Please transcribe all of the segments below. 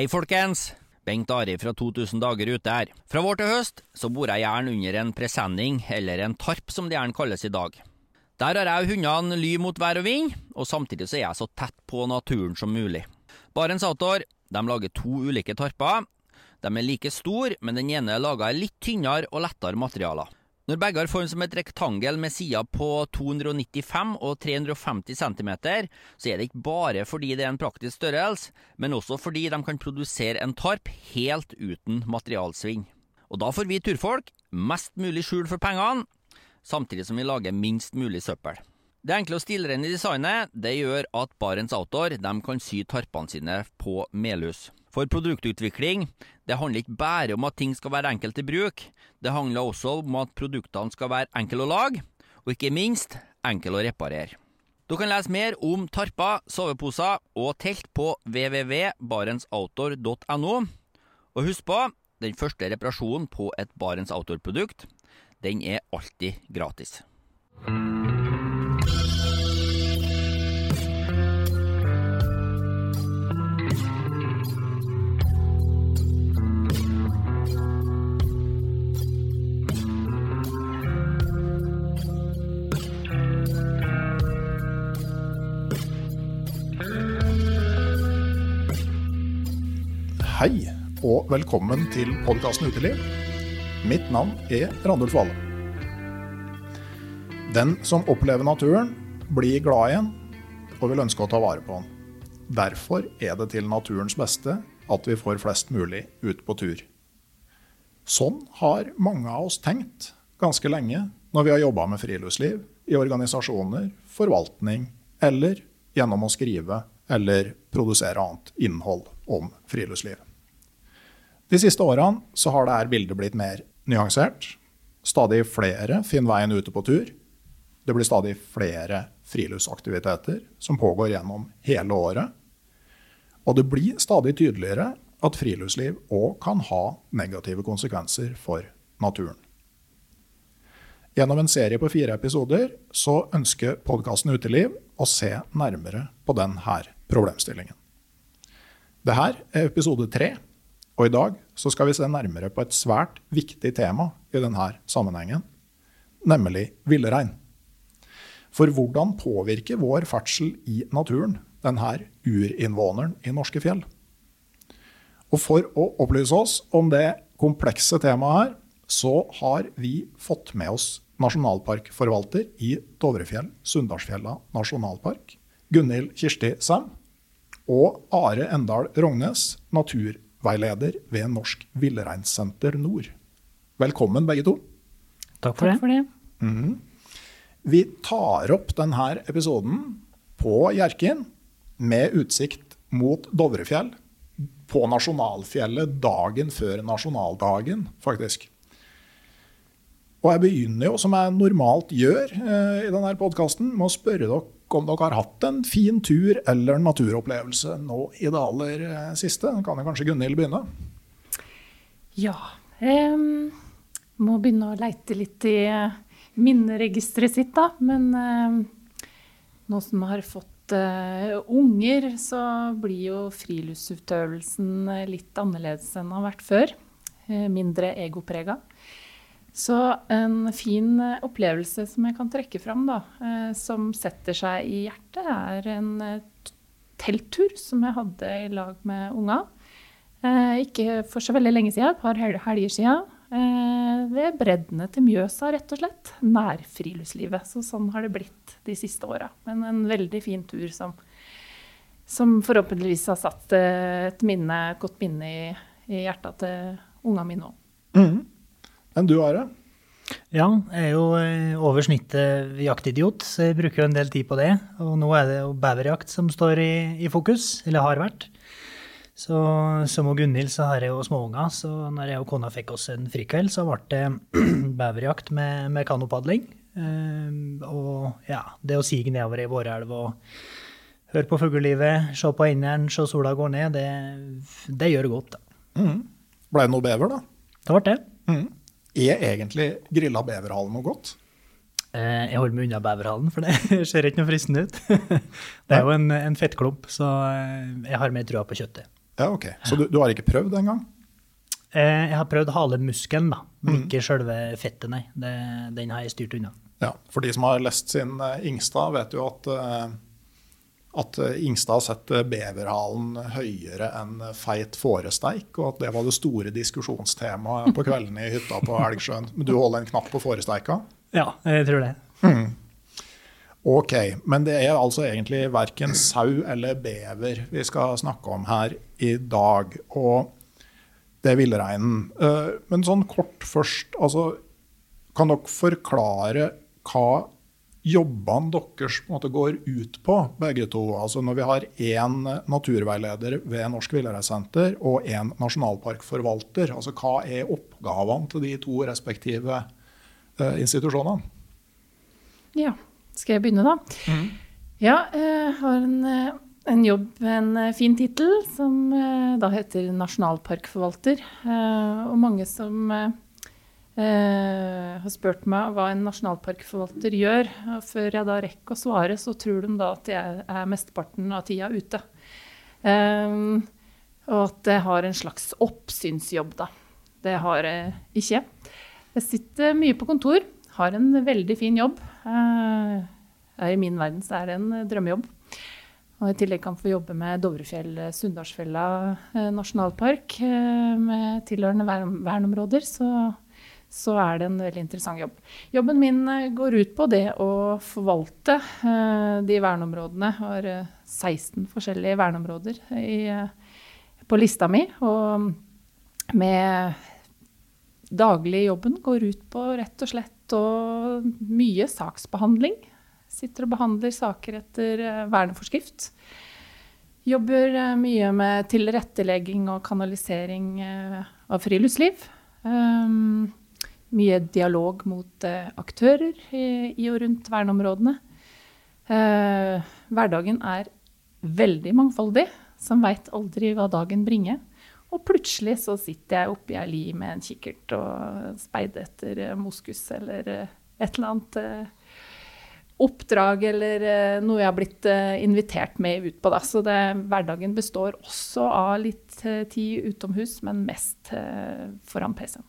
Hei, folkens! Bengt Ari fra 2000 dager ute her. Fra vår til høst så bor jeg gjerne under en presenning, eller en tarp som det gjerne kalles i dag. Der har jeg hundene ly mot vær og vind, og samtidig så er jeg så tett på naturen som mulig. Barents Outdoor de lager to ulike tarper. De er like store, men den ene er laga i litt tynnere og lettere materialer. Når begge har form som et rektangel med sider på 295 og 350 cm, så er det ikke bare fordi det er en praktisk størrelse, men også fordi de kan produsere en tarp helt uten materialsvinn. Og da får vi turfolk mest mulig skjul for pengene, samtidig som vi lager minst mulig søppel. Det enkle og stilrene designet det gjør at Barents Outdoor kan sy tarpene sine på Melhus. For produktutvikling det handler ikke bare om at ting skal være enkelt i bruk, det handler også om at produktene skal være enkle å lage, og ikke minst enkle å reparere. Du kan lese mer om tarper, soveposer og telt på www.barentsoutdoor.no. Og husk på, den første reparasjonen på et Barents Outdoor-produkt, den er alltid gratis. Hei, og velkommen til podkasten Uteliv. Mitt navn er Randulf Valle. Den som opplever naturen, blir glad i den og vil ønske å ta vare på den. Derfor er det til naturens beste at vi får flest mulig ut på tur. Sånn har mange av oss tenkt ganske lenge når vi har jobba med friluftsliv i organisasjoner, forvaltning eller gjennom å skrive eller produsere annet innhold om friluftsliv. De siste årene så har dette bildet blitt mer nyansert. Stadig flere finner veien ute på tur. Det blir stadig flere friluftsaktiviteter som pågår gjennom hele året. Og det blir stadig tydeligere at friluftsliv òg kan ha negative konsekvenser for naturen. Gjennom en serie på fire episoder så ønsker podkasten Uteliv å se nærmere på denne problemstillingen. Dette er episode tre, og i dag så skal vi se nærmere på et svært viktig tema i denne sammenhengen, nemlig villrein. For hvordan påvirker vår ferdsel i naturen denne urinnvåneren i norske fjell? Og for å opplyse oss om det komplekse temaet her, så har vi fått med oss nasjonalparkforvalter i Dovrefjell-Sunndalsfjella nasjonalpark, Gunhild Kirsti Sem, og Are Endal Rognes, naturveileder ved Norsk Villreinsenter Nord. Velkommen, begge to. Takk for Takk for det. Mm. Vi tar opp denne episoden på Hjerkinn med utsikt mot Dovrefjell. På nasjonalfjellet dagen før nasjonaldagen, faktisk. Og jeg begynner jo, som jeg normalt gjør eh, i denne podkasten, med å spørre dere om dere har hatt en fin tur eller naturopplevelse nå i det aller eh, siste. Kan kanskje Gunhild begynne? Ja. Um, må begynne å leite litt i minneregisteret sitt, da. Men um, nå som jeg har fått uh, unger, så blir jo friluftsutøvelsen litt annerledes enn den har vært før. Uh, mindre egoprega. Så en fin eh, opplevelse som jeg kan trekke fram, da, eh, som setter seg i hjertet, er en eh, telttur som jeg hadde i lag med unga. Ikke for så veldig lenge siden, et par helger siden. Ved breddene til Mjøsa, rett og slett. Nærfriluftslivet. Så sånn har det blitt de siste åra. Men en veldig fin tur som, som forhåpentligvis har satt et minne, godt minne i, i hjertet til unga mine òg. Mm enn du, Are? Ja, jeg er jo eh, over snittet jaktidiot, så jeg bruker jo en del tid på det. Og nå er det jo beverjakt som står i, i fokus, eller har vært. Så som og Gunhild så har jeg jo småunger, så når jeg og kona fikk oss en frikveld, så ble det beverjakt med, med kanopadling. Um, og ja, det å sige nedover i vårelv og høre på fuglelivet, se på inderen, se sola gå ned, det, det gjør godt. da. Mm. Ble det noe bever, da? Det ble det. Mm. Er egentlig grilla beverhale noe godt? Eh, jeg holder meg unna beverhalen, for det ser ikke noe fristende ut. Det er jo en, en fettklump, så eh, jeg har mer trua på kjøttet. Ja, ok. Så du, du har ikke prøvd det engang? Eh, jeg har prøvd halemuskelen, da, men ikke selve fettet, nei. Det, den har jeg styrt unna. Ja, For de som har lest sin Ingstad, vet jo at, at Ingstad Ingstad setter beverhalen høyere enn feit fåresteik, og at det var det store diskusjonstemaet på kveldene i hytta på Elgsjøen. Men du holder en knapp på fåresteika? Ja, jeg tror det. Ok, men det er altså egentlig verken sau eller bever vi skal snakke om her i dag. Og det er villreinen. Eh, Men sånn kort først, altså Kan dere forklare hva jobbene deres måte går ut på, begge to? Altså Når vi har én naturveileder ved Norsk Villereisenter og én nasjonalparkforvalter, altså hva er oppgavene til de to respektive eh, institusjonene? Ja, skal jeg begynne da? Ja, jeg har en, eh, en jobb med en eh, fin tittel som eh, da heter nasjonalparkforvalter. Eh, Og mange som eh, eh, har spurt meg hva en nasjonalparkforvalter gjør. Og før jeg da rekker å svare, så tror de da at jeg er mesteparten av tida ute. Um, og at jeg har en slags oppsynsjobb, da. Det har jeg ikke. Jeg sitter mye på kontor, har en veldig fin jobb. Uh, I min verden så er det en drømmejobb. Og i tillegg kan få jobbe med Dovrefjell-Sunndalsfjella eh, nasjonalpark eh, med tilhørende vernområder. så, så er det en veldig interessant jobb. Jobben min eh, går ut på det å forvalte eh, de verneområdene. Jeg har eh, 16 forskjellige verneområder i, eh, på lista mi. Og med daglig jobben går ut på rett og slett og mye saksbehandling. Sitter og behandler saker etter eh, verneforskrift. Jobber eh, mye med tilrettelegging og kanalisering eh, av friluftsliv. Um, mye dialog mot eh, aktører i, i og rundt verneområdene. Eh, hverdagen er veldig mangfoldig, som veit aldri hva dagen bringer. Og plutselig så sitter jeg oppi ei li med en kikkert og speider etter eh, moskus eller et eller annet oppdrag eller noe jeg har blitt invitert med ut på. Da. Så det, hverdagen består også av litt tid utomhus, men mest foran PC-en.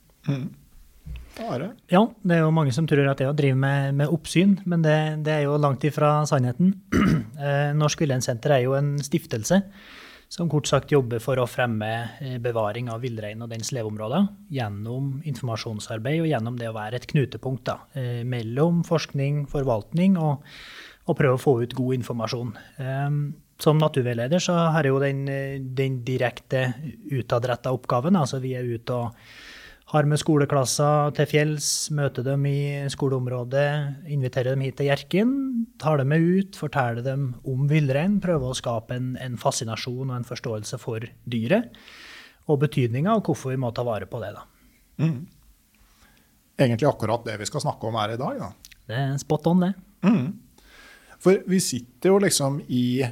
Are? Ja, det er jo mange som tror at det å drive med, med oppsyn, men det, det er jo langt ifra sannheten. Eh, Norsk Villreinsenter er jo en stiftelse som kort sagt jobber for å fremme eh, bevaring av villrein og dens leveområder gjennom informasjonsarbeid og gjennom det å være et knutepunkt da, eh, mellom forskning, forvaltning og, og prøve å få ut god informasjon. Som naturveileder så har jeg jo den, den direkte utadretta oppgaven. Altså vi er ute og har med skoleklasser til fjells, møter dem i skoleområdet, inviterer dem hit til Hjerkinn, tar dem med ut, forteller dem om villrein, prøver å skape en, en fascinasjon og en forståelse for dyret, og betydninga, og hvorfor vi må ta vare på det. da. Egentlig akkurat det vi skal snakke om her i dag. Da. Det er spot on, det. For vi sitter jo liksom i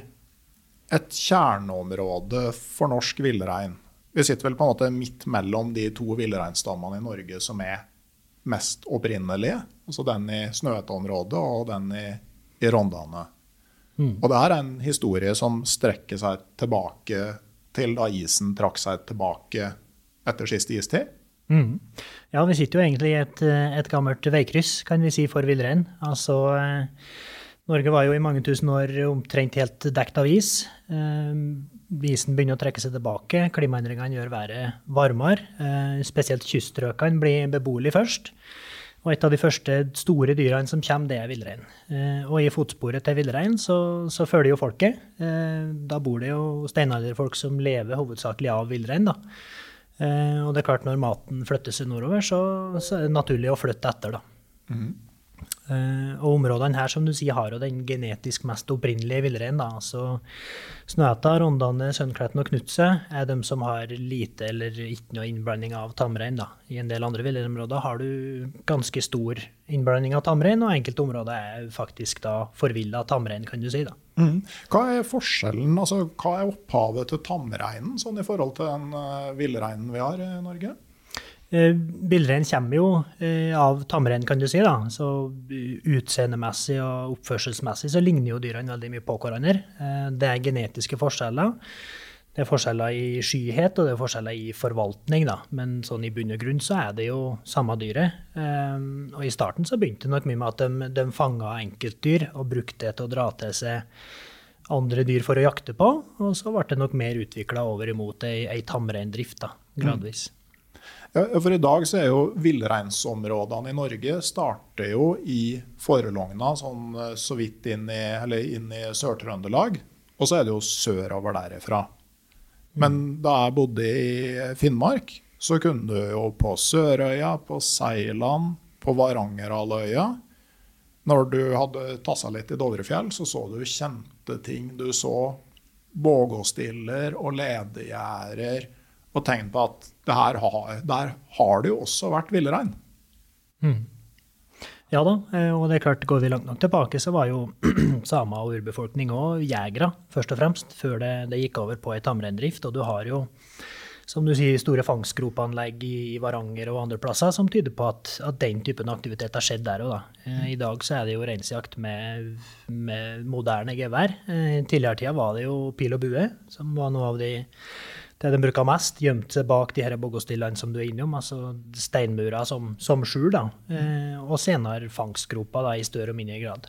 et kjerneområde for norsk villrein. Vi sitter vel på en måte midt mellom de to villreinstammene i Norge som er mest opprinnelige. Altså den i Snøhetta-området og den i, i Rondane. Og det er en historie som strekker seg tilbake til da isen trakk seg tilbake etter siste istid. Mm. Ja, vi sitter jo egentlig i et, eh, et gammelt veikryss, kan vi si, for villrein. Altså, eh, Norge var jo i mange tusen år omtrent helt dekt av is. Eh, isen begynner å trekke seg tilbake, klimaendringene gjør været varmere. Eh, spesielt kyststrøkene blir beboelige først. Og et av de første store dyrene som kommer, det er villrein. Eh, og i fotsporet til villrein så, så følger jo folket. Da bor det jo steinalderfolk som lever hovedsakelig av villrein, da. Og det er klart, når maten flytter seg nordover, så, så er det naturlig å flytte etter, da. Eh, og områdene her, som du sier, har jo den genetisk mest opprinnelige villreinen. da. Så Snøhetta, Rondane, sønnkletten og Knutset er de som har lite eller ikke noe innblanding av tamrein. I en del andre villreinområder har du ganske stor innblanding av tamrein, og enkelte områder er faktisk da forvilla tamrein, kan du si. da. Hva er forskjellen, altså hva er opphavet til tamreinen sånn i forhold til den uh, villreinen vi har i Norge? Eh, Villrein kommer jo eh, av tamrein, kan du si. da. Så eh, Utseendemessig og oppførselsmessig så ligner jo dyrene veldig mye på hverandre. Eh, det er genetiske forskjeller. det er forskjeller i skyhet og det er forskjeller i forvaltning, da. Men sånn i bunn og grunn så er det jo samme dyret. Og i starten så begynte det nok mye med at de, de fanga enkeltdyr og brukte det til å dra til seg andre dyr for å jakte på. Og så ble det nok mer utvikla over imot ei, ei tamreindrift, gradvis. Mm. Ja, for i dag så er jo villreinsområdene i Norge starter jo i Forelogna, sånn eh, så vidt inn i, inn i Sør-Trøndelag. Og så er det jo sørover derifra. Men da jeg bodde i Finnmark, så kunne du jo på Sørøya, på Seiland, på Varangerhalvøya Når du hadde tassa litt i Dovrefjell, så så du kjente ting. Du så bågåstiller og ledegjerder og tegn på at har, der har det jo også vært villrein. Mm. Ja da, eh, og det er klart, går vi langt nok tilbake, så var jo samer og urbefolkning òg jegere, først og fremst, før det, det gikk over på ei tamreindrift. Og du har jo, som du sier, store fangstgropeanlegg i Varanger og andre plasser som tyder på at, at den typen aktivitet har skjedd der òg, da. Eh, I dag så er det jo reinsjakt med, med moderne gevær. Eh, I tidligere tida var det jo pil og bue, som var noe av de det de bruker mest, gjemt seg bak de her boggostillene som du er innom, altså steinmurer som, som skjul, da. Eh, og senere fangstgroper da, i større og mindre grad.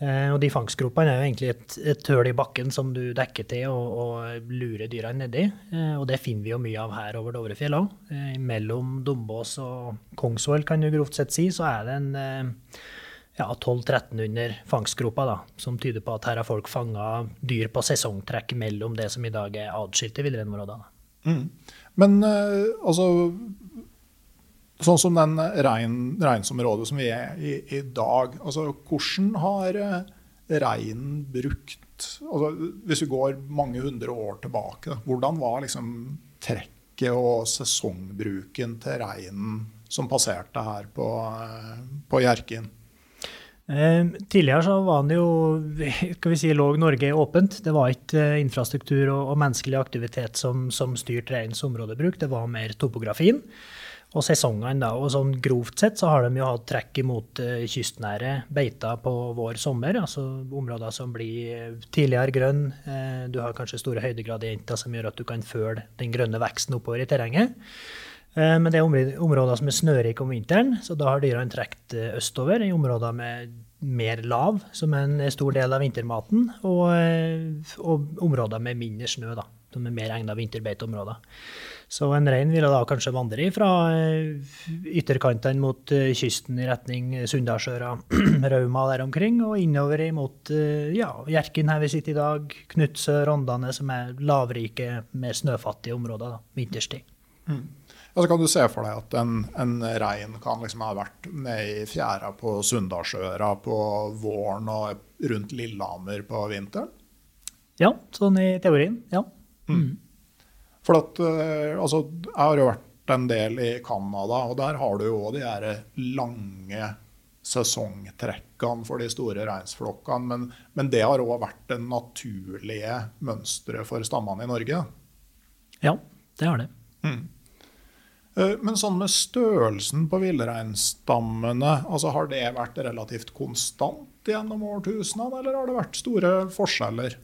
Eh, og de fangstgropene er jo egentlig et, et høl i bakken som du dekker til og, og lurer dyra nedi. Eh, og det finner vi jo mye av her over Dovrefjell òg. Eh, mellom Dombås og Kongsvoll, kan du grovt sett si, så er det en eh, ja, 1200-1300 fangstgroper, da, som tyder på at her har folk fanga dyr på sesongtrekk mellom det som i dag er atskilte villreinområder. Mm. Men uh, altså Sånn som den rein, reinsområdet som vi er i i dag, altså hvordan har uh, reinen brukt altså, Hvis vi går mange hundre år tilbake, hvordan var liksom trekket og sesongbruken til reinen som passerte her på, uh, på Hjerkinn? Eh, tidligere så var det jo, skal vi si, lå Norge åpent. Det var ikke eh, infrastruktur og, og menneskelig aktivitet som, som styrte reinens områdebruk, det var mer topografien og sesongene. da, og sånn Grovt sett så har de jo hatt trekk imot uh, kystnære beiter på vår sommer. altså Områder som blir tidligere grønn. Du har kanskje store høydegradienter som gjør at du kan føle den grønne veksten oppover i terrenget. Uh, men det er områder som er snørike om vinteren, så da har dyrene trukket østover i områder med mer lav, som er en stor del av vintermaten, og, eh, og områder med mindre snø, da, som er mer egnet vinterbeiteområder. Så en rein ville da kanskje vandre fra eh, ytterkantene mot eh, kysten i retning Sunndalsøra, Rauma der omkring, og innover mot ja, Hjerkinn her vi sitter i dag, Knutsø, Rondane, som er lavrike, mer snøfattige områder da, vinterstid. Mm. Og så kan du se for deg at en, en rein kan liksom ha vært nede i fjæra på Sunndalsøra på våren og rundt Lillehammer på vinteren? Ja, sånn i teorien. Ja. Mm. For at, eh, altså, jeg har jo vært en del i Canada, og der har du jo de her lange sesongtrekkene for de store reinsflokkene. Men, men det har òg vært det naturlige mønsteret for stammene i Norge? Ja, det har det. Mm. Eh, men sånn med størrelsen på villreinstammene, altså har det vært relativt konstant gjennom årtusenene, eller har det vært store forskjeller?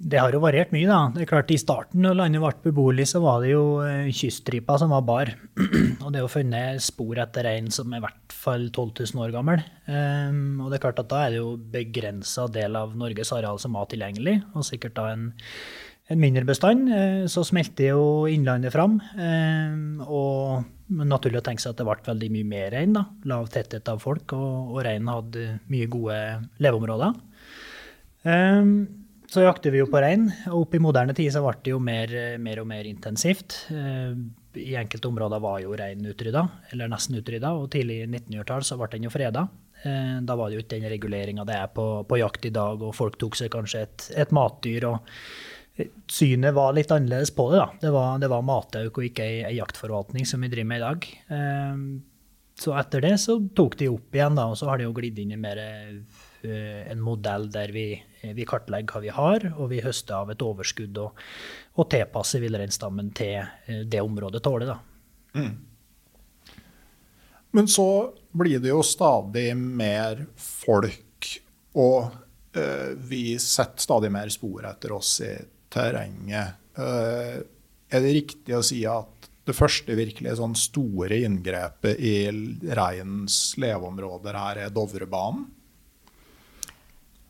Det har jo variert mye, da. Det er klart I starten når landet ble beboelig, så var det jo eh, kyststripa som var bar. og det er jo funnet spor etter rein som er i hvert fall 12 000 år gammel. Um, og det er klart at da er det jo begrensa del av Norges areal som var tilgjengelig, og sikkert da en en mindre bestand, eh, så smelter jo innlandet fram. Eh, og naturlig å tenke seg at det ble veldig mye mer rein. da, Lav tetthet av folk, og, og reinen hadde mye gode leveområder. Eh, så jakter vi jo på rein. og Opp i moderne tid så ble det jo mer, mer og mer intensivt. I enkelte områder var jo reinen utrydda, eller nesten utrydda, og tidlig i 1900-tall så ble den jo freda. Da var det jo ikke den reguleringa det er på, på, jakt i dag, og folk tok seg kanskje et, et matdyr. og synet var litt annerledes på det. da. Det var, det var matauk og ikke ei, ei, jaktforvaltning som vi driver med i dag. Eh, så etter det så tok de opp igjen, da, og så har de jo glidd inn i mer uh, en modell der vi, vi, kartlegger hva vi har, og vi høster av et overskudd og, og tilpasser villreinstammen til uh, det området tåler. da. Mm. Men så blir det jo stadig mer folk, og uh, vi setter stadig mer spor etter oss i terrenget. Eh, er det riktig å si at det første virkelig sånn store inngrepet i reinens leveområder her er Dovrebanen?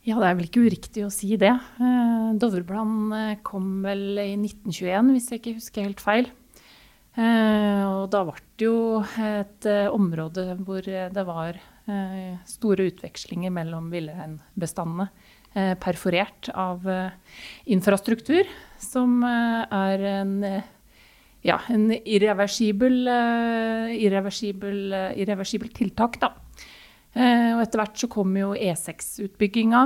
Ja, det er vel ikke uriktig å si det. Eh, Dovrebanen eh, kom vel i 1921, hvis jeg ikke husker helt feil. Og da ble det jo et område hvor det var store utvekslinger mellom villreinbestandene. Eh, perforert av infrastruktur, som er en ja, en irreversibel, irreversibel, irreversibel tiltak, da. Eh, og etter hvert så kom jo E6-utbygginga.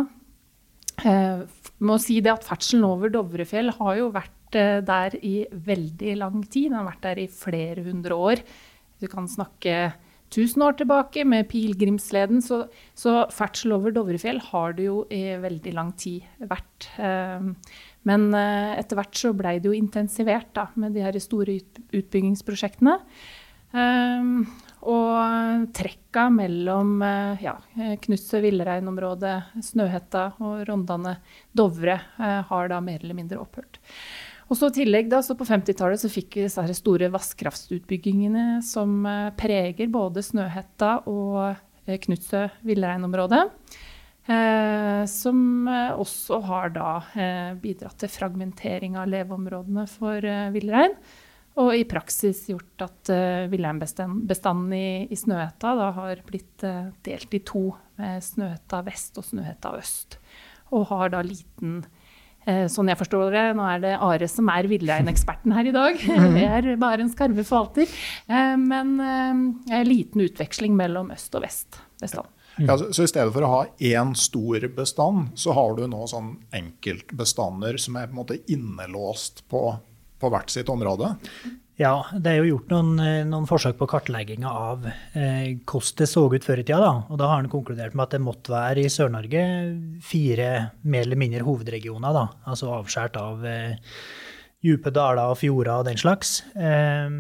Eh, må si det at ferdselen over Dovrefjell har jo vært eh, der i veldig lang tid. Den har vært der i flere hundre år. Du kan snakke tusen år tilbake med pilegrimsleden. Så, så, ferdsel over Dovrefjell har det jo i veldig lang tid vært. Men etter hvert så blei det jo intensivert da, med de her store utbyggingsprosjektene. Og trekka mellom eh, ja, Knutset, villreinområde, Snøhetta og Rondane Dovre eh, har da mer eller mindre opphørt. Og så i tillegg da, så På 50-tallet så fikk vi disse store vannkraftutbyggingene som eh, preger både Snøhetta og Knutsø villreinområde. Eh, som også har da eh, bidratt til fragmentering av leveområdene for eh, villrein. Og i praksis gjort at eh, villreinbestanden i, i Snøhetta da har blitt eh, delt i to, med Snøhetta vest og Snøhetta øst. Og har da liten uh, Sånn jeg forstår det, nå er det Are som er villreineksperten her i dag. Det er bare en skarve forvalter. Uh, men liten utveksling mellom øst og vest bestand. Ja, så, I stedet for å ha én stor bestand, så har du nå sånn enkeltbestander som er på en måte innelåst på på hvert sitt område? Ja, det er jo gjort noen, eh, noen forsøk på kartlegginga av eh, hvordan det så ut før i tida. Da. Og da har han konkludert med at det måtte være i Sør-Norge fire mer eller mindre hovedregioner. Da. Altså avskåret av eh, dype daler og fjorder og den slags. Eh,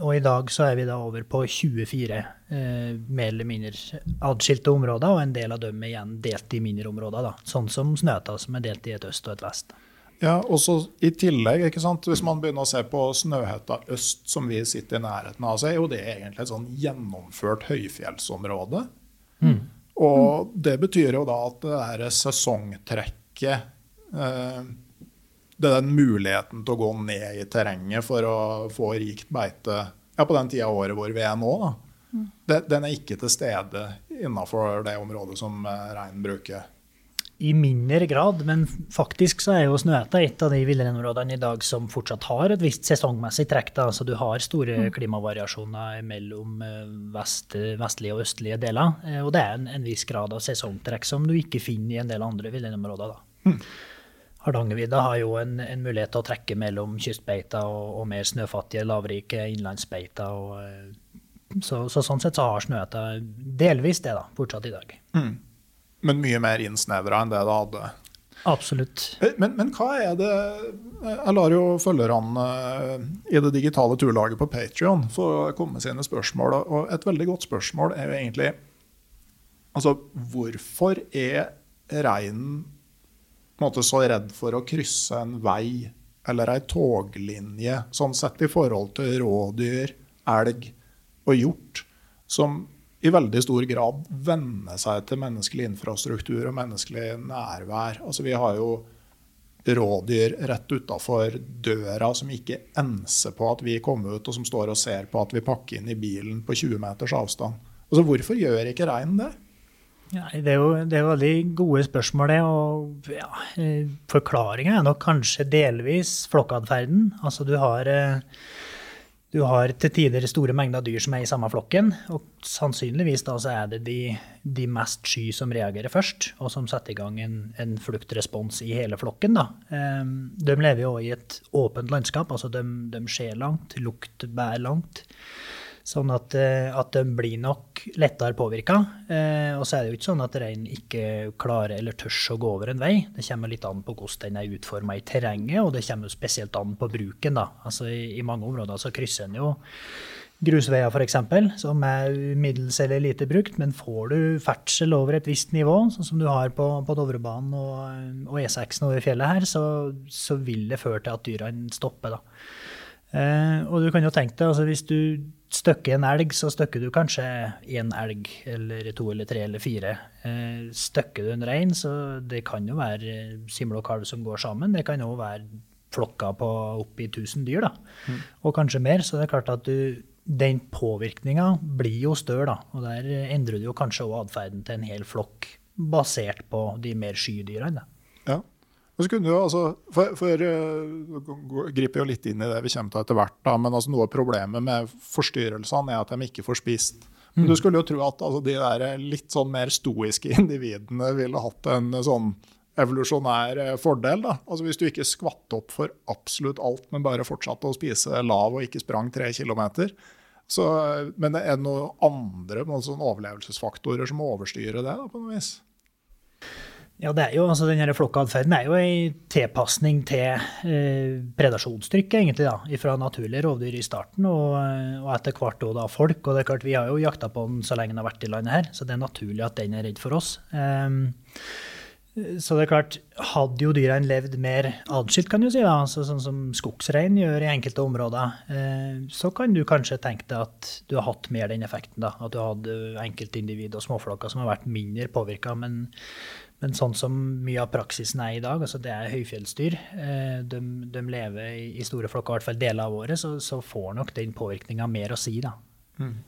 og i dag så er vi da over på 24 eh, mer eller mindre adskilte områder, og en del av dem er igjen delt i mindre områder. Da. Sånn som Snøta, som er delt i et øst og et vest. Ja, og så I tillegg, ikke sant? hvis man begynner å se på Snøhetta øst, som vi sitter i nærheten av, så er jo det egentlig et sånn gjennomført høyfjellsområde. Mm. Og det betyr jo da at det der sesongtrekket eh, Det er den muligheten til å gå ned i terrenget for å få rikt beite ja, på den tida av året hvor vi er nå, da. Mm. Den er ikke til stede innafor det området som eh, reinen bruker i mindre grad, men faktisk så er jo Snøhetta et av de villreinområdene i dag som fortsatt har et visst sesongmessig trekk. Da. Så du har store mm. klimavariasjoner mellom eh, vest, vestlige og østlige deler. Eh, og det er en, en, viss grad av sesongtrekk som du ikke finner i en del andre villreinområder. Mm. Hardangervidda har jo en, en, mulighet til å trekke mellom kystbeita og, og mer snøfattige, lavrike innlandsbeiter. Og, eh, så, så, sånn sett så har Snøhetta delvis det, da, fortsatt i dag. Mm men mye mer innsnevra enn det det hadde. Absolutt. Eh, men, men, hva er det Jeg lar jo følgerne eh, i det digitale turlaget på Patrion få komme med sine spørsmål. Og et veldig godt spørsmål er jo egentlig Altså, hvorfor er reinen så redd for å krysse en vei eller ei toglinje, sånn sett i forhold til rådyr, elg og hjort, som i veldig stor grad venne seg til menneskelig infrastruktur og menneskelig nærvær. Altså, vi har jo rådyr rett utafor døra som ikke enser på at vi kommer ut, og som står og ser på at vi pakker inn i bilen på 20 meters avstand. Altså, hvorfor gjør ikke reinen det? Nei, det, er jo, det er veldig gode spørsmål, det. Og ja, eh, forklaringa er nok kanskje delvis flokkatferden. Altså, du har eh, du har til tider store mengder dyr som er i samme flokken, og sannsynligvis da så er det de, de mest sky som reagerer først, og som setter i gang en, en fluktrespons i hele flokken. Da. Um, de lever jo i et åpent landskap, altså de, de ser langt, lukt bærer langt. Sånn at, eh, at de blir nok lettere påvirka. Eh, og så er det jo ikke sånn at reinen ikke klarer eller tør å gå over en vei. Det kommer litt an på hvordan den er utforma i terrenget, og det kommer spesielt an på bruken. da. Altså I, i mange områder så krysser en jo grusveier f.eks., som er middels eller lite brukt, men får du ferdsel over et visst nivå, sånn som du har på, på Dovrebanen og, og E6-en over fjellet her, så, så, vil det føre til at dyrene stopper. da. Eh, og du kan jo tenke deg, altså hvis du støkker en elg, så støkker du kanskje én elg, eller to eller tre eller fire. Eh, støkker du en rein, så det kan jo være simle og kalv som går sammen. Det kan òg være flokker på oppi 1000 dyr, da. Mm. og kanskje mer. Så det er klart at du den påvirkninga blir jo større, da. Og der endrer du jo kanskje òg atferden til en hel flokk, basert på de mer skydyrene. Ja. Og så kunne du altså, for, for uh, griper jo litt inn i det vi kommer til etter hvert, da, men altså noe av problemet med forstyrrelsene er at de ikke får spist. Men du mm. skulle jo tro at altså, de der litt sånn mer stoiske individene ville hatt en sånn evolusjonær eh, fordel. Da. Altså Hvis du ikke skvatt opp for absolutt alt, men bare fortsatte å spise lav og ikke sprang tre kilometer. Så, men det er noen andre sånn overlevelsesfaktorer som overstyrer det, da, på noe vis? Ja, det er jo, altså den Flokkatferden er jo en tilpasning til eh, predasjonstrykket egentlig da, fra naturlige rovdyr i starten, og, og etter hvert da folk. og det er klart Vi har jo jakta på den så lenge den har vært i landet her, så det er naturlig at den er redd for oss. Um, så det er klart, hadde jo dyrene levd mer atskilt, kan du si, da, altså sånn som skogsrein gjør i enkelte områder, eh, så kan du kanskje tenke deg at du har hatt mer den effekten. da, At du hadde enkeltindivid og småflokker som har vært mindre påvirka. Men, men, sånn som mye av praksisen er i dag, altså det er høyfjellsdyr, eh, de, de, lever i store flokker, i hvert fall deler av året, så, så får nok den påvirkninga mer å si. da. Mm.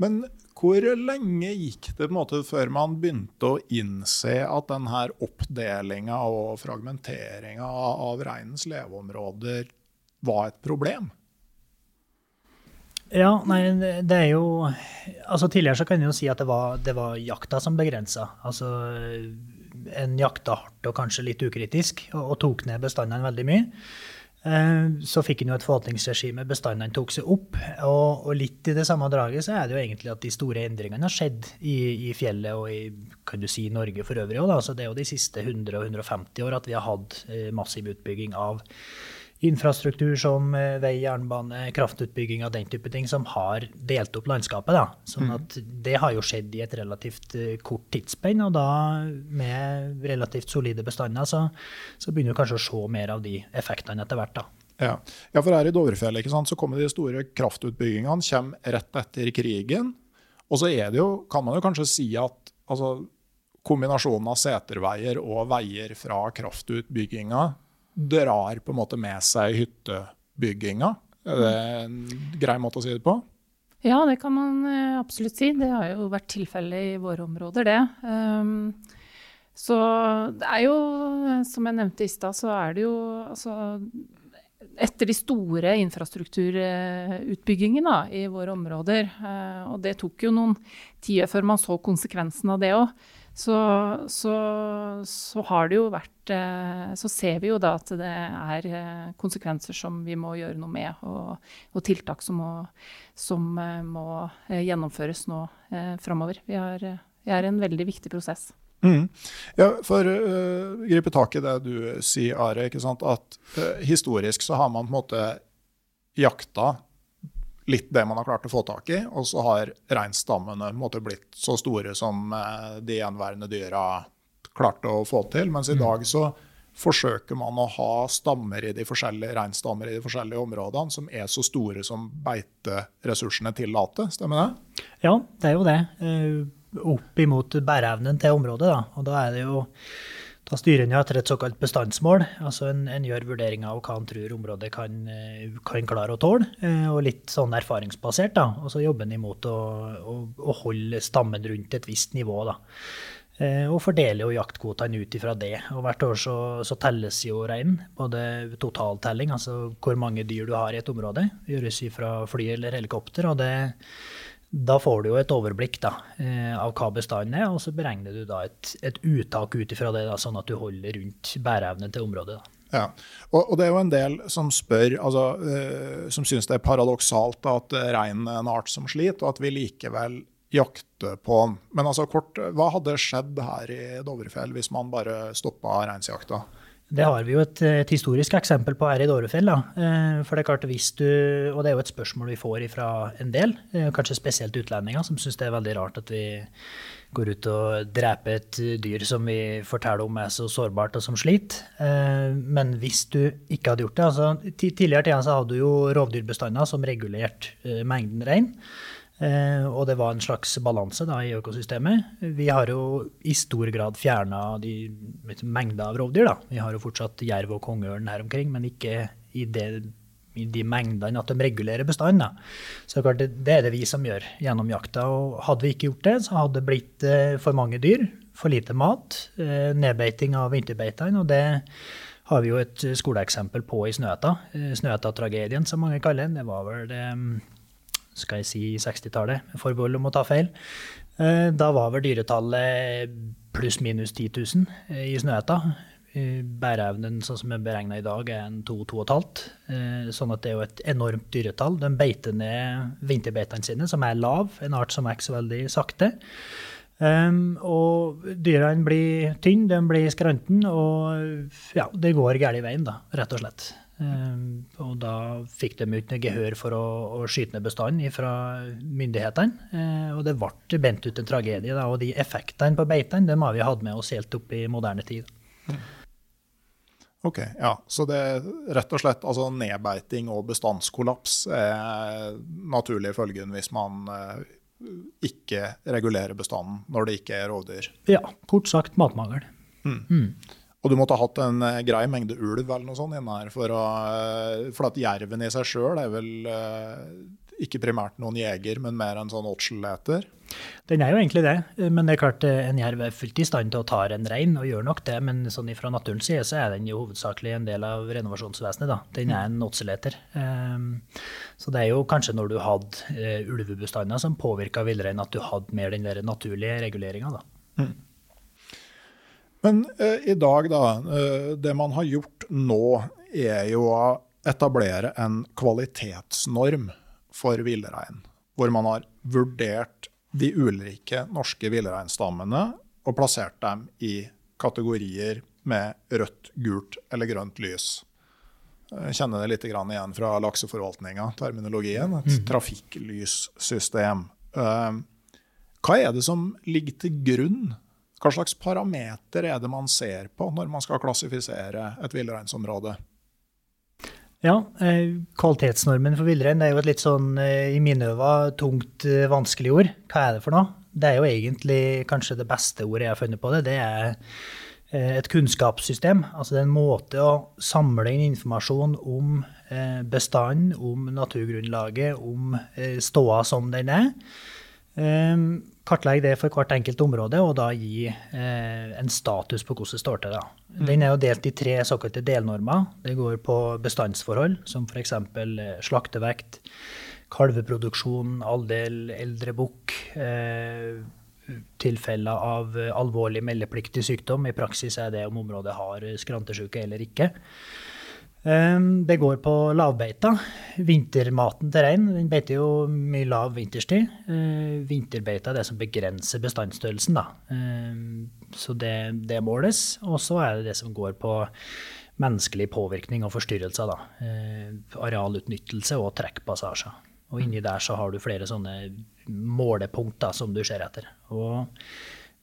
Men hvor lenge gikk det på en måte før man begynte å innse at denne oppdelinga og fragmenteringa av reinens leveområder var et problem? Ja, nei, det er jo Altså Tidligere så kan jeg jo si at det var, det var jakta som begrensa. Altså en jakta hardt og kanskje litt ukritisk, og, og tok ned bestandene veldig mye. Eh, så fikk en jo et forvaltningsregime, bestandene tok seg opp. Og, og, litt i det samme draget så er det jo egentlig at de store endringene har skjedd i, i fjellet og i kan du si, Norge for øvrig òg. Så det er jo de siste 100 og 150 år at vi har hatt eh, massiv utbygging av infrastruktur som eh, vei, jernbane, kraftutbygging og den type ting, som har delt opp landskapet. Da. Sånn mm. at det har jo skjedd i et relativt eh, kort tidsspenn, og da med relativt solide bestander, så, så begynner du kanskje å se mer av de effektene etter hvert. da. Ja. ja, for her i Dovrefjell så kommer de store kraftutbyggingene kommer rett etter krigen. Og så er det jo, kan man jo kanskje si at altså, kombinasjonen av seterveier og veier fra kraftutbygginga drar på en måte med seg hyttebygginga. Er det en grei måte å si det på? Ja, det kan man eh, absolutt si. Det har jo vært tilfellet i våre områder, det. Um, så det er jo, som jeg nevnte i stad, så er det jo altså etter de store infrastrukturutbyggingene i våre områder, eh, og det tok jo noen tider før man så konsekvensen av det òg, så, så, så, har det jo vært eh, Så ser vi jo da at det er eh, konsekvenser som vi må gjøre noe med, og, og tiltak som må, som må gjennomføres nå eh, framover. Vi vi er en veldig viktig prosess. Mm. Ja, for uh, gripe tak i det du sier, Are. At uh, historisk så har man på en måte jakta litt det man har klart å få tak i, og så har reinstammene blitt så store som uh, de gjenværende dyra klarte å få til. Mens i mm. dag så forsøker man å ha stammer i de forskjellige reinstammer i de forskjellige områdene som er så store som beiteressursene tillater. Stemmer det? Ja, det er jo det opp imot bæreevnen til området. Da. Og da er det jo da styrer en etter et såkalt bestandsmål. altså En, en gjør vurderinger av hva en tror området kan, eh, kan, klare å tåle, eh, og litt sånn erfaringsbasert. da, Og så jobber en imot å, å, å, holde stammen rundt et visst nivå. da, eh, Og fordeler jo jaktkvotene ut ifra det. Og Hvert år så, så telles jo reinen. Både totaltelling, altså hvor mange dyr du har i et område, gjøres fra fly eller helikopter. og det da får du jo et overblikk da, eh, av hva bestanden er, og så beregner du da et, et uttak ut ifra det, da, sånn at du holder rundt bæreevnen til området. Da. Ja, og, og, det er jo en del som spør, altså, uh, som syns det er paradoksalt at reinen er en art som sliter, og at vi likevel jakter på den. Men altså kort, hva hadde skjedd her i Dovrefjell hvis man bare stoppa reinsjakta? Det har vi jo et, et historisk eksempel på her i Dårefjell. Eh, for det er klart hvis du, Og det er jo et spørsmål vi får fra en del, eh, kanskje spesielt utlendinger, som syns det er veldig rart at vi går ut og dreper et dyr som vi forteller om er så sårbart og som sliter. Eh, men hvis du ikke hadde gjort det altså Tidligere tida så hadde du jo rovdyrbestander som regulerte mengden rein. Eh, og det var en slags balanse i økosystemet. Vi har jo i stor grad fjerna de mengder av rovdyr. Da. Vi har jo fortsatt jerv og kongeørn her omkring, men ikke i, det, i de mengdene at de regulerer bestanden. Så det, det er det vi som gjør gjennom jakta. Og hadde vi ikke gjort det, så hadde det blitt eh, for mange dyr, for lite mat, eh, nedbeiting av vinterbeitene. og det har vi jo et skoleeksempel på i Snøhetta. Snøhetta-tragedien, som mange kaller den. Det var vel det skal jeg si 60-tallet, med forbehold om å ta feil. Eh, da var vel dyretallet pluss-minus 10 000 eh, i Snøhetta. Eh, bæreevnen sånn som er beregna i dag, er en 2-2,5. Sånn at det er jo et enormt dyretall. De beiter ned vinterbeitene sine, som er lav, en art som vokser veldig sakte. Um, og dyrene blir tynne, de blir skranten, og ja, det går galt veien, da, rett og slett. Ehm, og da fikk de ikke gehør for å, å skyte ned bestanden fra myndighetene. Ehm, og det ble bent ut en tragedie. Da, og de effektene på beitene dem har vi hatt med oss helt opp i moderne tid. Ok, ja. Så det er rett og slett altså nedbeiting og bestandskollaps er naturlige følgen hvis man eh, ikke regulerer bestanden når det ikke er rovdyr? Ja, kort sagt matmangel. Mm. Mm. Og du måtte ha hatt en uh, grei mengde ulv eller noe sånt inne her. For, å, uh, for at jerven i seg sjøl er vel uh, ikke primært noen jeger, men mer en sånn åtselleter? Den er jo egentlig det, men det er klart en jerv er fullt i stand til å ta en rein, og gjør nok det. Men sånn fra naturens side så er den jo hovedsakelig en del av renovasjonsvesenet. da. Den er en åtseleter. Um, så det er jo kanskje når du hadde ulvebestander som påvirka villreinen, at du hadde mer den der naturlige reguleringa, da. Mm. Men eh, i dag, da. Eh, det man har gjort nå, er jo å etablere en kvalitetsnorm for villrein. Hvor man har vurdert de ulike norske villreinstammene og plassert dem i kategorier med rødt, gult eller grønt lys. Jeg kjenner det litt igjen fra lakseforvaltninga, terminologien. Et mm. trafikklyssystem. Eh, hva er det som ligger til grunn hva slags parameter er det man ser på når man skal klassifisere et villreinsområde? Ja, eh, Kvalitetsnormen for villrein er jo et litt sånn eh, i mine øyne tungt, eh, vanskelig ord. Hva er det for noe? Det er jo egentlig kanskje det beste ordet jeg har funnet på det. Det er et kunnskapssystem. Altså det er en måte å samle inn informasjon om bestanden, om naturgrunnlaget, om ståa som den er. Kartlegge det for hvert enkelt område, og da gi eh, en status på hvordan det står til. Da. Mm. Den er jo delt i tre såkalte delnormer. Det går på bestandsforhold, som f.eks. Eh, slaktevekt, kalveproduksjon, aldel, eldre bukk. Eh, tilfeller av alvorlig meldepliktig sykdom. I praksis er det om området har skrantesjuke eller ikke. Det går på lavbeita. Vintermaten til rein den beiter jo mye lav vinterstid. Ehm, vinterbeita er det som begrenser bestandsstørrelsen. Da. Så det, det måles. Og så er det det som går på menneskelig påvirkning og forstyrrelser. Da. Arealutnyttelse og trekkpassasjer. Og inni der så har du flere sånne målepunkter som du ser etter. Og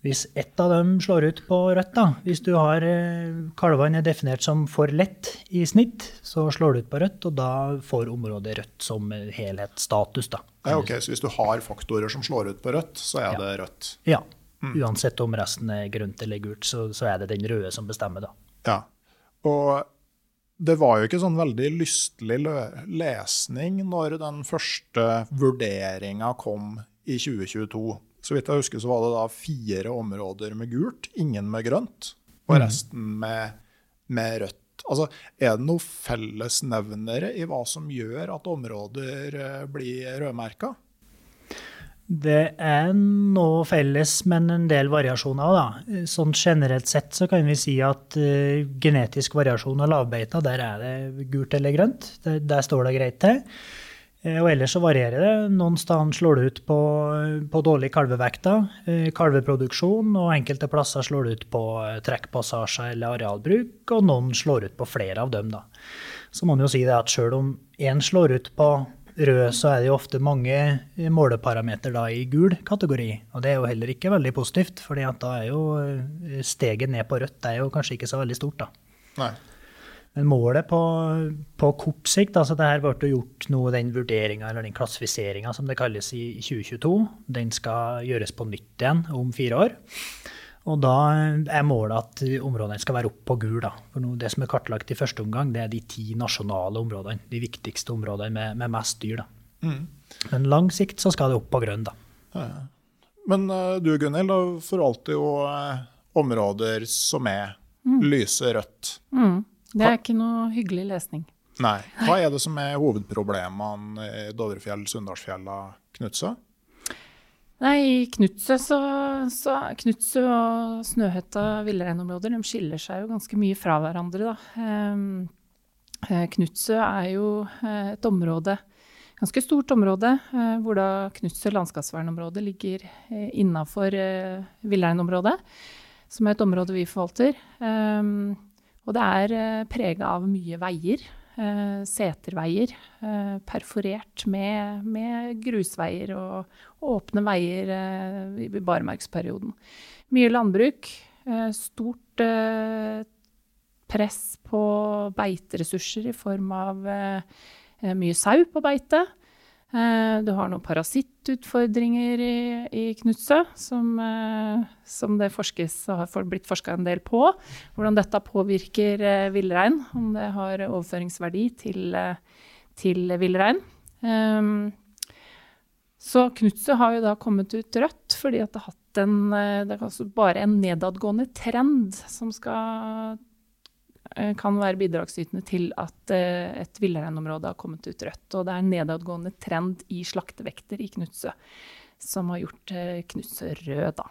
hvis ett av dem slår ut på rødt, da, hvis du har eh, kalvene er definert som for lett i snitt, så slår det ut på rødt, og da får området rødt som helhetsstatus. Da. Ja, ok, Så hvis du har faktorer som slår ut på rødt, så er ja. det rødt? Ja. Mm. Uansett om resten er grønt eller gult, så, så, er det den røde som bestemmer, da. Ja. Og det var jo ikke sånn veldig lystelig lesning når den første vurderinga kom i 2022 så vidt jeg husker, så var det da fire områder med gult, ingen med grønt, og mm. resten med, med rødt. Altså, er det noen fellesnevnere i hva som gjør at områder eh, blir rødmerka? Det er noe felles, men en del variasjoner. Da. Sånn generelt sett så kan vi si at uh, genetisk variasjon av lavbeita, der er det gult eller grønt. Der, der står det greit til. Eh, og ellers så varierer det. Noen steder slår det ut på, på dårlig kalvevekter, eh, kalveproduksjon, og enkelte plasser slår det ut på eh, trekkpassasjer eller arealbruk, og noen slår ut på flere av dem. da. Så må man jo si at selv om én slår ut på rød, så er det jo ofte mange måleparameter da i gul kategori. Og det er jo heller ikke veldig positivt, for da er jo steget ned på rødt er jo kanskje ikke så veldig stort. da. Nei. Men målet på, på kort sikt altså det her ble gjort noe, den vurderinga eller den klassifiseringa som det kalles i 2022, den skal gjøres på nytt igjen om fire år. Og da er målet at områdene skal være opp på gul. Da. For nå, det som er kartlagt i første omgang, det er de ti nasjonale områdene. De viktigste områdene med, med mest dyr. Da. Mm. Men lang sikt så skal det opp på grønn. Da. Ja, ja. Men uh, du Gunhild, forvalter jo uh, områder som er mm. lyse rødt. Mm. Det er ikke noe hyggelig lesning. Nei. Hva er det som er hovedproblemene i Dovrefjell, Sunndalsfjella, Knutsø? Nei, I Knutsø, så, så Knutsø og Snøhetta villreinområder de skiller seg jo ganske mye fra hverandre. da. Eh, Knutsø er jo eh, et område, ganske stort område, eh, hvor da Knutsø landskapsvernområde ligger innafor villreinområdet, som er et område vi forvalter. Um, og det er eh, prega av mye veier. Eh, seterveier. Eh, perforert med, med, grusveier og, åpne veier i barmarksperioden. Mye landbruk. Stort press på beiteressurser i form av mye sau på beite. Eh, du har noen parasittutfordringer i, i Knutsø, som, eh, som, det forskes, har blitt forska en del på. Hvordan dette påvirker eh, villrein, om det har overføringsverdi til, til villrein. Um, så Knutsø har jo da kommet ut rødt fordi det har hatt en, det er altså bare en nedadgående trend som skal kan være bidragsytende til at eh, et villreinområde har kommet ut rødt. Og det er en nedadgående trend i slaktevekter i Knutsø som har gjort eh, Knutsø rød. Da.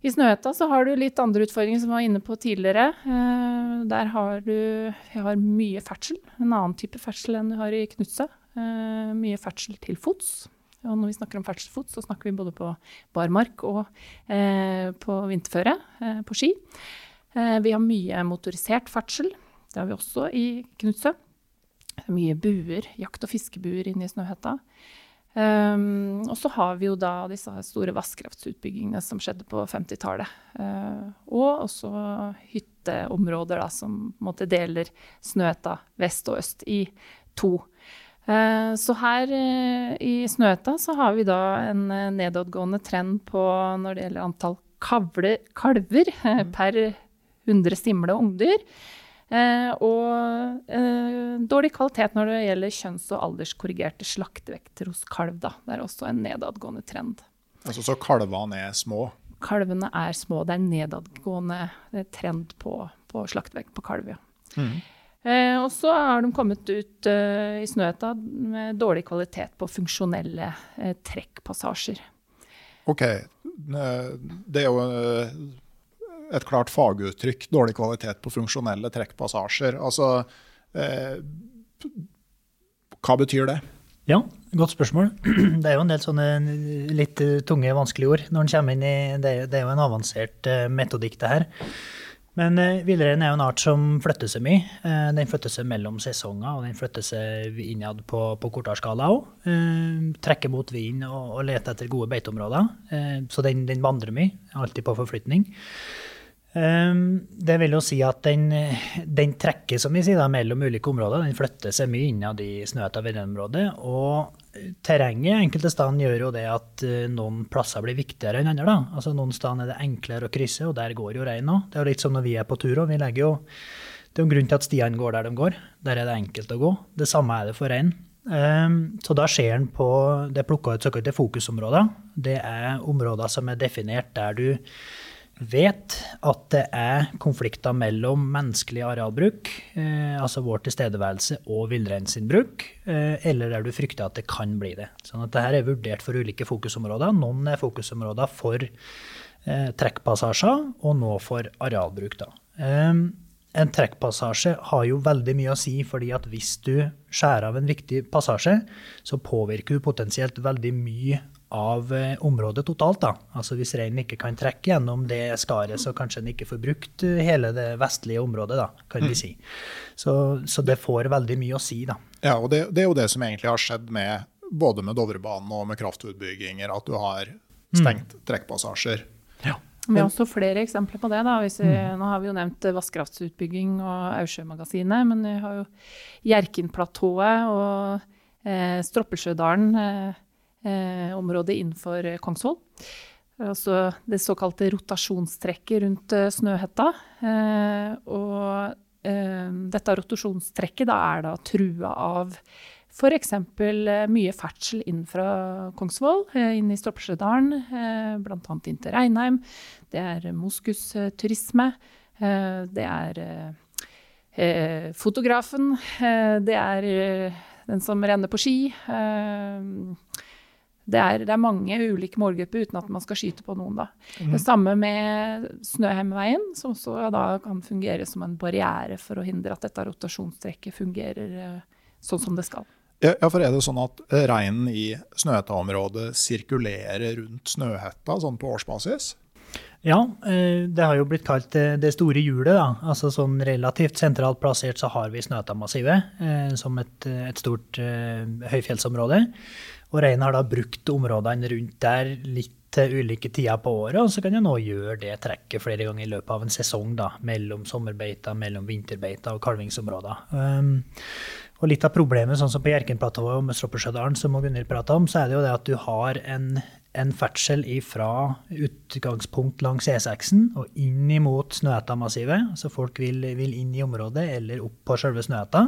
I Snøhetta så har du litt andre utfordringer som vi var inne på tidligere. Der har du har mye ferdsel, en annen type ferdsel enn du har i Knutsø. Mye ferdsel til fots. Og når vi snakker om ferdselsfots, så snakker vi både på barmark og på vinterføre, på ski. Eh, vi har mye motorisert ferdsel. Det har vi også i Knutsø. Mye buer, jakt- og fiskebuer inne i Snøhetta. Um, og så har vi jo da disse store vannkraftutbyggingene som skjedde på 50-tallet. Uh, eh, og også hytteområder da, som måte, deler Snøhetta vest og øst i to. Uh, så her uh, i Snøhetta så har vi da en nedadgående trend på når det gjelder antall kavle, kalver mm. per 100 stimle ungdyr. Eh, og eh, dårlig kvalitet når det gjelder kjønns- og alderskorrigerte slaktevekter hos kalv. Da. Det er også en nedadgående trend. Altså, så kalvene er små? Kalvene er små. Det er en nedadgående eh, trend på, på slaktevekt på kalv. Ja. Mm. Eh, og så har de kommet ut eh, i Snøhetta med dårlig kvalitet på funksjonelle eh, trekkpassasjer. OK. Det er jo et klart faguttrykk, dårlig kvalitet på funksjonelle trekkpassasjer. Altså, eh, hva betyr det? Ja, godt spørsmål. Det er jo en del sånne litt tunge, vanskelige ord når en kommer inn i Det er jo en avansert eh, metodikk, det her. Men eh, villreinen er jo en art som flytter seg mye. Eh, den flytter seg mellom sesonger, og den flytter seg innad på, på kortere skala òg. Eh, trekker mot vinden og, og leter etter gode beiteområder. Eh, så den, den vandrer mye, alltid på forflytning. Ehm, det vil jo si at den, den trekker som vi sier, da, mellom ulike områder. Den flytter seg mye innad i snøhetta vindområder, Og terrenget enkelte steder gjør jo det at eh, noen plasser blir viktigere enn andre. da. Altså Noen steder er det enklere å krysse, og der går jo reinen òg. Det er jo litt som når vi er på tur jo Det er jo en grunn til at stiene går der de går. Der er det enkelt å gå. Det samme er det for rein. Um, så da ser en på Det er plukka ut såkalte fokusområder. Det er områder som er definert der du vet at det er konflikter mellom menneskelig arealbruk, eh, altså vår tilstedeværelse, og villrein bruk, eh, eller der du frykter at det kan bli det. Sånn at dette er vurdert for ulike fokusområder. Noen er fokusområder for eh, trekkpassasjer, og nå for arealbruk. Da. Eh, en trekkpassasje har jo veldig mye å si, fordi at hvis du skjærer av en viktig passasje, så påvirker du potensielt veldig mye av eh, området totalt. da. Altså Hvis reinen ikke kan trekke gjennom det skaret, så kanskje den ikke får brukt eh, hele det vestlige området, da, kan vi si. Så, så det får veldig mye å si, da. Ja, og det, det, er jo det som egentlig har skjedd med både med Dovrebanen og med kraftutbygginger, at du har stengt mm. trekkpassasjer. Ja. Vi har også flere eksempler på det. da. Vi, mm. Nå har vi jo nevnt vannkraftutbygging og Aursjømagasinet, men vi har jo Hjerkinnplatået og eh, Stroppelsjødalen. Eh, eh, området innenfor Kongsvoll. Altså det såkalte rotasjonstrekket rundt eh, Snøhetta. Eh, og eh, dette rotasjonstrekket da er da trua av f.eks. Eh, mye ferdsel inn fra Kongsvoll, eh, inn i Stoppsjødalen, eh, bl.a. inn til Reinheim. Det er moskusturisme. Det er fotografen. Det er den som renner på ski det er, det er, mange ulike målgrupper uten at man skal skyte på noen. Da. Mm. Det samme med Snøheimveien, som også da kan fungere som en barriere for å hindre at dette rotasjonstrekket fungerer uh, sånn som det skal. Ja, for Er det sånn at reinen i Snøhetta-området sirkulerer rundt Snøhetta sånn på årsbasis? Ja, eh, det har jo blitt kalt det store hjulet. da. Altså sånn Relativt sentralt plassert så har vi Snøhetta-massivet eh, som et, et stort høyfjellsområde. Og reinen har da brukt områdene rundt der litt til ulike tider på året, og så kan jeg nå gjøre det trekket flere ganger i løpet av en sesong, da, mellom sommerbeiter, mellom vinterbeiter og kalvingsområder. Um, og litt av problemet, sånn som på Hjerkenplatået og Møstroppersjødalen, som Gunhild prata om, så er det jo det at du har en, en ferdsel fra utgangspunkt langs E6-en og inn imot Snøhetta-massivet. Så folk vil, vil, inn i området eller opp på selve Snøhetta.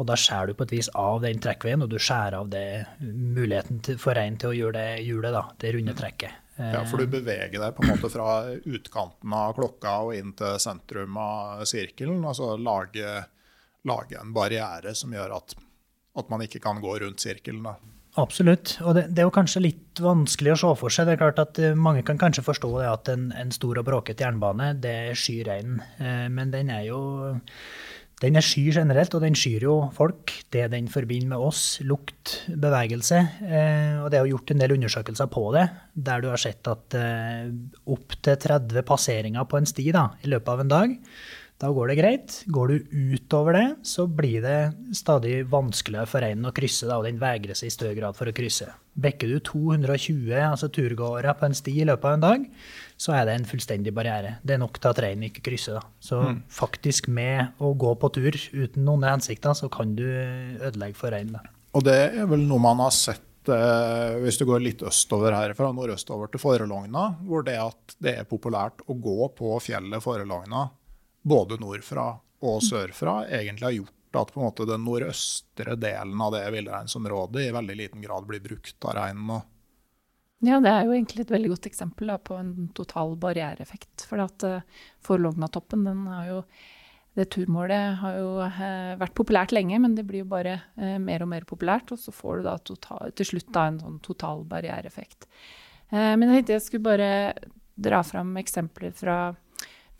Og da skjærer du på et vis av den trekkveien, og du skjærer av det, muligheten til, for reinen til å gjøre det hjulet, da, det runde trekket. Ja, for du beveger deg på en måte fra utkanten av klokka og inn til sentrum av sirkelen. Altså lage, lage en barriere som gjør at, at, man ikke kan gå rundt sirkelen. Da. Absolutt. Og det, det, er jo kanskje litt vanskelig å se for seg. Det er klart at eh, Mange kan kanskje forstå det at en, en stor og bråkete jernbane, det skyr reinen. Eh, men den er jo den er sky generelt, og den skyr jo folk. Det den forbinder med oss, lukt, bevegelse. Eh, og det er jo gjort en del undersøkelser på det, der du har sett at eh, opptil 30 passeringer på en sti da, i løpet av en dag, da går det greit. Går du utover det, så blir det stadig vanskeligere for reinen å krysse, da, og den vegrer seg i større grad for å krysse. Bekker du 220 altså turgåere på en sti i løpet av en dag, så er det en fullstendig barriere. Det er nok til at reinen ikke krysser. Da. Så mm. faktisk med å gå på tur uten noen hensikter, så kan du ødelegge for reinen. Og det er vel noe man har sett eh, hvis du går litt østover her, fra nordøstover til Forelogna, hvor det at det er populært å gå på fjellet Forelogna, både nordfra og sørfra, egentlig har gjort at på en måte den nordøstre delen av det villreinsområdet i veldig liten grad blir brukt av reinen. Ja, det er jo egentlig et veldig godt eksempel da, på en total barriereeffekt. For at uh, Forlognatoppen, den har jo det turmålet har jo eh, vært populært lenge, men det blir jo bare eh, mer og mer populært. Og så får du da total, til slutt da en sånn total barriereeffekt. Eh, men jeg tenkte jeg skulle bare dra fram eksempler fra,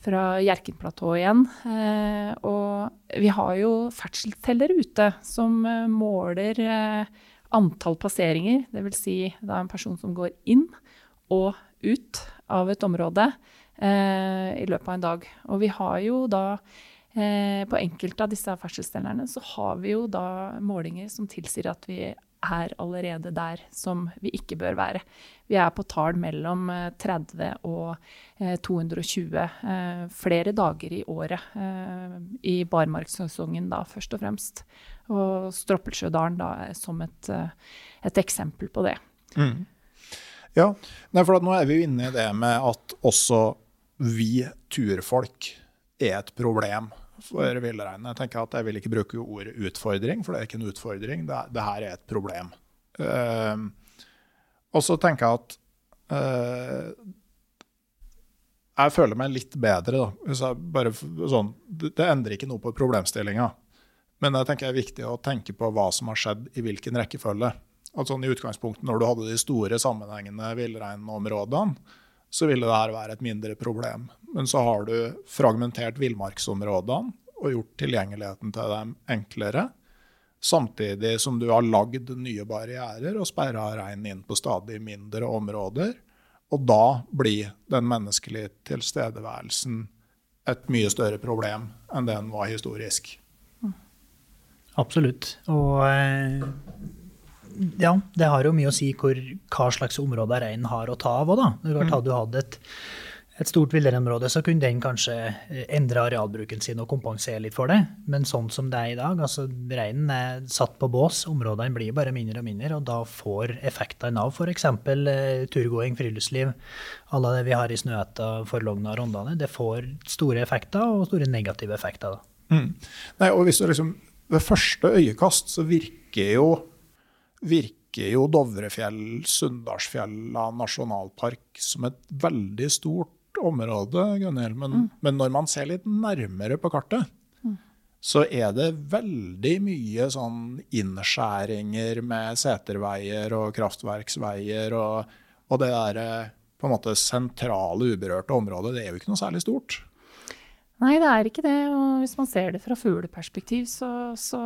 fra Hjerkenplatået igjen. og vi har jo ferdselsteller ute som måler antall passeringer, dvs. Si da en person som går inn og ut av et område eh, i løpet av en dag. Og vi har jo da eh, på enkelte av disse ferdselsdelerne så har vi jo da målinger som tilsier at vi er allerede der som vi ikke bør være. Vi er på tall mellom 30 eh, og 220 eh, flere dager i året. Eh, I barmarkssesongen, da, først og fremst. Og Stroppelsjødalen da er som et, et eksempel på det. Mm. Ja, Nei, for nå er vi jo inne i det med at også vi turfolk er et problem for villreinen. Jeg tenker at jeg vil ikke bruke ordet utfordring, for det er ikke en utfordring. Det, det her er et problem. Uh, og så tenker jeg at uh, Jeg føler meg litt bedre, da. Bare, sånn, det, det endrer ikke noe på problemstillinga. Men jeg tenker det er viktig å tenke på hva som har skjedd i hvilken rekkefølge. At sånn I utgangspunktet, når du hadde de store sammenhengende villreinområdene, så ville det her være et mindre problem. Men så har du fragmentert villmarksområdene og gjort tilgjengeligheten til dem enklere. Samtidig som du har lagd nye barrierer og sperra reinen inn på stadig mindre områder. Og da blir den menneskelige tilstedeværelsen et mye større problem enn det den var historisk. Absolutt. Og eh, ja, det har jo mye å si hvor, hva slags områder reinen har å ta av òg, da. Det klart, Hadde du hatt et, et stort villreinområde, så kunne den kanskje eh, endre arealbruken sin og kompensere litt for det. Men sånn som det er i dag, altså reinen er satt på bås, områdene blir bare mindre og mindre, og da får effektene av f.eks. Eh, turgåing, friluftsliv, alle det vi har i Snøhetta, Forlogna og Rondane, det får store effekter og store negative effekter. da. Mm. Nei, og hvis du liksom ved første øyekast så virker jo, virker jo Dovrefjell, Sunndalsfjella nasjonalpark som et veldig stort område, Gunhild. Men, mm. men, når man ser litt nærmere på kartet, mm. så er det veldig mye sånn innskjæringer med seterveier og kraftverksveier. Og, og det der på en måte sentrale, uberørte området, det er jo ikke noe særlig stort. Nei, det er ikke det. Og hvis man ser det fra fugleperspektiv, så, så,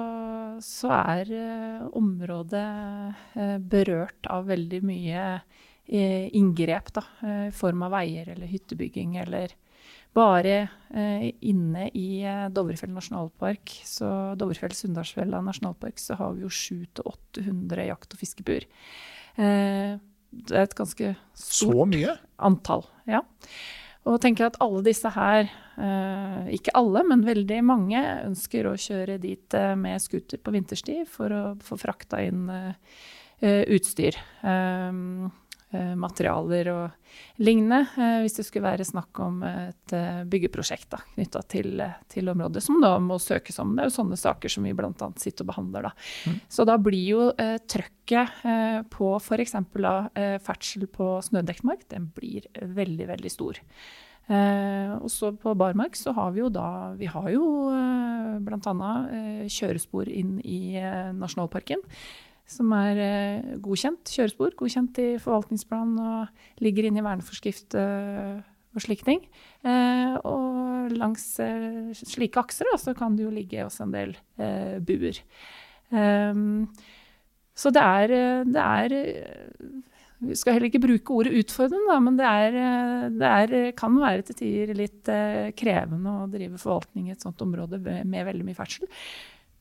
så er eh, området eh, berørt av veldig mye eh, inngrep. da, I form av veier eller hyttebygging eller bare inne i Dovrefjell nasjonalpark, så Dovrefjell-Sunndalsfjella nasjonalpark, så har vi jo 700-800 jakt- og fiskebuer. det er et ganske stort antall. ja. Og tenker at alle disse her, eh, ikke alle, men veldig mange, ønsker å kjøre dit eh, med scooter på vinterstid for å få frakta inn eh, utstyr. Materialer og lignende, hvis det skulle være snakk om et byggeprosjekt knytta til, til, området, som da må søkes om. Det er jo sånne saker som vi bl.a. sitter og behandler. Da. Mm. Så da blir jo eh, trøkket eh, på f.eks. Eh, ferdsel på snødekkmark, den blir veldig, veldig stor. Eh, og så på barmark så har vi jo da Vi har jo eh, bl.a. Eh, kjørespor inn i eh, nasjonalparken. Som er eh, godkjent kjørespor, godkjent i forvaltningsplan og ligger inne i verneforskrift eh, og slike ting. Eh, og langs slike akser da, så kan det jo ligge også en del buer. så det er, det er vi skal heller ikke bruke ordet utfordrende, da, men det, er, det er, kan være til tider litt krevende å drive forvaltning i et sånt område med veldig mye ferdsel.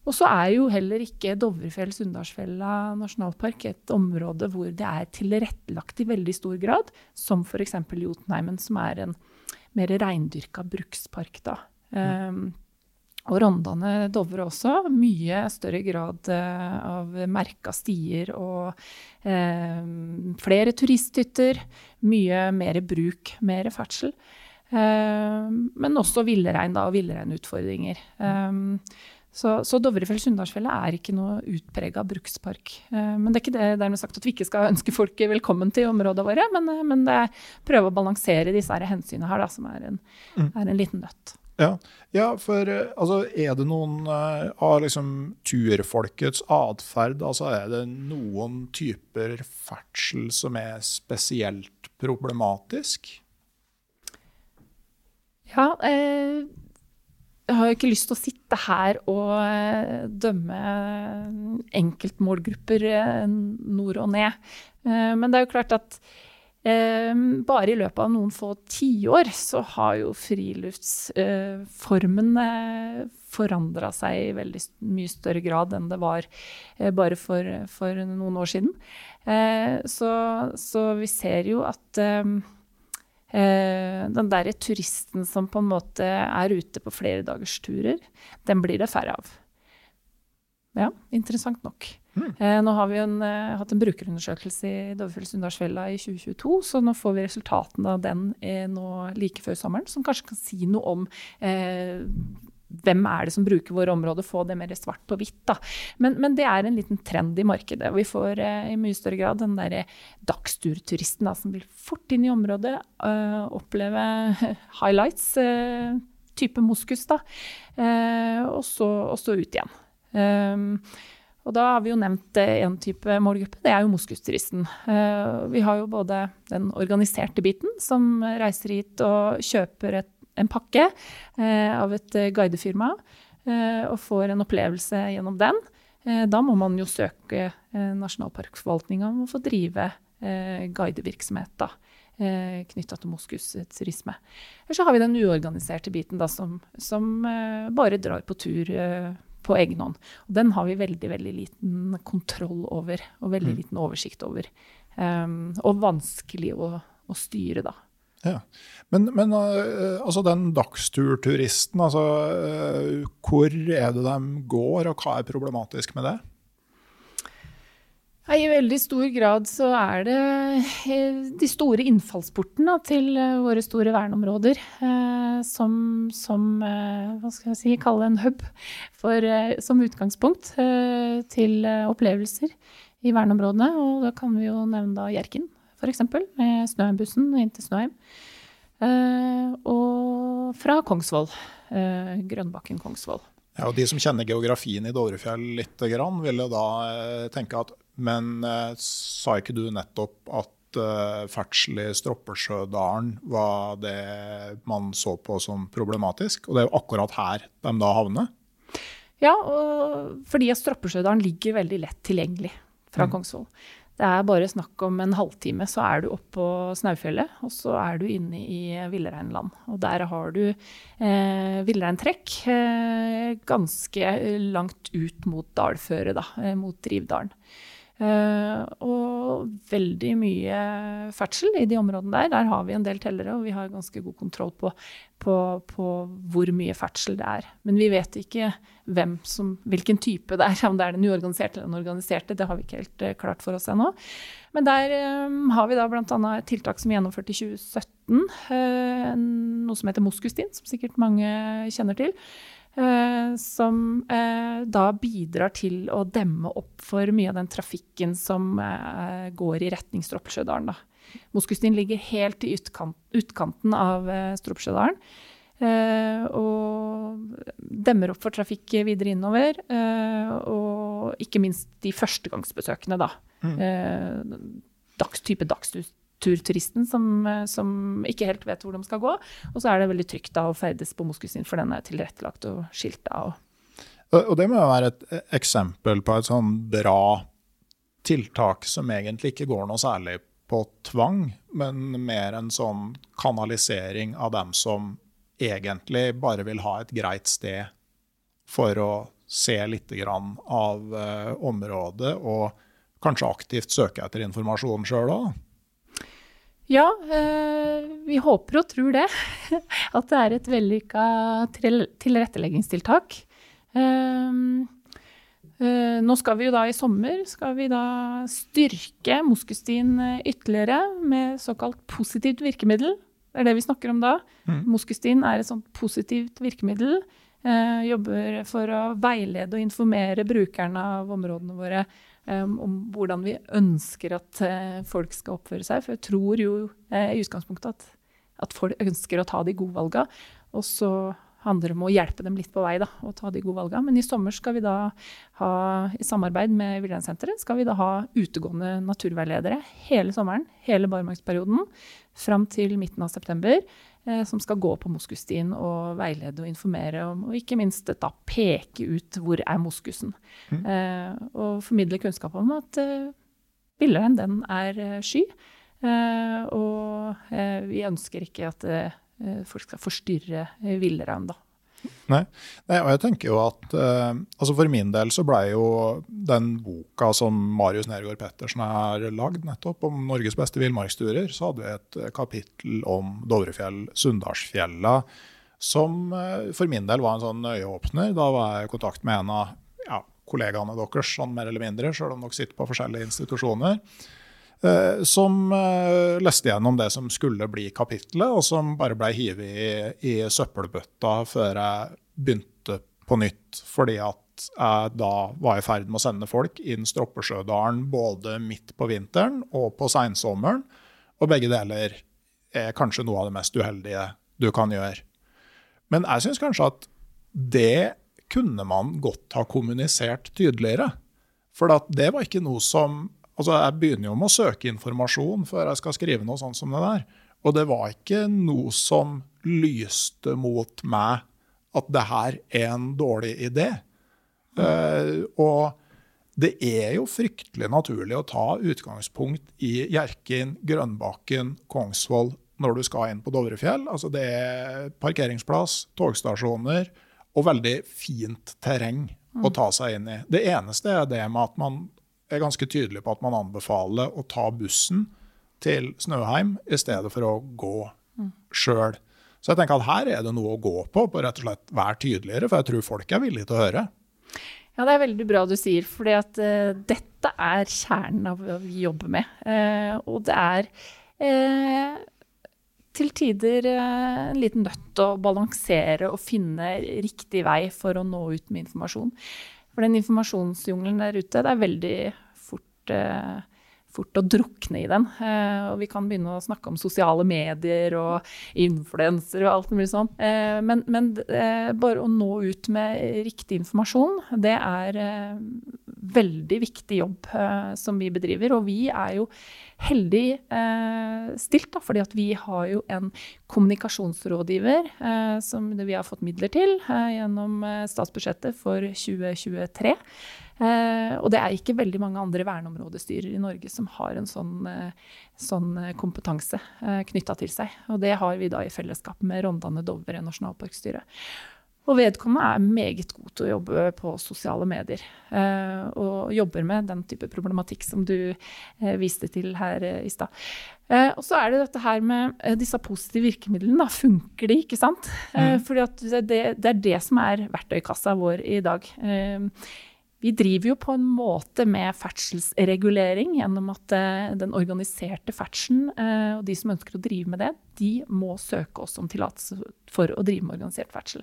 Og så er jo heller ikke Dovrefjell-Sunndalsfjella nasjonalpark et område hvor det er tilrettelagt i veldig stor grad, som f.eks. Jotunheimen, som er en mer reindyrka brukspark. da. Um, og Rondane Dovre også. Mye større grad uh, av merka stier og uh, flere turisthytter. Mye mer bruk, mer ferdsel. Uh, men også villrein og villreinutfordringer. Um, så, så Dovrefjell-Sunndalsfjellet er ikke noe utprega brukspark. men det er ikke det dermed sagt at vi ikke skal ønske folk velkommen til områdene våre, men, men det er prøve å balansere disse hensynene her, da, som er en, mm. er en liten nøtt. Ja, ja for eh, altså, er det noen uh, av liksom, turfolkets atferd altså, Er det noen typer ferdsel som er spesielt problematisk? Ja, eh, jeg har ikke lyst til å sitte her og eh, dømme enkeltmålgrupper nord og ned. Eh, men det er jo klart at bare i løpet av noen få tiår så har jo friluftsformen eh, forandra seg i veldig mye større grad enn det var eh, bare for, for noen år siden. Eh, så, så, vi ser jo at den derre turisten som på en måte er ute på flere dagers turer, den blir det færre av. Ja, interessant nok. Mm. Eh, nå har vi en, eh, hatt en brukerundersøkelse i Dovrefjell-Sunndalsfjella i 2022, så nå får vi resultatene av den eh, nå like før sommeren, som kanskje kan si noe om eh, hvem er det som bruker våre områder, få det mer svart på hvitt. Men, men, det er en liten trend i markedet. Vi får eh, i mye større grad den der dagsturturisten da, som vil fort inn i området, øh, oppleve highlights, øh, type moskus, da, øh, og, så, og, så, ut igjen. Um, Og da har vi jo nevnt én type målgruppe, det er jo moskusturisten. Vi har jo både den organiserte biten, som reiser hit og kjøper et, en pakke av et guidefirma, og får en opplevelse gjennom den. Da må man jo søke Nasjonalparkforvaltninga om å få drive guidevirksomhet. da eh, knytta til moskusturisme. Eller så har vi den uorganiserte biten da, som, som eh, bare drar på tur eh, på egen hånd. Og den har vi veldig, veldig liten kontroll over, og veldig mm. liten oversikt over. Um, og vanskelig å, å styre, da. Ja. Men, men uh, altså den dagsturturisten, altså, uh, hvor er det de går, og hva er problematisk med det? I veldig stor grad så er det eh, de store innfallsportene til eh, våre store verneområder eh, som, som hva skal jeg si, kalle en hub for, som utgangspunkt til opplevelser i verneområdene. Og da kan vi jo nevne da Hjerkinn, f.eks., med Snøheimbussen inn til Snøheim. Og fra Kongsvoll. Grønbakken Kongsvoll. Ja, og De som kjenner geografien i Dovrefjell litt, ville da tenke at men eh, sa ikke du nettopp at eh, ferdsel i Stroppesjødalen var det man så på som problematisk? Og det er jo akkurat her de da havner? Ja, fordi Stroppesjødalen ligger veldig lett tilgjengelig fra mm. Kongsvoll. Det er bare snakk om en halvtime, så er du oppå på Snaufjellet. Og så er du inne i villreinland. Og der har du eh, villreintrekk eh, ganske langt ut mot dalføret, da, eh, mot Drivdalen. Uh, og veldig mye ferdsel i de områdene der. Der har vi en del tellere, og vi har ganske god kontroll på, på, på hvor mye ferdsel det er. Men vi vet ikke som, hvilken type det er, om det er den uorganiserte eller den organiserte. Det har vi ikke helt uh, klart for oss ennå. Men der um, har vi da bl.a. et tiltak som vi gjennomførte i 2017. Uh, noe som heter Moskustin, som sikkert mange kjenner til. Eh, som eh, da bidrar til å demme opp for mye av den trafikken som eh, går i retning Stroppsjødalen. Moskustien ligger helt i utkant, utkanten av Stroppsjødalen. og demmer opp for trafikk videre innover. og ikke minst de førstegangsbesøkende, da. Mm. dags, type dagstur turturisten som, eh, som, ikke helt vet hvor de skal gå. Og så er det veldig trygt da å ferdes på Moskusin, for den er tilrettelagt og skilta. Og, og det må jo være et e, eksempel på et sånn bra tiltak som egentlig ikke går noe særlig på tvang, men mer en sånn kanalisering av dem som egentlig bare vil ha et greit sted for å se litt av uh, området, og kanskje aktivt søke etter informasjon sjøl òg? Ja, eh, vi håper og tror det. At det er et vellykka tilretteleggingstiltak. Ehm, eh, nå skal vi jo da i sommer skal vi da styrke Moskusstien eh, ytterligere med såkalt positivt virkemiddel. Det er det vi snakker om da. Mm. Moskustien er et sånt positivt virkemiddel. jobber for å veilede og informere brukerne av områdene våre um, om hvordan vi ønsker at uh, folk skal oppføre seg. For jeg tror jo uh, i utgangspunktet at, at, folk ønsker å ta de gode valga. Og så handler det om å hjelpe dem litt på vei da, og ta de gode valga. Men i sommer skal vi da ha, i samarbeid med Villreinsenteret, skal vi da ha utegående naturveiledere hele sommeren, hele barmarksperioden, fram til midten av september. Eh, som skal gå på moskusstien og veilede og informere om, og ikke minst da peke ut hvor er moskusen. Mm. Eh, og formidle kunnskap om at eh, villrein, den er eh, sky. Eh, og eh, vi ønsker ikke at folk skal forstyrre villrein, da. Nei. Nei, og jeg tenker jo at uh, altså For min del så blei jo den boka som Marius Nergård Pettersen har lagd nettopp om Norges beste villmarksturer, så hadde vi et uh, kapittel om Dovrefjell, Sunndalsfjella, som uh, for min del var en sånn øyeåpner. Da var jeg i kontakt med en av ja, kollegaene deres, sånn mer eller mindre, sjøl om dere sitter på forskjellige institusjoner. Eh, som eh, leste gjennom det som skulle bli kapittelet, og som bare ble hivet i, i, søppelbøtta før jeg begynte på nytt. Fordi at jeg da var i ferd med å sende folk inn Stroppesjødalen både midt på vinteren og på seinsommeren. Og begge deler er kanskje noe av det mest uheldige du kan gjøre. Men jeg syns kanskje at det kunne man godt ha kommunisert tydeligere. For det var ikke noe som Altså, jeg begynner jo med å søke informasjon før jeg skal skrive noe sånt som det der. Og det var ikke noe som lyste mot meg at det her er en dårlig idé. Uh, og det er jo fryktelig naturlig å ta utgangspunkt i Hjerkinn, Grønbakken, Kongsvoll når du skal inn på Dovrefjell. Altså det er parkeringsplass, togstasjoner og veldig fint terreng å ta seg inn i. Det eneste er det med at man er ganske tydelig på at man anbefaler å ta bussen til Snøheim i stedet for å gå mm. sjøl. Så jeg tenker at her er det noe å gå på, på rett og slett være tydeligere, for jeg tror folk er villige til å høre. Ja, det er veldig bra du sier, for uh, dette er kjernen av hva vi jobber med. Uh, og det er uh, til tider en liten nøtt å balansere og finne riktig vei for å nå ut med informasjon. For den informasjonsjungelen der ute, det er veldig fort, eh, fort å drukne i den. Eh, og vi kan begynne å snakke om sosiale medier og influensere og alt mulig sånn. Eh, men, men bare å nå ut med riktig informasjon, det er veldig viktig jobb som vi bedriver. Og vi er jo heldig stilt, da, fordi vi har jo en kommunikasjonsrådgiver som vi har fått midler til gjennom statsbudsjettet for 2023. Eh, og det er ikke veldig mange andre verneområdestyrer i Norge som har en sånn, sånn kompetanse knytta til seg. Og det har vi da i fellesskap med Rondane Dovre nasjonalparkstyre. Og vedkommende er meget god til å jobbe på sosiale medier. Eh, og jobber med den type problematikk som du eh, viste til her eh, i stad. Eh, og så er det dette her med eh, disse positive virkemidlene. Da. Funker de, ikke sant? Eh, mm. fordi det, det, er det som er verktøykassa vår i dag. Vi driver jo på en måte med ferdselsregulering gjennom at den organiserte ferdselen og de som ønsker å drive med det, de må søke oss om tillatelse for å drive med organisert ferdsel.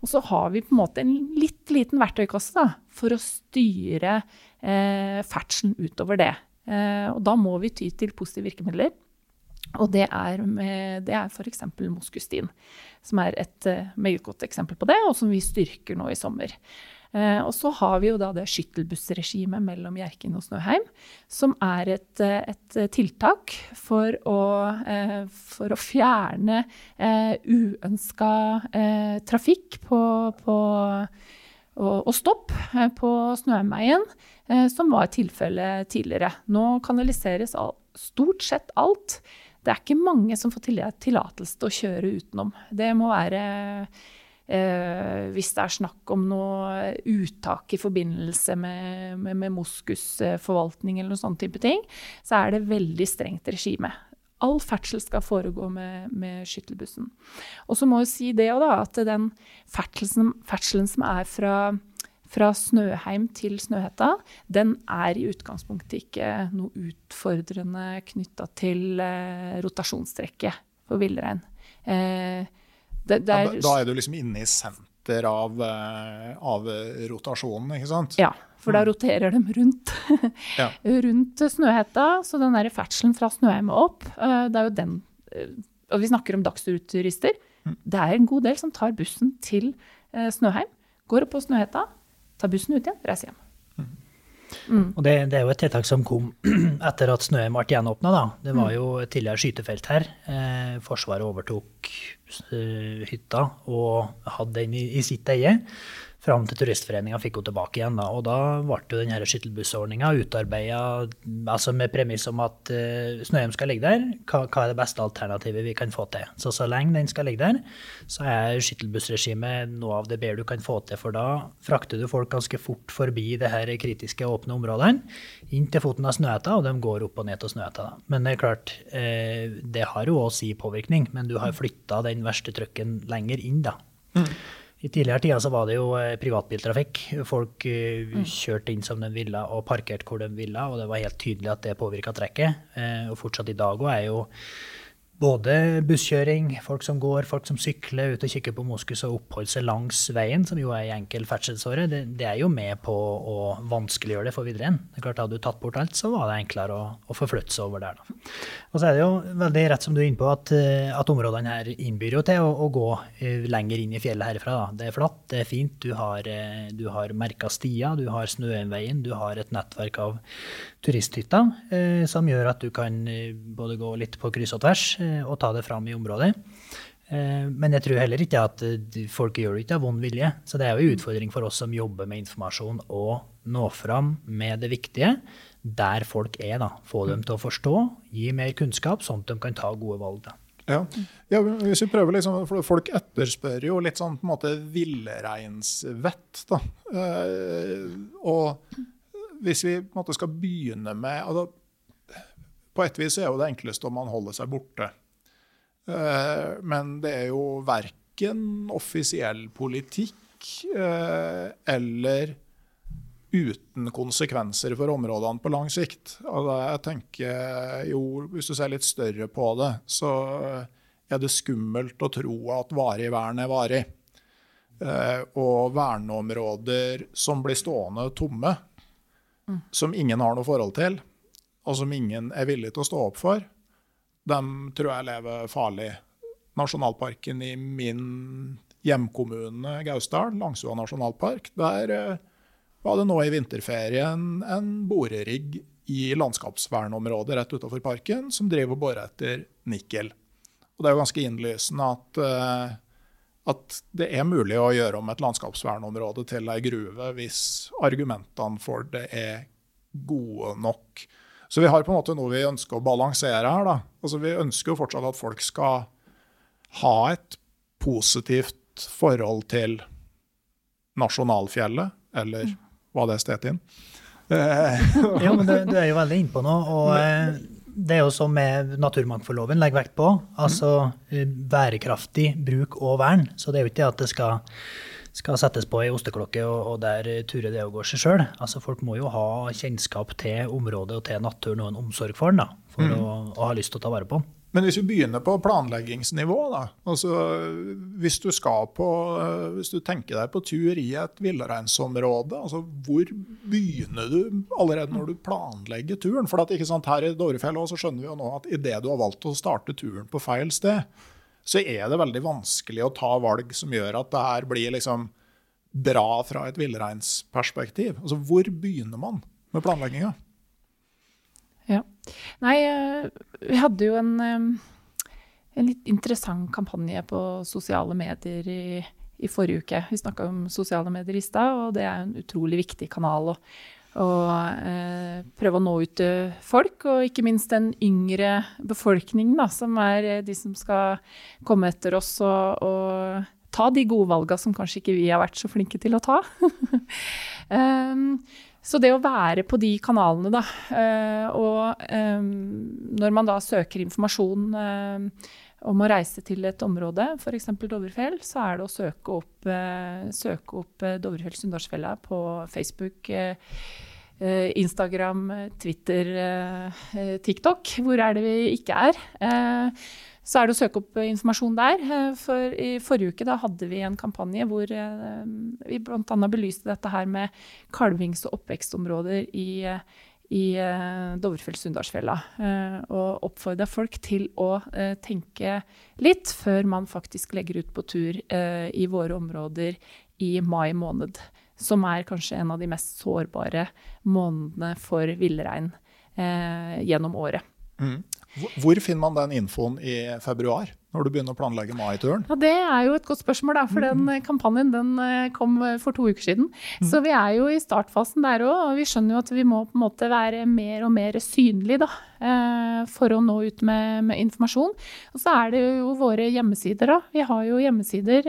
Og så har vi på en måte en litt liten verktøykasse da, for å styre eh, ferdselen utover det. Eh, og da må vi ty til positive virkemidler. Og det er, med, det er f.eks. moskustin, som er et uh, meget godt eksempel på det, og som vi styrker nå i sommer. Eh, og så har vi jo da det skyttelbussregimet mellom Hjerkinn og Snøheim, som er et, eh, et tiltak for å, eh, for å fjerne eh, uønska eh, trafikk på, på og, og stopp eh, på Snøheimveien, som var tilfellet tidligere. Nå kanaliseres all, stort sett alt. Det er ikke mange som får tillatelse til å kjøre utenom. Det må være Eh, hvis det er snakk om noe uttak i forbindelse med, med, med moskusforvaltning eller noen sånn type ting, så er det veldig strengt regime. All ferdsel skal foregå med, med skyttelbussen. Og så må jeg si det òg, at den ferdselen, ferdselen som er fra fra Snøheim til Snøhetta, den er i utgangspunktet ikke noe utfordrende knytta til eh, rotasjonstrekket for villrein. Eh, det, det er, ja, da, er du liksom inne i senter av, eh, av, rotasjonen, ikke sant? Ja, for da mm. roterer de rundt. ja. rundt Snøhetta. Så den der ferdselen fra Snøheim og opp, eh, det er jo den eh, Og vi snakker om dagsturister. Mm. Det er en god del som tar bussen til Snøheim, går opp på Snøhetta, tar bussen ut igjen, reiser hjem. Mm. Og det, det, er jo et tiltak som kom etter at Snøheim ble gjenåpna. Det var jo et tidligere skytefelt her. Eh, forsvaret overtok eh, hytta og hadde den i, i sitt eie fram til Turistforeninga fikk henne tilbake igjen. Da. Og da ble denne skyttelbussordninga utarbeida altså med premiss om at uh, Snøheim skal ligge der. Hva, hva, er det beste alternativet vi kan få til? Så så lenge den skal ligge der, så er skyttelbussregimet noe av det bedre du kan få til. For da frakter du folk ganske fort forbi det her kritiske åpne områdene, inn til foten av Snøhetta, og de går opp og ned til Snøhetta. Men det er klart, uh, det har jo òg si påvirkning, men du har flytta den verste trøkken lenger inn, da. Mm. I tidligere tider så var det jo eh, privatbiltrafikk. Folk eh, mm. kjørte inn som de ville og parkerte hvor de ville, og det var helt tydelig at det påvirka trekket. Eh, og fortsatt i dag òg er jo både busskjøring, folk som går, folk som sykler, ut og kikker på moskus og oppholder seg langs veien, som jo er en enkel ferdselsåre, det, det, er jo med på å vanskeliggjøre det for videre. inn. Det er klart Hadde du tatt bort alt, så var det enklere å, å forflytte seg over der. da. Og så er det jo veldig rett som du er inne på, at, eh, at områdene her innbyr jo til å, å, gå eh, lenger inn i fjellet herfra. Da. Det er flatt, det er fint, du har, eh, du har merka stier, du har Snøveien, du har et nettverk av turisthytter eh, som gjør at du kan både gå litt på kryss og tvers eh, og ta det fram i området. Eh, men jeg tror heller ikke at folk gjør det ikke av vond vilje. Så det er jo en utfordring for oss som jobber med informasjon, å nå fram med det viktige der folk er. da. Få dem til å forstå, gi mer kunnskap, sånn at de kan ta gode valg. da. Ja. ja. hvis vi prøver liksom, for Folk etterspør jo litt sånn på en måte villreinsvett. Eh, og hvis vi på en måte skal begynne med altså, På et vis er jo det enkleste om man holder seg borte. Eh, men det er jo verken offisiell politikk eh, eller uten konsekvenser for områdene på lang sikt. Altså, jeg tenker jo, Hvis du ser litt større på det, så er det skummelt å tro at varig vern er varig. Eh, og verneområder som blir stående tomme, som ingen har noe forhold til, og som ingen er villig til å stå opp for, dem tror jeg lever farlig. Nasjonalparken i min hjemkommune Gausdal, Langsua nasjonalpark, der eh, var det nå i vinterferien en borerigg i landskapsvernområdet rett utenfor parken som driver og borer etter nikkel. Og det er jo ganske innlysende at, uh, at, det er mulig å gjøre om et landskapsvernområde til ei gruve hvis argumentene for det er gode nok. Så vi har på en måte noe vi ønsker å balansere her. Da. Altså, vi ønsker jo fortsatt at folk skal ha et positivt forhold til nasjonalfjellet, eller mm hva det stedet inn. ja, men du, du, er jo veldig innpå nå. og eh, det er jo som med naturmangfoldloven legger vekt på. Altså eh, bærekraftig bruk og vern. Så det er jo ikke det at det skal, skal settes på ei osteklokke og, og der turer det og går seg sjøl. Altså, folk må jo ha kjennskap til området og til naturen og en omsorg for den da, for mm. å, å, ha lyst til å ta vare på den. Men hvis vi begynner på planleggingsnivå, da. Altså, hvis, du på, hvis du tenker deg på tur i et villreinsområde, altså, hvor begynner du allerede når du planlegger turen? For at, sant, Her i Dovrefjell så skjønner vi jo nå at idet du har valgt å starte turen på feil sted, så er det veldig vanskelig å ta valg som gjør at det her blir liksom bra fra et villreinsperspektiv. Altså, hvor begynner man med planlegginga? Nei, eh, vi hadde jo en, en litt interessant kampanje på sosiale medier i, i forrige uke. Vi snakka om sosiale medier i stad, og det er en utrolig viktig kanal. å og eh, prøve å nå ut til folk, og ikke minst den yngre befolkningen, da, som er eh, de som skal komme etter oss og, og ta de gode valga som kanskje ikke vi har vært så flinke til å ta. um, Så det å være på de kanalene, da, eh, og eh, når man da søker informasjon eh, om å reise til et område, f.eks. Dovrefjell, så er det å søke opp, søke opp Dovrefjell Sunndalsfjella på Facebook. Instagram, Twitter, TikTok. Hvor er det vi ikke er? Så er det å søke opp informasjon der. Eh, for I forrige uke hadde vi en kampanje hvor eh, vi bl.a. belyste dette her med kalvings- og oppvekstområder i, i eh, Dovrefjell-Sunndalsfjella. Og oppfordra folk til å tenke litt før man faktisk legger ut på tur i våre områder i mai måned. Som er kanskje en av de mest sårbare månedene for villrein gjennom året. Mm. Hvor finner man den infoen i februar? når du begynner å planlegge mai-turen? Ja, Det er jo et godt spørsmål, da, for den mm. kampanjen den eh, kom eh, for to uker siden. Mm. Så vi er jo i startfasen der òg, og vi skjønner jo at vi må på en måte være mer og mer synlige da, eh, for å nå ut med, med, informasjon. Og så er det jo våre hjemmesider, da. Vi har jo hjemmesider,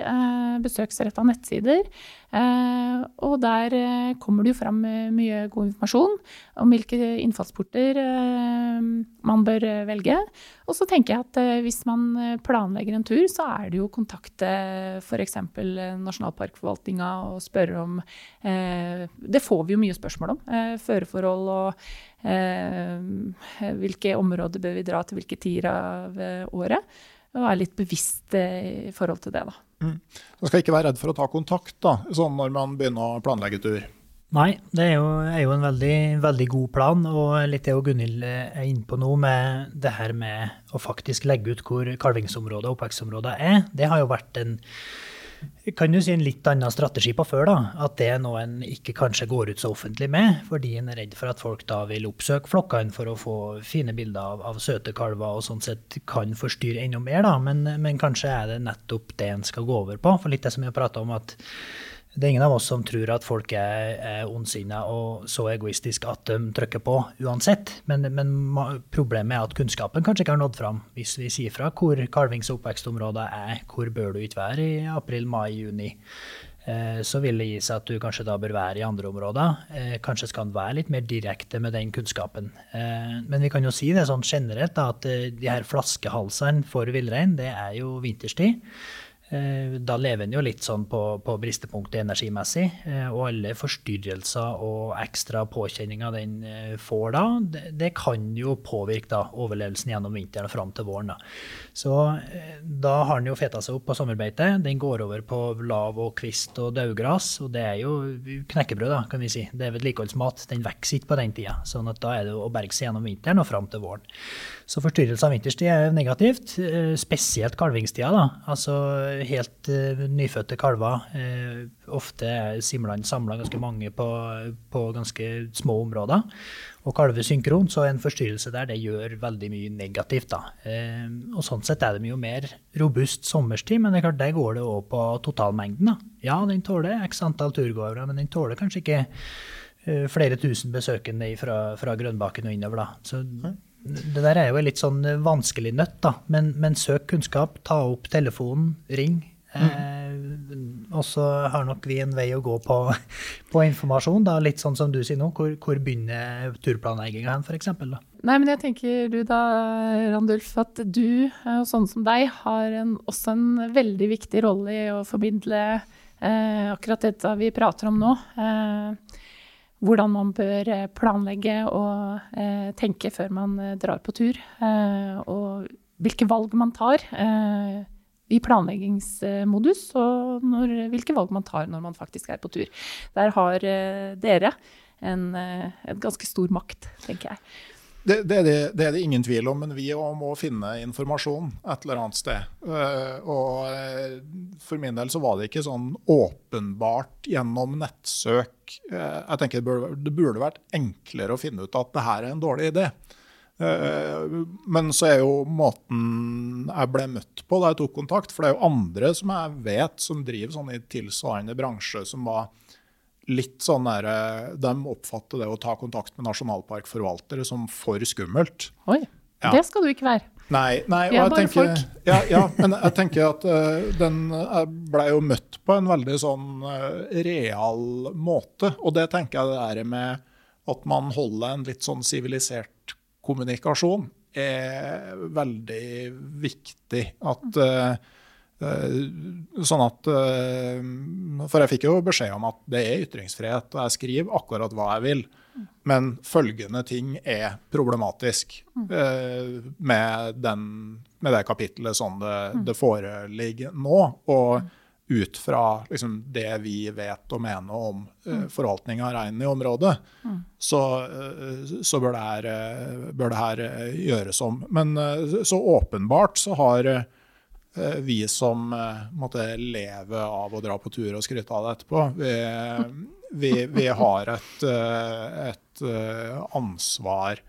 besøksretta nettsider. Og der kommer det jo fram mye god informasjon om hvilke innfallsporter man bør velge. Og så tenker jeg at hvis man planlegger en tur, så er det jo å kontakte f.eks. nasjonalparkforvaltninga og spørre om eh, Det får vi jo mye spørsmål om. Eh, føreforhold og eh, hvilke områder bør vi dra til hvilke tider av eh, året. Og være litt bevisst eh, i forhold til det, da. Mm. Skal ikke være redd for å ta kontakt da, sånn når man begynner å planlegge tur. Nei, det er jo, er jo en veldig, veldig, god plan. Og litt det Gunhild er inne på nå, med det her med å faktisk legge ut hvor kalvingsområdet og oppvekstområder er, det har jo vært en kan du si en litt annen strategi på før. da, At det er noe en ikke kanskje går ut så offentlig med, fordi en er redd for at folk da vil oppsøke flokkene for å få fine bilder av, av søte kalver og sånn sett kan forstyrre enda mer. da, men, men kanskje er det nettopp det en skal gå over på. For litt det som har prata om, at det er ingen av oss som tror at folk er, er ondsinna og så egoistisk at de trykker på uansett. Men, men, problemet er at kunnskapen kanskje ikke har nådd fram. Hvis vi sier fra hvor kalvings- og oppvekstområder er, hvor bør du ikke være i april, mai, juni, eh, så vil det gi seg at du kanskje da bør være i andre områder. Eh, kanskje skal en være litt mer direkte med den kunnskapen. Eh, men vi kan jo si det sånn generelt da, at de her flaskehalsene for villrein, det er jo vinterstid. Eh, da lever en jo litt sånn på, på bristepunktet energimessig. Eh, og alle forstyrrelser og ekstra påkjenninger den eh, får da, det, det kan jo påvirke da, overlevelsen gjennom vinteren og fram til våren. Da. Så da har den jo feta seg opp på sommerbeite. Den går over på lav og kvist og daugras. Og det er jo knekkebrød, da, kan vi si. Det er vedlikeholdsmat. Den vokser ikke på den tida. sånn at da er det å berge seg gjennom vinteren og fram til våren. Så forstyrrelse av vinterstid er negativt, spesielt kalvingstida. da, altså helt uh, nyfødte kalver. Ofte er simlene samla ganske mange på, på, ganske små områder. Og kalver synkront, så en forstyrrelse der det gjør veldig mye negativt. da. Uh, og Sånn sett er det mye mer robust sommerstid, men det er klart der går det òg på totalmengden. da. Ja, den tåler x antall turgåere, men den tåler kanskje ikke flere tusen besøkende fra, fra Grønbakken og innover. da. Så det der er jo en litt sånn vanskelig nøtt, da. Men, men søk kunnskap, ta opp telefonen, ring. Mm. Eh, og så har nok vi en vei å gå på, på informasjon, da, litt sånn som du sier nå. Hvor, hvor begynner turplanlegginga hen, f.eks.? Nei, men jeg tenker du da, Randulf, at du, og sånn som deg, har en, også en veldig viktig rolle i å formidle eh, akkurat dette vi prater om nå. Eh, hvordan man bør eh, planlegge og eh, tenke før man eh, drar på tur. Eh, og hvilke valg man tar eh, i planleggingsmodus, og når, hvilke valg man tar når man faktisk er på tur. Der har eh, dere en, en, ganske stor makt, tenker jeg. Det, det, det, det, er det, ingen tvil om, men vi må finne informasjon et eller annet sted. Uh, og For min del så var det ikke sånn åpenbart gjennom nettsøk. Jeg tenker det burde, burde, vært enklere å finne ut at det her er en dårlig idé. Men så er jo måten jeg ble møtt på da jeg tok kontakt, for det er jo andre som jeg vet som driver sånn i tilsvarende bransje, som var litt sånn der, eh, De oppfatter det å ta kontakt med nasjonalparkforvaltere som for skummelt. Oi, ja. det skal du ikke være. Nei, nei og jeg tenker, ja, ja, men jeg tenker at uh, den jeg ble jo møtt på en veldig sånn uh, real måte. Og det tenker jeg det er med at man holder en litt sånn sivilisert kommunikasjon, er veldig viktig. At Eh, sånn at eh, For jeg fikk jo beskjed om at det er ytringsfrihet, og jeg skriver akkurat hva jeg vil. Men følgende ting er problematisk eh, med, den, med det kapitlet sånn det, det foreligger nå. Og ut fra liksom, det vi vet og mener om uh, forvaltning av reinen i området, mm. så, uh, så, bør det her, bør det her gjøres om. Men uh, så åpenbart så har Eh, vi som eh, måtte leve av å dra på tur og skryte av det etterpå, vi, vi, vi har et, eh, et, ansvar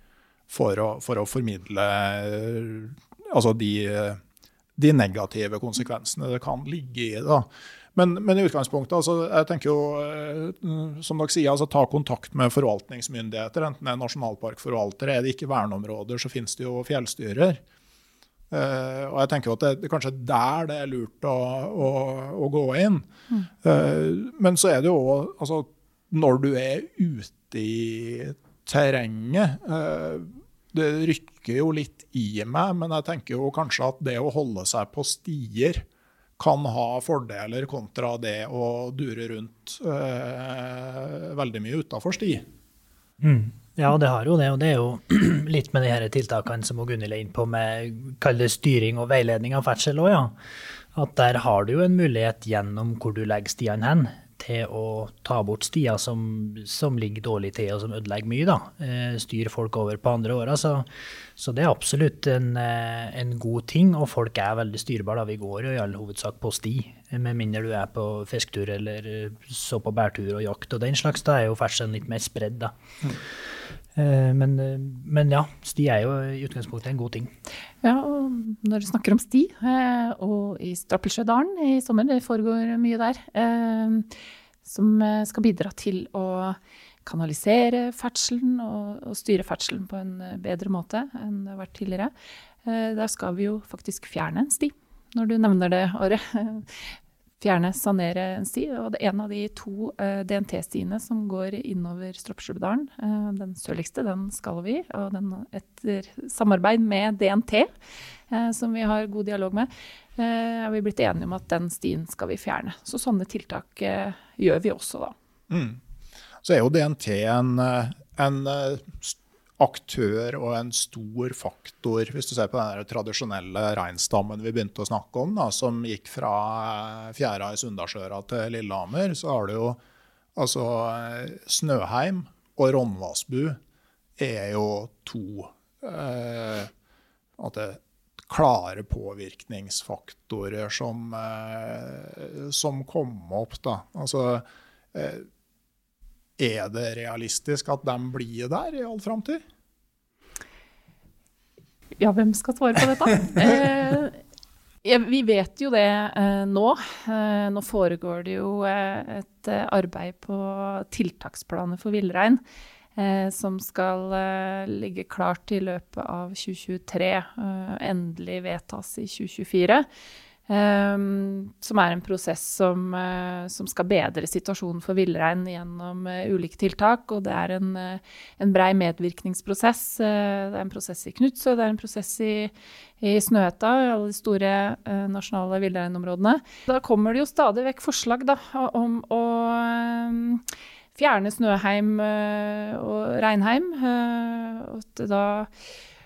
for å, for å formidle altså de, de, negative konsekvensene det kan ligge i det. Men, men, i utgangspunktet, altså, jeg tenker jo, som dere sier, altså, ta kontakt med forvaltningsmyndigheter. Enten det er nasjonalparkforvaltere, er det ikke verneområder, så finnes det jo fjellstyrer. Uh, og jeg tenker jo at det, det er der det er lurt å, å, å gå inn. Mm. Uh, men så er det jo òg altså, Når du er ute i terrenget uh, Det rykker jo litt i meg, men jeg tenker jo kanskje at det å holde seg på stier kan ha fordeler kontra det å dure rundt veldig mye utafor sti. Mm. Ja, det har jo det. Og det er jo litt med de her tiltakene som Gunhild er inne på, med kall styring og veiledning av ferdsel òg, ja. At der har du jo en mulighet gjennom hvor du legger stiene hen, til å ta bort stier som, som ligger dårlig til og som ødelegger mye. da, eh, Styre folk over på andre åra. Så, så, det er absolutt en, eh, en, god ting. Og folk er veldig styrbare. da, Vi går jo i all hovedsak på sti. Med mindre du er på fisketur eller så på bærtur og jakt og den slags. Da er jo ferdselen litt mer spredd. da. Mm. Men, men, ja, sti er jo i utgangspunktet en god ting. Ja, og når du snakker om sti, eh, og i Strappelsjødalen i sommer, det foregår mye der, eh, som eh, skal bidra til å kanalisere ferdselen og, styre ferdselen på en bedre måte enn det har vært tidligere. Der skal vi jo faktisk fjerne en sti, når du nevner det, Åre fjerne, sanere en sti. Og det er en av de to uh, DNT-stiene som går innover Stroppsjøbedalen. Uh, den sørligste, den skal vi. Og den etter samarbeid med DNT, uh, eh, som vi har god dialog med, er vi blitt enige om at den stien skal vi fjerne. Så sånne tiltak gjør vi også, da. Mm. Så er jo DNT en, en aktør og en stor faktor, hvis du ser på den tradisjonelle reinstammen vi begynte å snakke om, da, som gikk fra eh, fjæra i Sunndalsøra til Lillehammer, så har du jo altså Snøheim og Ronnvassbu er jo to eh, det, klare påvirkningsfaktorer som, eh, som kom opp. Da. Altså, eh, er det realistisk at de blir der i all framtid? Ja, hvem skal svare på dette? eh, vi vet jo det eh, nå. Eh, nå foregår det jo et arbeid på tiltaksplaner for villrein. Som skal ligge klart i løpet av 2023. endelig vedtas i 2024. Um, som er en prosess som, uh, som, skal bedre situasjonen for villrein gjennom uh, ulike tiltak. Og det er en, uh, en brei medvirkningsprosess. det er en prosess i Knutsø, det er en prosess i, i Snøhetta, alle de store nasjonale villreinområdene. Da kommer det jo stadig vekk forslag da, om å fjerne Snøheim og Reinheim. og at da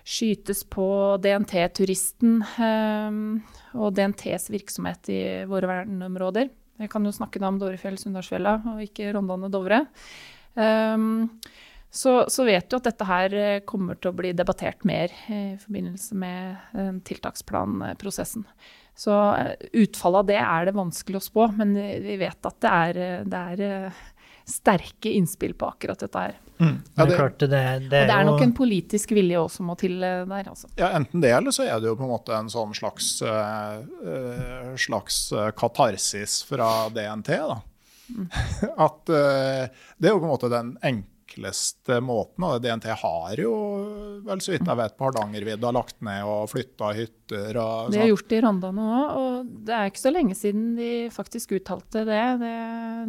skytes på DNT-turisten og DNTs virksomhet i våre verneområder. Jeg kan jo snakke om Dovrefjell, Sunndalsfjella, og ikke Rondane Dovre. Um, så, så, vet du at dette her eh, kommer til å bli debattert mer i forbindelse med tiltaksplanprosessen. Så eh, utfallet av det er det vanskelig å spå, men vi vet at det er, det er sterke innspill på akkurat dette her. Mm. Ja, det, det, det, og det er nok en politisk vilje også må til eh, der. Altså. Ja, Enten det, eller så er det jo på en måte en sånn slags, uh, slags katarsis fra DNT. da. Mm. At uh, det er jo på en måte den enkleste måten. og DNT har jo, vel så vidt jeg vet, på Hardangervidda lagt ned og flytta hytter. Og, det er gjort i Rondane òg, og det er ikke så lenge siden de faktisk uttalte det. Det,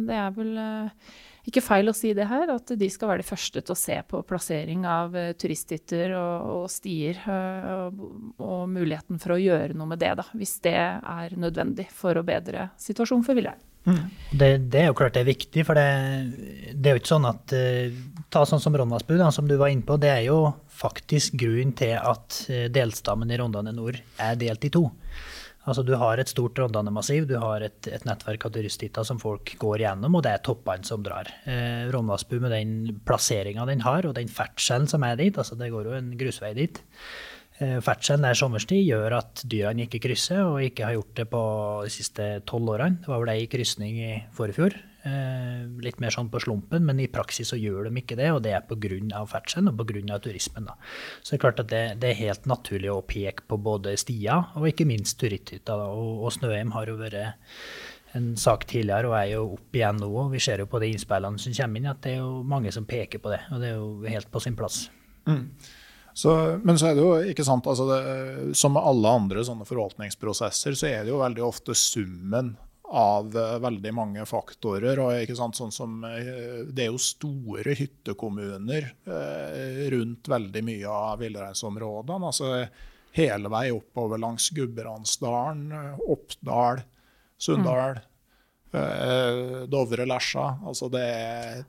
det er vel uh, ikke feil å si det her, at de skal være de første til å se på plassering av uh, turisthytter og, og stier, uh, og, og, muligheten for å gjøre noe med det, da, hvis det er nødvendig for å bedre situasjonen for villrein. Mm. Det, det, er jo klart det er viktig, for det, det er jo ikke sånn at uh, Ta sånn som Rondvassbu, som du var inne på. Det er jo faktisk grunnen til at delstammen i Rondane nord er delt i to. Altså Du har et stort Rondane-massiv, du har et, et, nettverk av turisthytter som folk går gjennom, og det er toppene som drar. Eh, Rondvassbu med den plasseringa den har, og den ferdselen som er dit, altså det går jo en grusvei dit. Eh, ferdselen der sommerstid gjør at dyrene ikke krysser, og ikke har gjort det på de siste tolv årene. Det var vel ei krysning i forfjor, litt mer sånn på slumpen, men i praksis så gjør de ikke det, og det er pga. ferdselen og pga. turismen. Da. Så det er klart at det, det, er helt naturlig å peke på både stier og ikke minst turisthytta. Og, og Snøheim har jo vært en sak tidligere og er jo opp igjen nå. og Vi ser jo på de innspillene som kommer inn, at det er jo mange som peker på det. Og det er jo helt på sin plass. Mm. Så, men så er det jo ikke sant, altså det, som med alle andre sånne forvaltningsprosesser, så er det jo veldig ofte summen av eh, veldig mange faktorer. og sånn som eh, Det er jo store hyttekommuner eh, rundt veldig mye av villreinsområdene. Altså hele vei oppover langs Gudbrandsdalen, Oppdal, Sunndal. Mm. Dovre, Lesja. Altså det,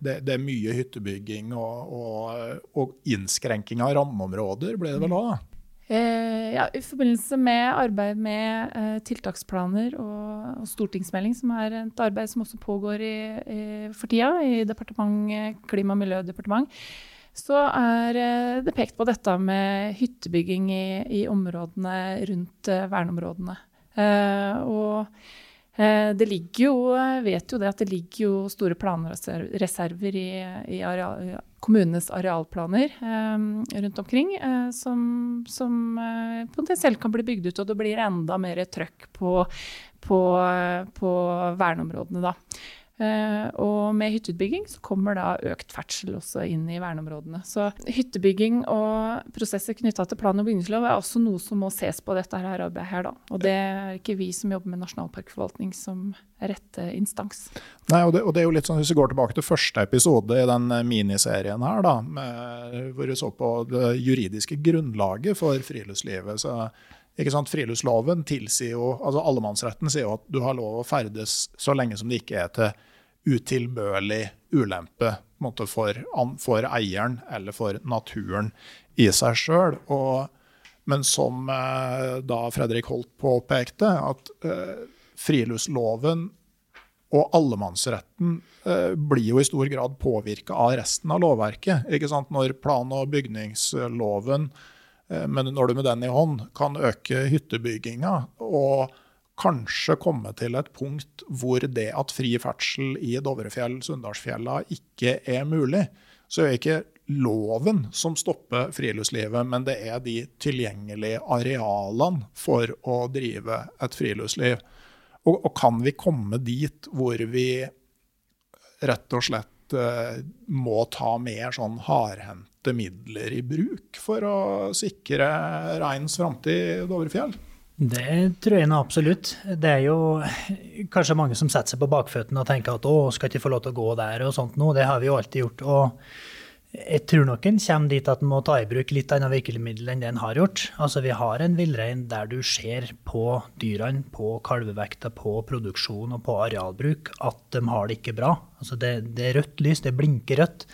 det, det, er mye hyttebygging og, og, og innskrenking av rammeområder, blir det vel òg? Eh, ja, I forbindelse med arbeid med eh, tiltaksplaner og, stortingsmelding, som er et arbeid som også pågår i, for tida i Klima- og miljødepartement, så er eh, det pekt på dette med hyttebygging i, i områdene rundt verneområdene. Og det ligger jo, vet jo det at det ligger jo store planreserver i, i areal, kommunenes arealplaner eh, rundt omkring eh, som, som eh, potensielt kan bli bygd ut, og det blir enda mer trøkk på, på, på verneområdene da. Uh, og med hytteutbygging så kommer da økt ferdsel også inn i verneområdene. Så hyttebygging og prosesser knytta til plan- og bygningslov er også noe som må ses på dette her arbeidet her, da. Og det er ikke vi som jobber med nasjonalparkforvaltning som rette instans. Nei, og det, og det, er jo litt sånn Hvis vi går tilbake til første episode i den miniserien her, da, med, hvor vi så på det juridiske grunnlaget for friluftslivet, så ikke sant? Friluftsloven tilsier jo, altså Allemannsretten sier jo at du har lov å ferdes så lenge som det ikke er til utilbørlig ulempe for, for, eieren eller for naturen i seg sjøl. Men som eh, da Fredrik Holt påpekte, at eh, friluftsloven og allemannsretten eh, blir jo i stor grad påvirka av resten av lovverket. ikke sant? Når plan- og bygningsloven, eh, men når du med den i hånd kan øke hyttebygginga og kanskje komme til et punkt hvor det at fri ferdsel i Dovrefjell, Sunndalsfjella ikke er mulig, så er det ikke loven som stopper friluftslivet, men det er de tilgjengelige arealene for å drive et friluftsliv. Og, og kan vi komme dit hvor vi rett og slett eh, må ta mer sånn hardhendte midler i bruk for å sikre reinens framtid i Dovrefjell? Det tror jeg nå absolutt. Det er jo kanskje mange som setter seg på bakføttene og tenker at å, skal ikke få lov til å gå der og sånt noe. Det har vi jo alltid gjort. Og jeg tror nok en kommer dit at en må ta i bruk litt annet virkemiddel enn det en har gjort. Altså Vi har en villrein der du ser på dyrene, på kalvevekta, på produksjon og på arealbruk at de har det ikke bra. Altså det, det er rødt lys, det blinker rødt.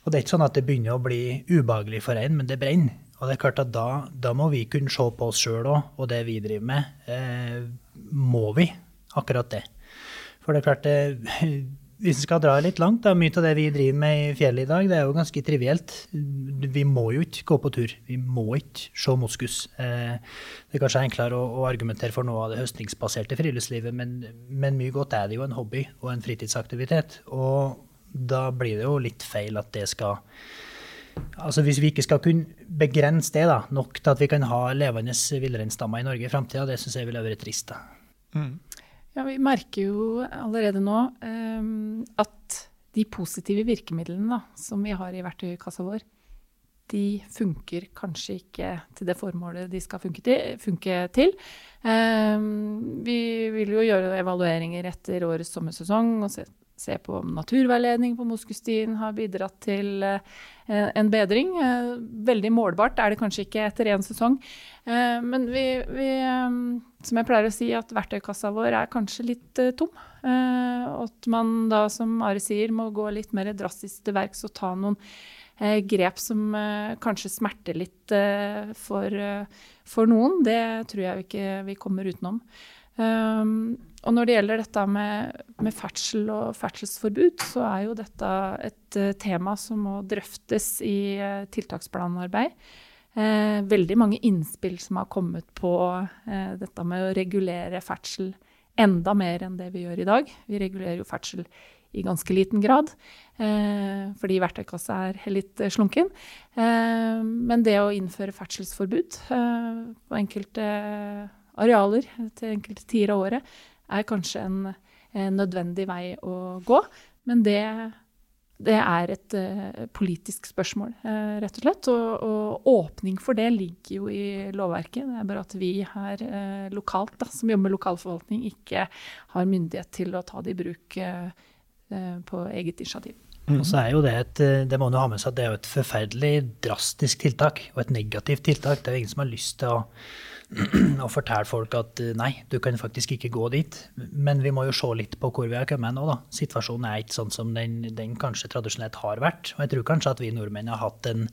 Og det er ikke sånn at det begynner å bli ubehagelig for reinen, men det brenner. Og det er klart at da, da må vi kunne se på oss sjøl òg, og det vi driver med. Eh, må vi akkurat det? For det er klart, eh, hvis vi skal dra litt langt, da, mye av det vi driver med i fjellet i dag, det er jo ganske trivielt. Vi må jo ikke gå på tur. Vi må ikke se moskus. Eh, det er kanskje enklere å, å, argumentere for noe av det høstningsbaserte friluftslivet, men, men mye godt er det jo en hobby og en fritidsaktivitet. Og da blir det jo litt feil at det skal Altså Hvis vi ikke skal kunne begrense det da, nok til at vi kan ha levende villreinstammer i Norge i framtida, det syns jeg ville vært trist. Mm. Ja, Vi merker jo allerede nå um, at de positive virkemidlene da, som vi har i verktøykassa vår, de funker kanskje ikke til det formålet de skal funke til. Funke til. Um, vi vil jo gjøre evalueringer etter årets sommersesong og se se på om naturveiledning på Moskustien har bidratt til uh, en bedring. Uh, veldig målbart er det kanskje ikke etter én sesong. Uh, men vi, vi som jeg pleier å si, at verktøykassa vår er kanskje litt tom. at man da, som Are sier, må gå litt mer drastisk til verks og ta noen grep som kanskje smerter litt for, for, noen. Det tror jeg ikke vi kommer utenom. Um, og når det gjelder dette med, med, ferdsel og ferdselsforbud, så er jo dette et uh, tema som må drøftes i uh, tiltaksplanarbeid. Eh, veldig mange innspill som har kommet på dette med å regulere ferdsel enda mer enn det vi gjør i dag. Vi regulerer jo ferdsel i ganske liten grad, fordi verktøykassa er litt slunken. men det å innføre ferdselsforbud på enkelte arealer til enkelte tider av året, er kanskje en, en nødvendig vei å gå. Men det, det er et uh, politisk spørsmål, uh, rett og slett. Og, og, åpning for det ligger jo i lovverket. Det er bare at vi her uh, lokalt, da, som jobber med lokalforvaltning, ikke har myndighet til å ta det i bruk på eget initiativ. Mm. Og så er jo det et, det må man ha med seg at det er jo et forferdelig drastisk tiltak, og et negativt tiltak. Det er jo ingen som har lyst til å og fortelle folk at eh, nei, du kan faktisk ikke gå dit. Men vi må jo se litt på hvor vi har kommet nå. da. Situasjonen er ikke sånn som den, den kanskje tradisjonelt har vært. Og jeg tror kanskje at vi nordmenn har hatt en,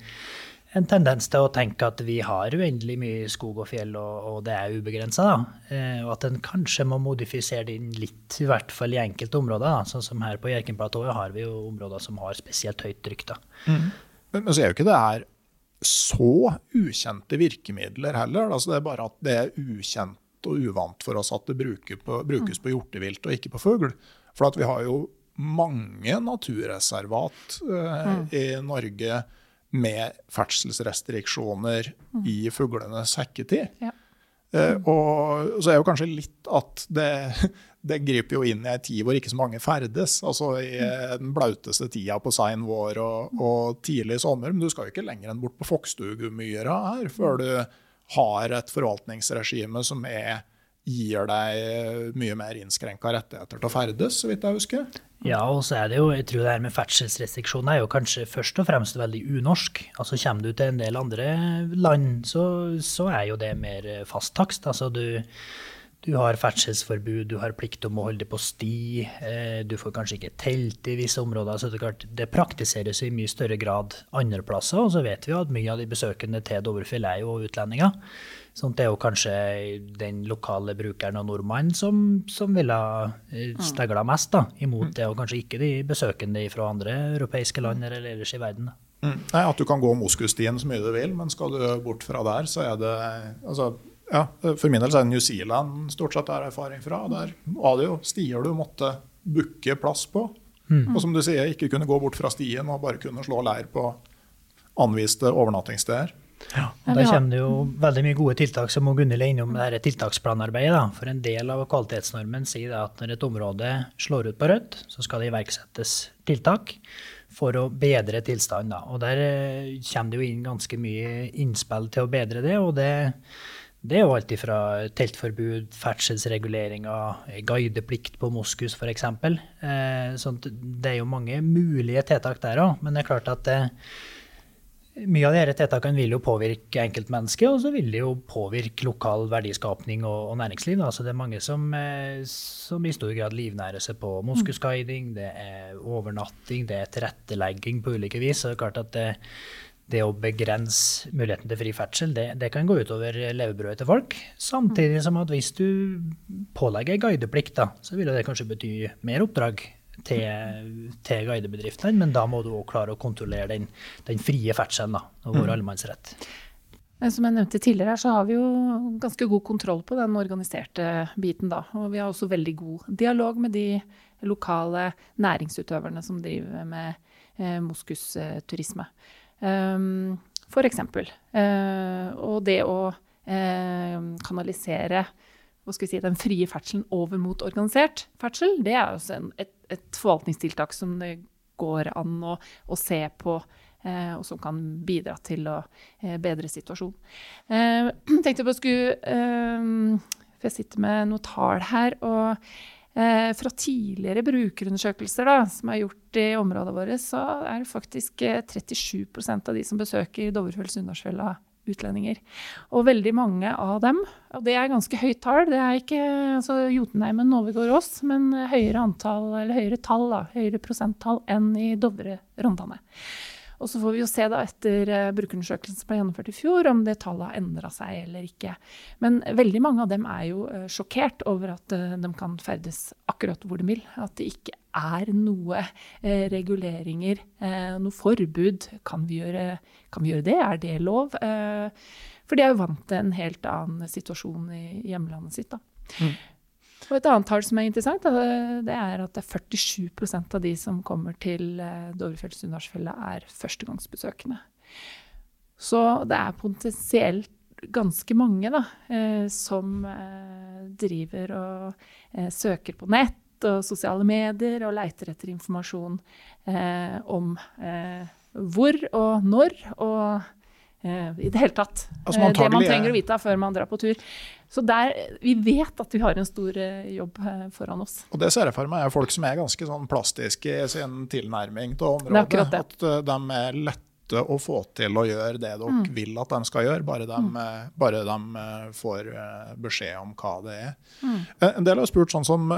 en tendens til å tenke at vi har uendelig mye skog og fjell, og, og det er ubegrensa. Eh, og at en kanskje må modifisere den litt, i hvert fall i enkelte områder. Da. Sånn som her på Hjerkinn-platået har vi jo områder som har spesielt høyt trykk. Mm. Men, men så er jo ikke det her så ukjente virkemidler heller. Altså det er bare at det er ukjent og uvant for oss at det brukes på, brukes på hjortevilt og ikke på fugl. For vi har jo mange naturreservat eh, mm. i Norge med ferdselsrestriksjoner mm. i fuglenes hekketid. Ja. Eh, og så er jo kanskje litt at det, det griper jo inn i ei tid hvor ikke så mange ferdes. Altså i mm. den blauteste tida på sein vår og, og, tidlig sommer. Men du skal jo ikke lenger enn bort på Fokstugumyra her før du har et forvaltningsregime som er gir deg mye mer innskrenka rettigheter til å ferdes, så vidt jeg husker. Ja, og så er det jo, jeg tror det her med ferdselsrestriksjoner er jo kanskje først og fremst veldig unorsk. Altså Kommer du til en del andre land, så, så er jo det mer fast takst. Altså du, du har ferdselsforbud, du har plikt om å holde deg på sti, eh, du får kanskje ikke telt i visse områder. så Det, klart, det praktiseres i mye større grad andre plasser. Og så vet vi jo at mye av de besøkende til Dovrefjell er jo utlendinger. Sånn, det er jo kanskje den lokale brukeren og nordmannen som, som ville eh, mm. stegla mest da, imot det, og kanskje ikke de besøkende fra andre europeiske land eller ellers i verden. Mm. Nei, At du kan gå Moskusstien så mye du vil, men skal du bort fra der, så er det altså, ja, For min del så er det New Zealand stort sett er erfaring fra. Der var det jo stier du måtte booke plass på. Mm. Og som du sier, ikke kunne gå bort fra stien og bare kunne slå leir på anviste overnattingssteder. Ja, og Der kommer det jo veldig mye gode tiltak som Gunhild er innom det tiltaksplanarbeidet. Da. For en del av kvalitetsnormen sier at når et område slår ut på rødt, så skal det iverksettes tiltak for å bedre tilstanden. Da. Og der eh, kommer det jo inn ganske mye innspill til å bedre det. og det det er jo alt fra teltforbud, ferdselsreguleringer, guideplikt på moskus f.eks. Eh, sånn det er jo mange mulige tiltak der òg. Men det er klart at det, mye av disse tiltakene vil jo påvirke enkeltmennesket, og så vil det jo påvirke lokal verdiskapning og, og næringsliv. Altså det er mange som, eh, som, i stor grad livnærer seg på moskusguiding, det er overnatting, det er tilrettelegging på ulike vis. Så det er klart at det, det å begrense muligheten til fri ferdsel, det, det, kan gå utover levebrødet til folk. Samtidig som at hvis du pålegger guideplikt, da, så vil det kanskje bety mer oppdrag til, til guidebedriftene, men da må du òg klare å kontrollere den, den frie ferdselen og vår mm. allemannsrett. Som jeg nevnte tidligere, så har vi jo ganske god kontroll på den organiserte biten. da, Og vi har også veldig god dialog med de lokale næringsutøverne som driver med eh, moskusturisme. Um, for eksempel. Uh, og det å uh, kanalisere si, den frie ferdselen over mot organisert ferdsel, det er også en, et, et, forvaltningstiltak som det går an å, å se på. Eh, og som kan bidra til å eh, bedre situasjonen. Eh, tenkte på å skulle eh, For jeg sitter med noen tall her. og fra tidligere brukerundersøkelser da, som er gjort i området vårt, så er det faktisk 37 eh, av de som besøker Dovrefjell-Sunndalsfjella, utlendinger. Og veldig mange av dem, og det er ganske høyt tall, det er ikke altså Jotunheimen overgår oss, men høyere antall, eller høyere tall, da, høyere prosenttall enn i Dovre-Rondane. Og så får vi jo se da etter uh, brukerundersøkelsen som ble gjennomført i fjor, om det tallet har endra seg eller ikke. Men veldig mange av dem er jo uh, sjokkert over at uh, de kan ferdes akkurat hvor de vil. At det ikke er noe reguleringer, noe forbud. Kan vi, gjøre, kan vi, gjøre, det? Er det lov? for de er jo vant til en helt annen situasjon i hjemlandet sitt. da. Mm. Og et annet tall som er interessant, det er at det er 47 av de som kommer til eh, Dovrefjell-Sunndalsfjellet, er førstegangsbesøkende. Så det er potensielt ganske mange da, eh, som eh, driver og søker på nett og sosiale medier og leiter etter informasjon om hvor og når og i det hele tatt. Altså, man det man trenger å vite før man drar på tur. Så der, vi vet at vi har en stor eh, jobb foran oss. Og det ser jeg for meg er folk som er ganske sånn plastiske i sin tilnærming til området. At de er lette å få til å gjøre det dere mm. vil at de skal gjøre, bare de, mm. bare de, får beskjed om hva det er. Mm. En del har spurt sånn som,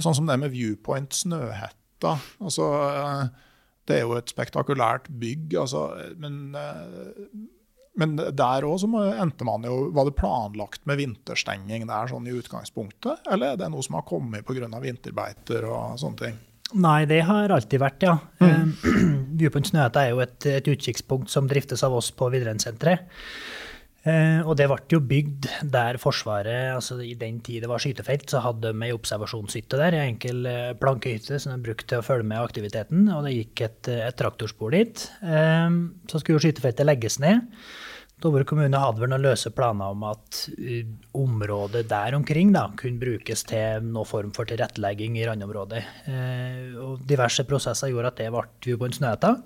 sånn som det med Viewpoint Snøhetta. Altså, det er jo et spektakulært bygg, altså, men, men der òg endte man jo Var det planlagt med vinterstenging der sånn i utgangspunktet, eller er det noe som har kommet pga. vinterbeiter og sånne ting? Nei, det har alltid vært, ja. Mm. Viewpoint Snøhetta er jo et, et, utkikkspunkt som driftes av oss på Villrensenteret. Eh, og det ble jo bygd der Forsvaret, altså i den tid det var skytefelt, så hadde de ei observasjonshytte der, ei enkel eh, plankehytte som de brukte til å følge med aktiviteten. Og det gikk et, et traktorspor dit. Eh, så skulle skytefeltet legges ned. Dovre kommune hadde vel noen løse planer om at uh, området der omkring da, kunne brukes til noen form for tilrettelegging i randområdet. Eh, og diverse prosesser gjorde at det ble Viewpoint Snøhetta,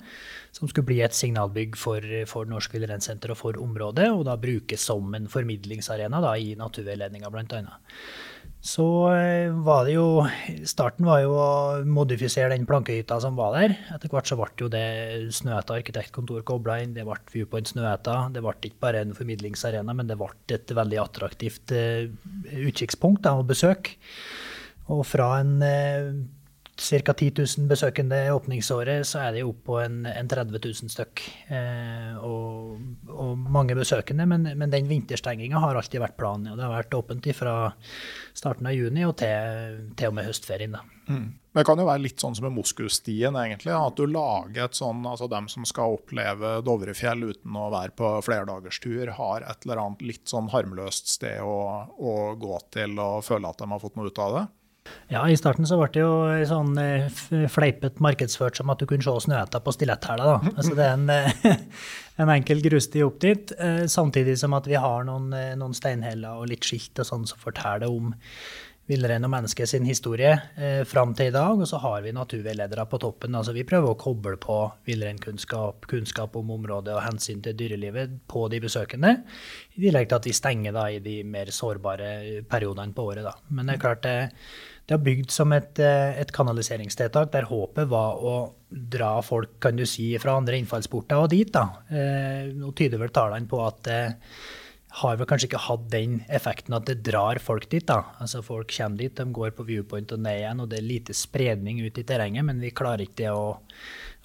som skulle bli et signalbygg for, for Norsk villreinsenter og for området, og da brukes som en formidlingsarena da, i naturveiledninga bl.a. Så eh, var det jo Starten var jo å modifisere den plankehytta som var der. Etter hvert så ble jo det Snøhetta arkitektkontor kobla inn. Det ble Viewpoint Snøhetta. Det ble ikke bare en formidlingsarena, men det ble et veldig attraktivt uh, utkikkspunkt å besøke. Og fra en uh, ca. 10 000 besøkende i åpningsåret, så er det opp på en, en 30 000 stykk. Eh, og, og, mange besøkende. Men, men den vinterstenginga har alltid vært planen. Og det har vært åpent fra starten av juni og til, til og med høstferien. da. Mm. Det kan jo være litt sånn som med Moskusstien, egentlig. At du lager et sånn Altså dem som skal oppleve Dovrefjell uten å være på flerdagerstur, har et eller annet litt sånn harmløst sted å, å gå til og føle at de har fått noe ut av det. Ja, i starten så ble det jo sånn eh, fleipet markedsført som at du kunne se Snøhetta på stiletthæla. Da. Altså det er en, eh, en enkel grussti opp dit, eh, samtidig som at vi har noen, noen steinheller og litt skilt og sånn som forteller om villrein og menneske sin historie eh, fram til i dag. Og så har vi naturveiledere på toppen. Altså vi prøver å koble på villreinkunnskap, kunnskap om området og hensyn til dyrelivet på de besøkende. I tillegg til at vi stenger da, i de mer sårbare periodene på året. Da. Men det er klart det, det er bygd som et, eh, et kanaliseringstiltak der håpet var å dra folk kan du si, fra andre innfallsporter og dit. da. Eh, nå tyder vel tallene på at eh, har vel kanskje ikke hatt den effekten at det drar folk dit. da. Altså Folk kommer dit, de går på viewpoint og ned igjen, og det er lite spredning ut i terrenget, men vi klarer ikke det å,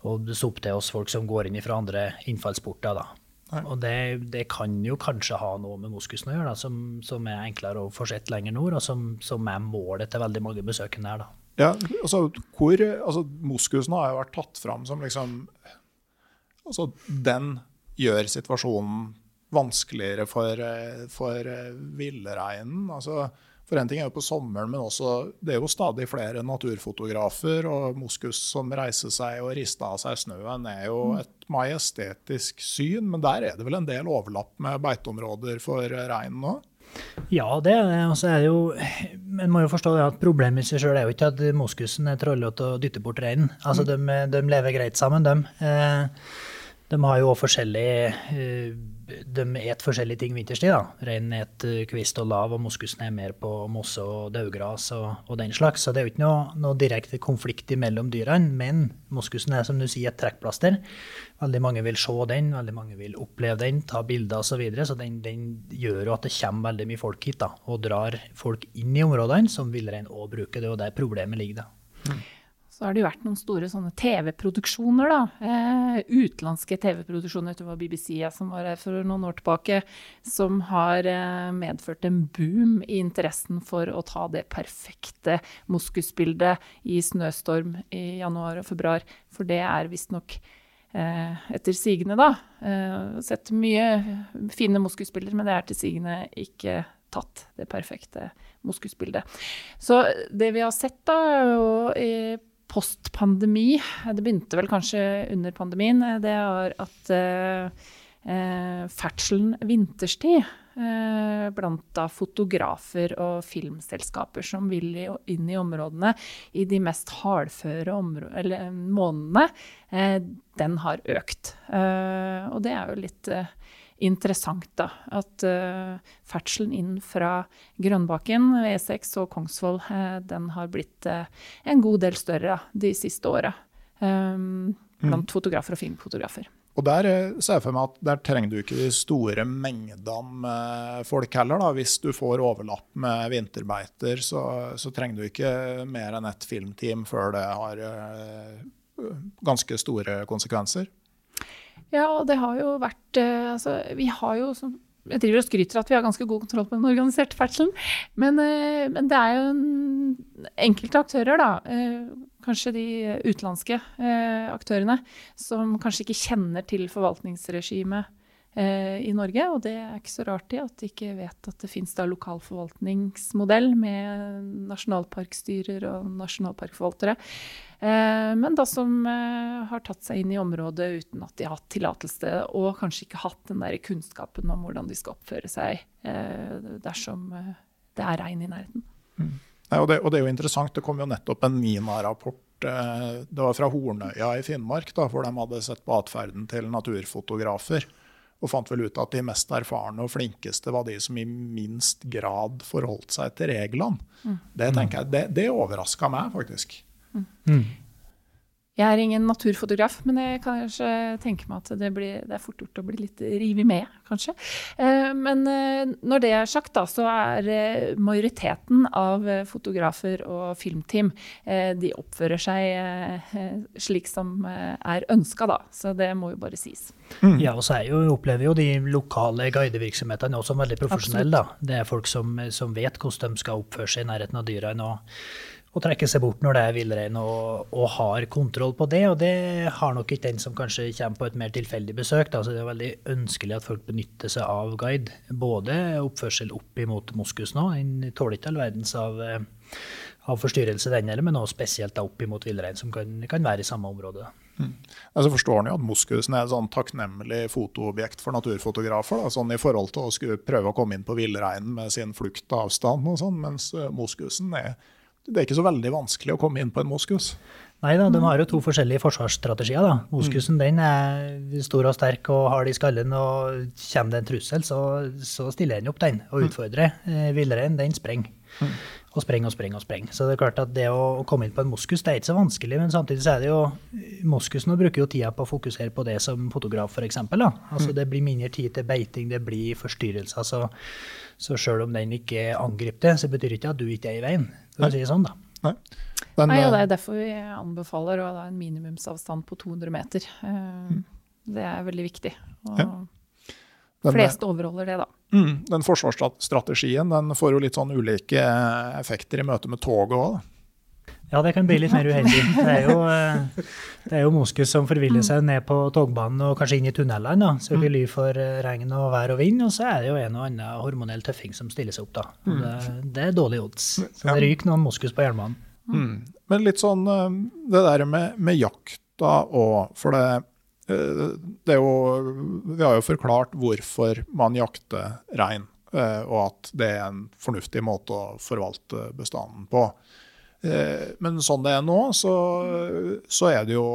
å sope til oss folk som går inn fra andre innfallsporter. da. Nei. Og det, det, kan jo kanskje ha noe med moskusen å gjøre, da, som, som, er enklere å få sett lenger nord, og som, som, er målet til veldig mange besøkende her. da. Ja, altså, hvor, altså Moskusen har jo vært tatt fram som liksom altså, Den gjør situasjonen vanskeligere for, eh, for eh, villreinen. Altså, for en ting er jo på sommeren, men også det er jo stadig flere naturfotografer. Og moskus som reiser seg og rister av seg snøen, er jo mm. et majestetisk syn. Men der er det vel en del overlapp med beiteområder for reinen òg? Ja, det er det. Og er det jo En må jo forstå at problemet i seg sjøl er jo ikke at moskusen er trollete og dytter bort reinen. Altså, mm. de, de, lever greit sammen, de. Eh, de har jo forskjellig de et forskjellige ting vinterstid. da. Reinen et eh, kvist og lav, og moskusen er mer på mosse og daugras og, og, den slags. Så det er jo ikke noe, noe direkte konflikt mellom dyrene. Men moskusen er som du sier et trekkplaster. Veldig mange vil se den, veldig mange vil oppleve den, ta bilder osv. Så, videre, så den, den, gjør jo at det kommer veldig mye folk hit da, og drar folk inn i områdene som villrein òg bruker. Det er jo der problemet ligger. da. Mm så har det jo vært noen store TV-produksjoner, da. Eh, utenlandske TV-produksjoner. Det var BBC som var her for noen år tilbake, som har eh, medført en boom i interessen for å ta det perfekte moskusbildet i snøstorm i januar og februar. For det er visstnok eh, etter sigende, da. Eh, sett mye fine moskusbilder, men det er til sigende ikke tatt det perfekte moskusbildet. Så det vi har sett, da, og post-pandemi, det begynte vel kanskje under pandemien, det er at eh, eh, ferdselen vinterstid eh, blant da fotografer og filmselskaper som vil inn i områdene i de mest hardføre månedene, den har økt. Og det er jo litt interessant, da. At uh, ferdselen inn fra Grønbakken, E6 og Kongsvoll, uh, den har blitt uh, en god del større de siste åra. Um, blant mm. fotografer og filmfotografer. Og Der ser jeg for meg at der trenger du ikke de store mengdene med folk heller. da. Hvis du får overlapp med vinterbeiter, så, så trenger du ikke mer enn ett filmteam før det har ganske store konsekvenser. Ja, og det har jo vært eh, Altså, vi har jo som jeg driver og skryter at vi har ganske god kontroll på den organiserte ferdselen. Men, eh, men, det er jo enkelte aktører, da, eh, kanskje de utenlandske aktørene, som kanskje ikke kjenner til forvaltningsregimet i Norge. Og det er ikke så rart i at de ikke vet at det fins lokal forvaltningsmodell med nasjonalparkstyrer og nasjonalparkforvaltere. Eh, men da som eh, har tatt seg inn i området uten at de har hatt tillatelse, og kanskje ikke hatt den der kunnskapen om hvordan de skal oppføre seg dersom det er regn i nærheten. Mm. Nei, og, det, og, det, er jo interessant, det kom jo nettopp en NINA-rapport det var fra Hornøya i Finnmark, da, hvor de hadde sett på atferden til naturfotografer. Og fant vel ut at de mest erfarne og flinkeste var de som i minst grad forholdt seg til reglene. Mm. Det tenker jeg, det, det overraska meg, faktisk. Mm. mm. Jeg er ingen naturfotograf, men jeg kan kanskje tenke meg at det, blir, det er fort gjort å bli litt revet med, kanskje. Eh, men eh, når det er sagt, da, så er eh, majoriteten av fotografer og filmteam de oppfører seg slik som er ønska, da. Så det må jo bare sies. Mm. Ja, og så jo, opplever jo de lokale guidevirksomhetene også som veldig profesjonelle. da. Det er folk som, som vet hvordan de skal oppføre seg i nærheten av dyrene. og å trekke seg bort når det er villrein, og, og, har kontroll på det. Og det har nok ikke den som kanskje kommer på et mer tilfeldig besøk. Da. Så det er veldig ønskelig at folk benytter seg av guide. Både oppførsel opp imot moskus nå, den tåler ikke all verdens av, eh, av forstyrrelse, den heller, men også spesielt da opp imot villrein, som kan, kan, være i samme område. Mm. Altså forstår han jo at Moskusen er et sånn takknemlig fotoobjekt for naturfotografer. Da, sånn I forhold til å prøve å komme inn på villreinen med sin fluktavstand, og sånn, mens eh, moskusen er det er ikke så veldig vanskelig å komme inn på en moskus. Nei da, de har jo to forskjellige forsvarsstrategier. da. Moskusen mm. den er stor og sterk og hard i skallen, og kommer det en trussel, så, så stiller den opp den og mm. utfordrer. Mm. Villreinen den sprenger. Mm. Og sprenger og sprenger og sprenger. Så det er klart at det å komme inn på en moskus det er ikke så vanskelig, men samtidig så er det jo Moskusen bruker jo tida på å fokusere på det som fotograf, f.eks. Altså, mm. det blir mindre tid til beiting, det blir forstyrrelser. Så, så sjøl om den ikke angriper det, så betyr det ikke at du ikke er i veien for å si det sånn, da. Nei. Den, Nei, og Det er eh, derfor vi anbefaler å ha en minimumsavstand på 200 meter. Eh, mm. Det er veldig viktig. Og ja. den, flest overholder det, da. Mm, den forsvarsstrategien den får jo litt sånn ulike effekter i møte med toget òg. Ja, det kan bli litt mer uheldig. Det er jo, eh, det er jo moskus som forviller seg ned på togbanen og kanskje inn i tunnelene. da, Søker ly for eh, regn og vær og vind. Og så er det jo en og annen hormonell tøffing som stiller seg opp. da. Mm. Det, det, er dårlig odds. Så det ryker noen moskus på jernbanen. Mm. Men litt sånn eh, det der med, med jakta òg. For det, det er jo Vi har jo forklart hvorfor man jakter rein, og at det er en fornuftig måte å forvalte bestanden på. Eh, men sånn det er nå, så, så, er det jo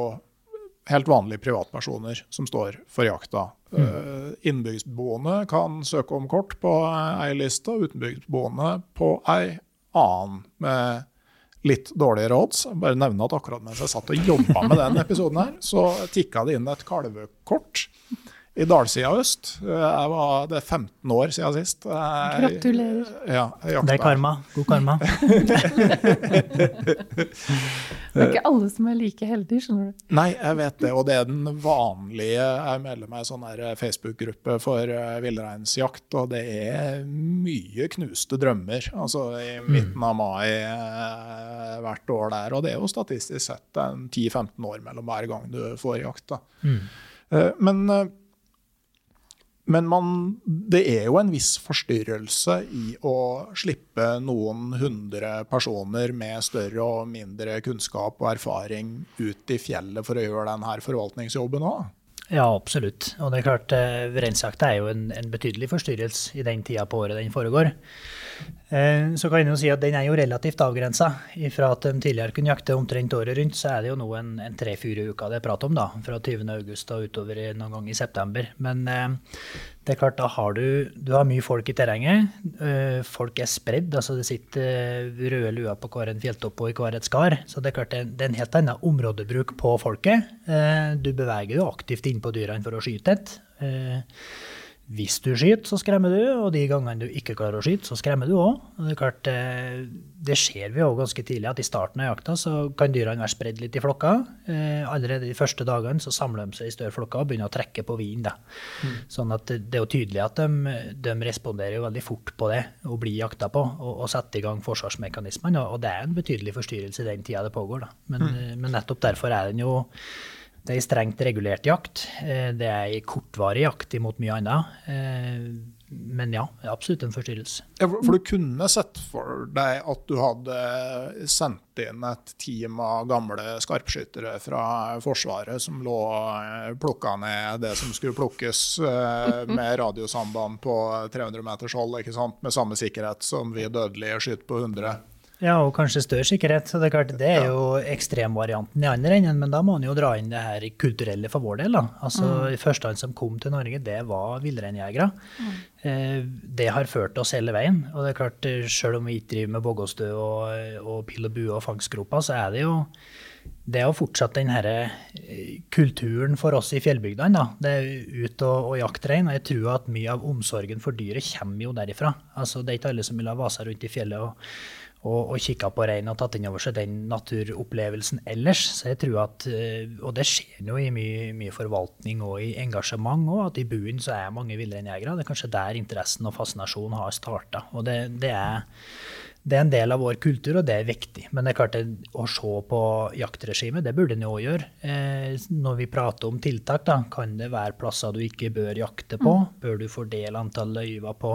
helt vanlige privatpersoner som står for jakta. Mm. Eh, kan søke om kort på ei liste, utenbygdsboende på ei annen. med litt dårligere odds. Bare nevne at akkurat mens jeg satt og jobba med den episoden, her, så tikka det inn et kalvekort i dalsida øst. Jeg var, det er 15 år siden sist. Jeg, Gratulerer. Ja, det er karma. God karma. det er ikke alle som er like heldige, skjønner du. Nei, jeg vet det. Og det er den vanlige Jeg er medlem av en sånn Facebook-gruppe for uh, villreinsjakt, og det er mye knuste drømmer. Altså i mm. midten av mai uh, hvert år der. Og det er jo statistisk sett 10-15 år mellom hver gang du får jakt. Mm. Uh, men men man, det er jo en viss forstyrrelse i å slippe noen hundre personer med større og mindre kunnskap og erfaring ut i fjellet for å gjøre denne forvaltningsjobben òg? Ja, absolutt. Og det er klart, eh, Reinsjakta er jo en, en, betydelig forstyrrelse i den tida på året den foregår. Eh, så kan jeg jo si at den er jo relativt avgrensa. Fra at de tidligere kunne jakte omtrent året rundt, så er det jo nå en, en tre-fire uker det er prat om. da, Fra 20.8 og utover noen gang i september. Men eh, det er klart, da har du, du har mye folk i terrenget. Folk er spredd. altså Det sitter røde luer på hver en fjelltopp og i hver et skar. Så det er klart det er en helt annen områdebruk på folket. Du beveger jo aktivt inn på dyrene for å skyte et. Hvis du skyter, så skremmer du, og de gangene du ikke klarer å skyte, så skremmer du òg. Det er klart, eh, det ser vi òg ganske tidlig, at i starten av jakta så kan dyrene være spredd litt i flokker. Eh, allerede de første dagene så samler de seg i større flokker og begynner å trekke på vinen. Mm. Sånn at det er jo tydelig at de, de, responderer jo veldig fort på det og blir jakta på, og, og setter i gang forsvarsmekanismene. Og det er en betydelig forstyrrelse i den tida det pågår. Da. Men, mm. men nettopp derfor er den jo det er strengt regulert jakt. Eh, det er kortvarig jakt imot mye annet. Eh, men ja, absolutt en forstyrrelse. Ja, for, du kunne sett for deg at du hadde sendt inn et team av gamle skarpskyttere fra Forsvaret som lå eh, plukka ned det som skulle plukkes med radiosamband på 300 meters hold, ikke sant? med samme sikkerhet som vi dødelige skyter på 100. Ja, og kanskje større sikkerhet. så Det er klart, det er jo ekstremvarianten i andre enden, men da må man jo dra inn det her kulturelle for vår del. da. Altså, mm. Første som kom til Norge, det var villreinjegere. Mm. Eh, det har ført oss hele veien. Og det er klart, selv om vi ikke driver med boggostø og, og pil og bue og fangstgropa, så er det jo det er jo fortsatt den eh, kulturen for oss i fjellbygdene. da. Det er ut og, og jakte rein. Og jeg tror at mye av omsorgen for dyret kommer jo derifra. Altså, Det er ikke alle som vil ha vaser rundt i fjellet og og, og kikka på reinen og tatt inn over seg den naturopplevelsen ellers. Så jeg tror at, eh, Og det skjer jo i mye, mye forvaltning og i engasjement òg, at i buen så er mange villreinjegere. Det er kanskje der interessen og fascinasjonen har starta. Og det, det, er, det, er, en del av vår kultur, og det er viktig. Men det er klart å se på jaktregimet, det burde en jo òg gjøre. Eh, når vi prater om tiltak, da, kan det være plasser du ikke bør jakte på? Mm. Bør du fordele antall løyver på,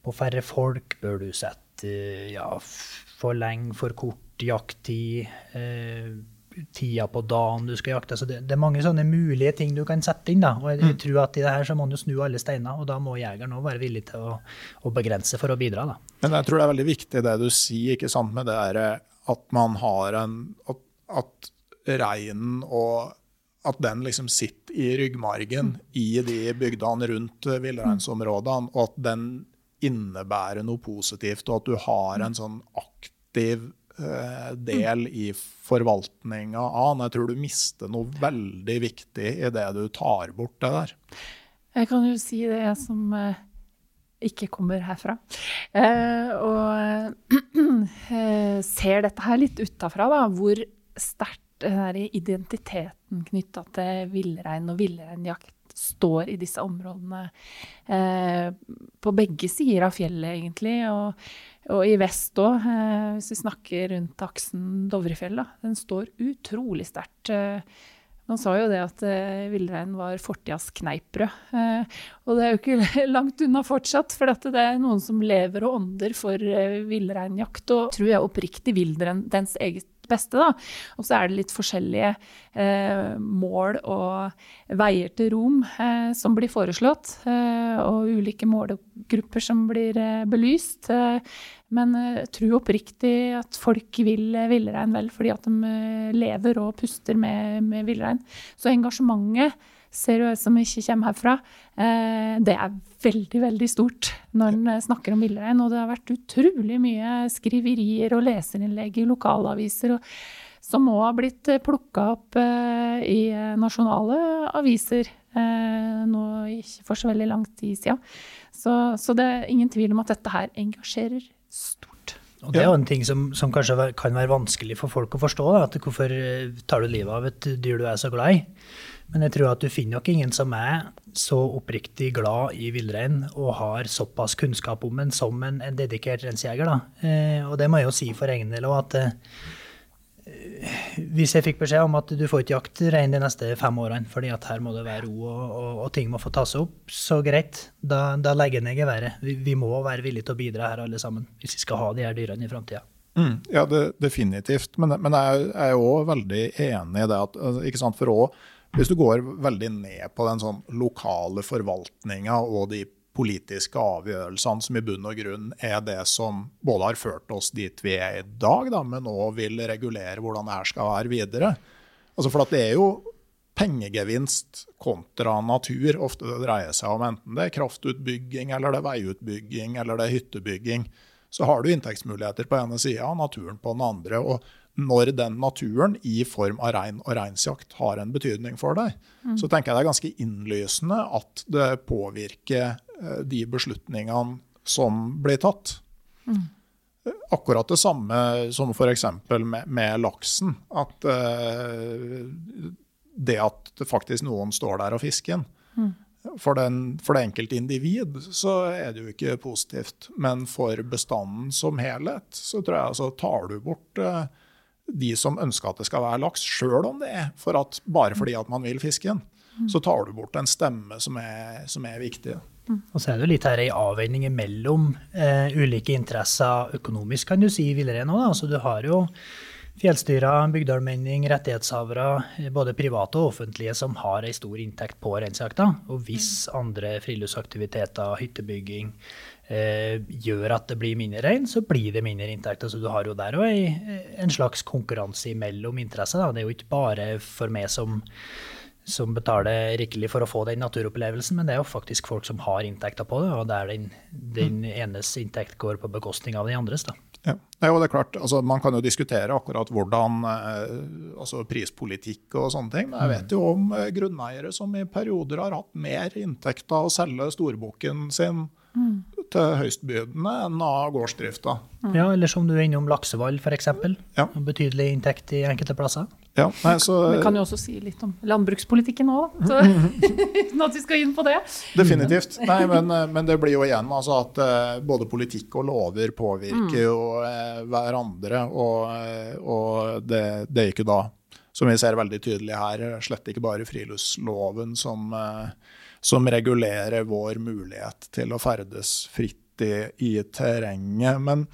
på færre folk? Bør du sette ja, for lenge, for kort jakttid, eh, tida på dagen du skal jakte. Så det, det, er mange sånne mulige ting du kan sette inn. da, og jeg, jeg mm. tror at i det her så må man jo snu alle steiner, og da må jegeren òg være villig til å, å, begrense for å bidra. da. Men jeg tror det er veldig viktig det du sier, ikke sant, med det der, at man har en At, at reinen og at den liksom sitter i ryggmargen mm. i de bygdene rundt villreinsområdene, og at den innebærer noe positivt, og at du har en sånn aktiv eh, del i forvaltninga av Jeg tror du mister noe veldig viktig i det du tar bort det der. Jeg kan jo si det som eh, ikke kommer herfra. Eh, og eh, ser dette her litt utafra, da, hvor sterkt identiteten knytta til villrein og villreinjakt står i disse områdene. Eh, på begge sider av fjellet, egentlig. Og, og i vest òg, eh, hvis vi snakker rundt aksen Dovrefjell. Da, den står utrolig sterkt. Eh, man sa jo det at eh, villreinen var fortidas kneippbrød. Eh, og det er jo ikke langt unna fortsatt, for det er noen som lever og ånder for eh, villreinjakt. Og tror jeg oppriktig vil dens eget beste. Da. Og så er det litt forskjellige eh, mål og veier til rom eh, som blir foreslått. Eh, og ulike målgrupper som blir eh, belyst. Eh, men jeg eh, tror oppriktig at folk vil villrein vel, fordi at de lever og puster med, med villrein. Så engasjementet ser du som ikke kommer herfra, eh, det er veldig, veldig stort når en snakker om villrein. Og det har vært utrolig mye skriverier og leserinnlegg i lokalaviser og, som òg har blitt plukka opp eh, i nasjonale aviser eh, nå ikke for så veldig lang tid siden. Så, så det er ingen tvil om at dette her engasjerer stort. Og Det er jo en ting som, som, kanskje kan være vanskelig for folk å forstå. Da, at Hvorfor tar du livet av et dyr du er så glad i? Men jeg tror at du finner nok ingen som er så oppriktig glad i villrein og har såpass kunnskap om den som en, en dedikert reinsjeger. Eh, og det må jeg jo si for egen del òg, at eh, hvis jeg fikk beskjed om at du får ikke jakte rein de neste fem årene fordi at her må det være ro og, og, og ting må få tas opp, så greit. Da, da legger jeg ned geværet. Vi, vi, må være villige til å bidra her alle sammen hvis vi skal ha de her dyrene i framtida. Mm, ja, det, definitivt. Men, men jeg er jo veldig enig i det at altså, ikke sant, for å hvis du går veldig ned på den sånn lokale forvaltninga og de politiske avgjørelsene som i bunn og grunn er det som både har ført oss dit vi er i dag, da, men òg vil regulere hvordan det her skal være videre. Altså for det er jo pengegevinst kontra natur ofte det dreier seg om, enten det er kraftutbygging, eller det er veiutbygging eller det er hyttebygging. Så har du inntektsmuligheter på ene sida og naturen på den andre. og når den naturen i form av rein og reinsjakt har en betydning for deg, så tenker jeg det er ganske innlysende at det påvirker eh, de beslutningene som blir tatt. Akkurat det samme som f.eks. Med, med laksen. At uh, det at det faktisk noen står der og fisker den. For, den, for det enkelte individ så er det jo ikke positivt. Men for bestanden som helhet så tror jeg altså tar du bort uh, de som ønsker at det skal være laks, sjøl om det er for at, bare fordi at man vil fiske den. Så tar du bort en stemme som er, som er viktig. Og så er det jo litt her ei avveining mellom eh, ulike interesser økonomisk, kan du si, villrein òg. Altså, du har jo fjellstyrer, bygdeallmenning, rettighetshavere, både private og offentlige, som har ei stor inntekt på reinsjakta. Og hvis andre friluftsaktiviteter, hyttebygging, eh, gjør at det blir mindre rein, så blir det mindre inntekt. Så du har jo der òg en slags konkurranse mellom interesser. Da. Det er jo ikke bare for meg som som betaler rikelig for å få den naturopplevelsen, men det er jo faktisk folk som har inntekter på det, og der den, den enes inntekt går på bekostning av den andres. da. Ja, det er klart. Altså, man kan jo diskutere akkurat hvordan eh, altså prispolitikk og sånne ting. Men jeg vet jo om eh, grunneiere som i perioder har hatt mer inntekter av å selge storbukken sin til høystbydende enn av gårdsdrifta. Ja, Eller som du er innom Laksevall f.eks. Ja. Betydelig inntekt i enkelte plasser. Ja, nei, så Vi kan jo også si litt om landbrukspolitikken òg, Uten at vi skal inn på det. Definitivt. Nei, men, eh, men det blir jo igjen altså at eh, både politikk og lover påvirker jo eh, hverandre. Og, eh, og det, det er ikke da, som vi ser veldig tydelig her, slett ikke bare friluftsloven som, eh, som regulerer vår mulighet til å ferdes fritt i, i terrenget. Men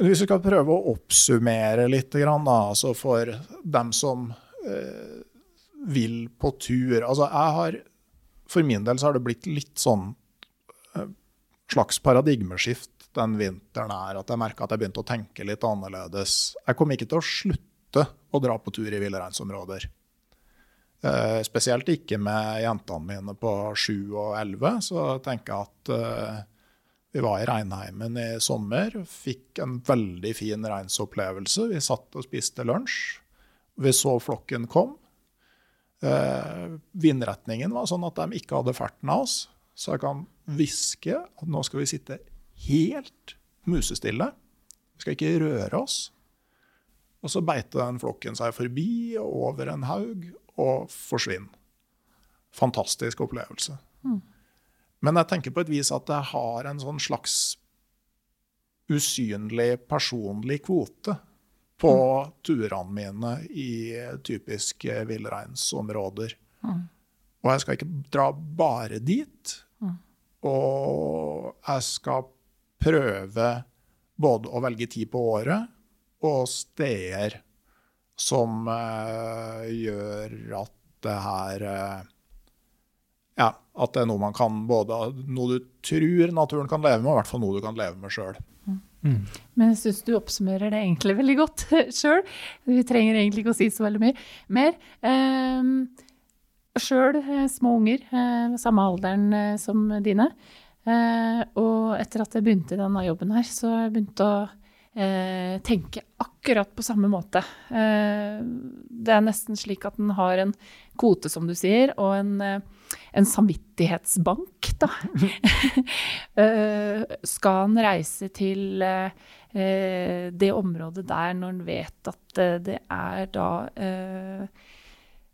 hvis vi skal prøve å oppsummere litt, da, altså for dem som eh, vil på tur altså jeg har, For min del så har det blitt litt sånn eh, slags paradigmeskift den vinteren her, at jeg merka at jeg begynte å tenke litt annerledes. Jeg kom ikke til å slutte å dra på tur i villreinsområder. Eh, spesielt ikke med jentene mine på 7 og 11. Så tenker jeg at uh, vi var i Reinheimen i sommer, fikk en veldig fin reinsopplevelse. Vi satt og spiste lunsj. Vi så flokken kom. Uh, vindretningen var sånn at de ikke hadde ferten av oss. Så jeg kan hviske at nå skal vi sitte helt musestille. Vi skal ikke røre oss. Og så beite den flokken seg forbi og over en haug og forsvinner. Fantastisk opplevelse. Men jeg tenker på et vis at jeg har en sånn slags usynlig personlig kvote på turene mine i typiske villreinsområder. Og jeg skal ikke dra bare dit. Og jeg skal prøve både å velge tid på året og steder som uh, gjør at det her uh, Ja, at det er noe man kan både Noe du tror naturen kan leve med, og i hvert fall noe du kan leve med sjøl. Men jeg syns du oppsummerer det egentlig veldig godt sjøl. Vi trenger egentlig ikke å si så veldig mye mer. Um, sjøl små unger, eh, samme alderen eh, som dine. Eh, og etter at jeg begynte i denne jobben her, så begynte jeg å eh, tenke akkurat på samme måte. Eh, det er nesten slik at den har en kvote, som du sier, og en, eh, en samvittighetsbank, da. Eh, skal han reise til eh, eh, det området der når han vet at det er da eh,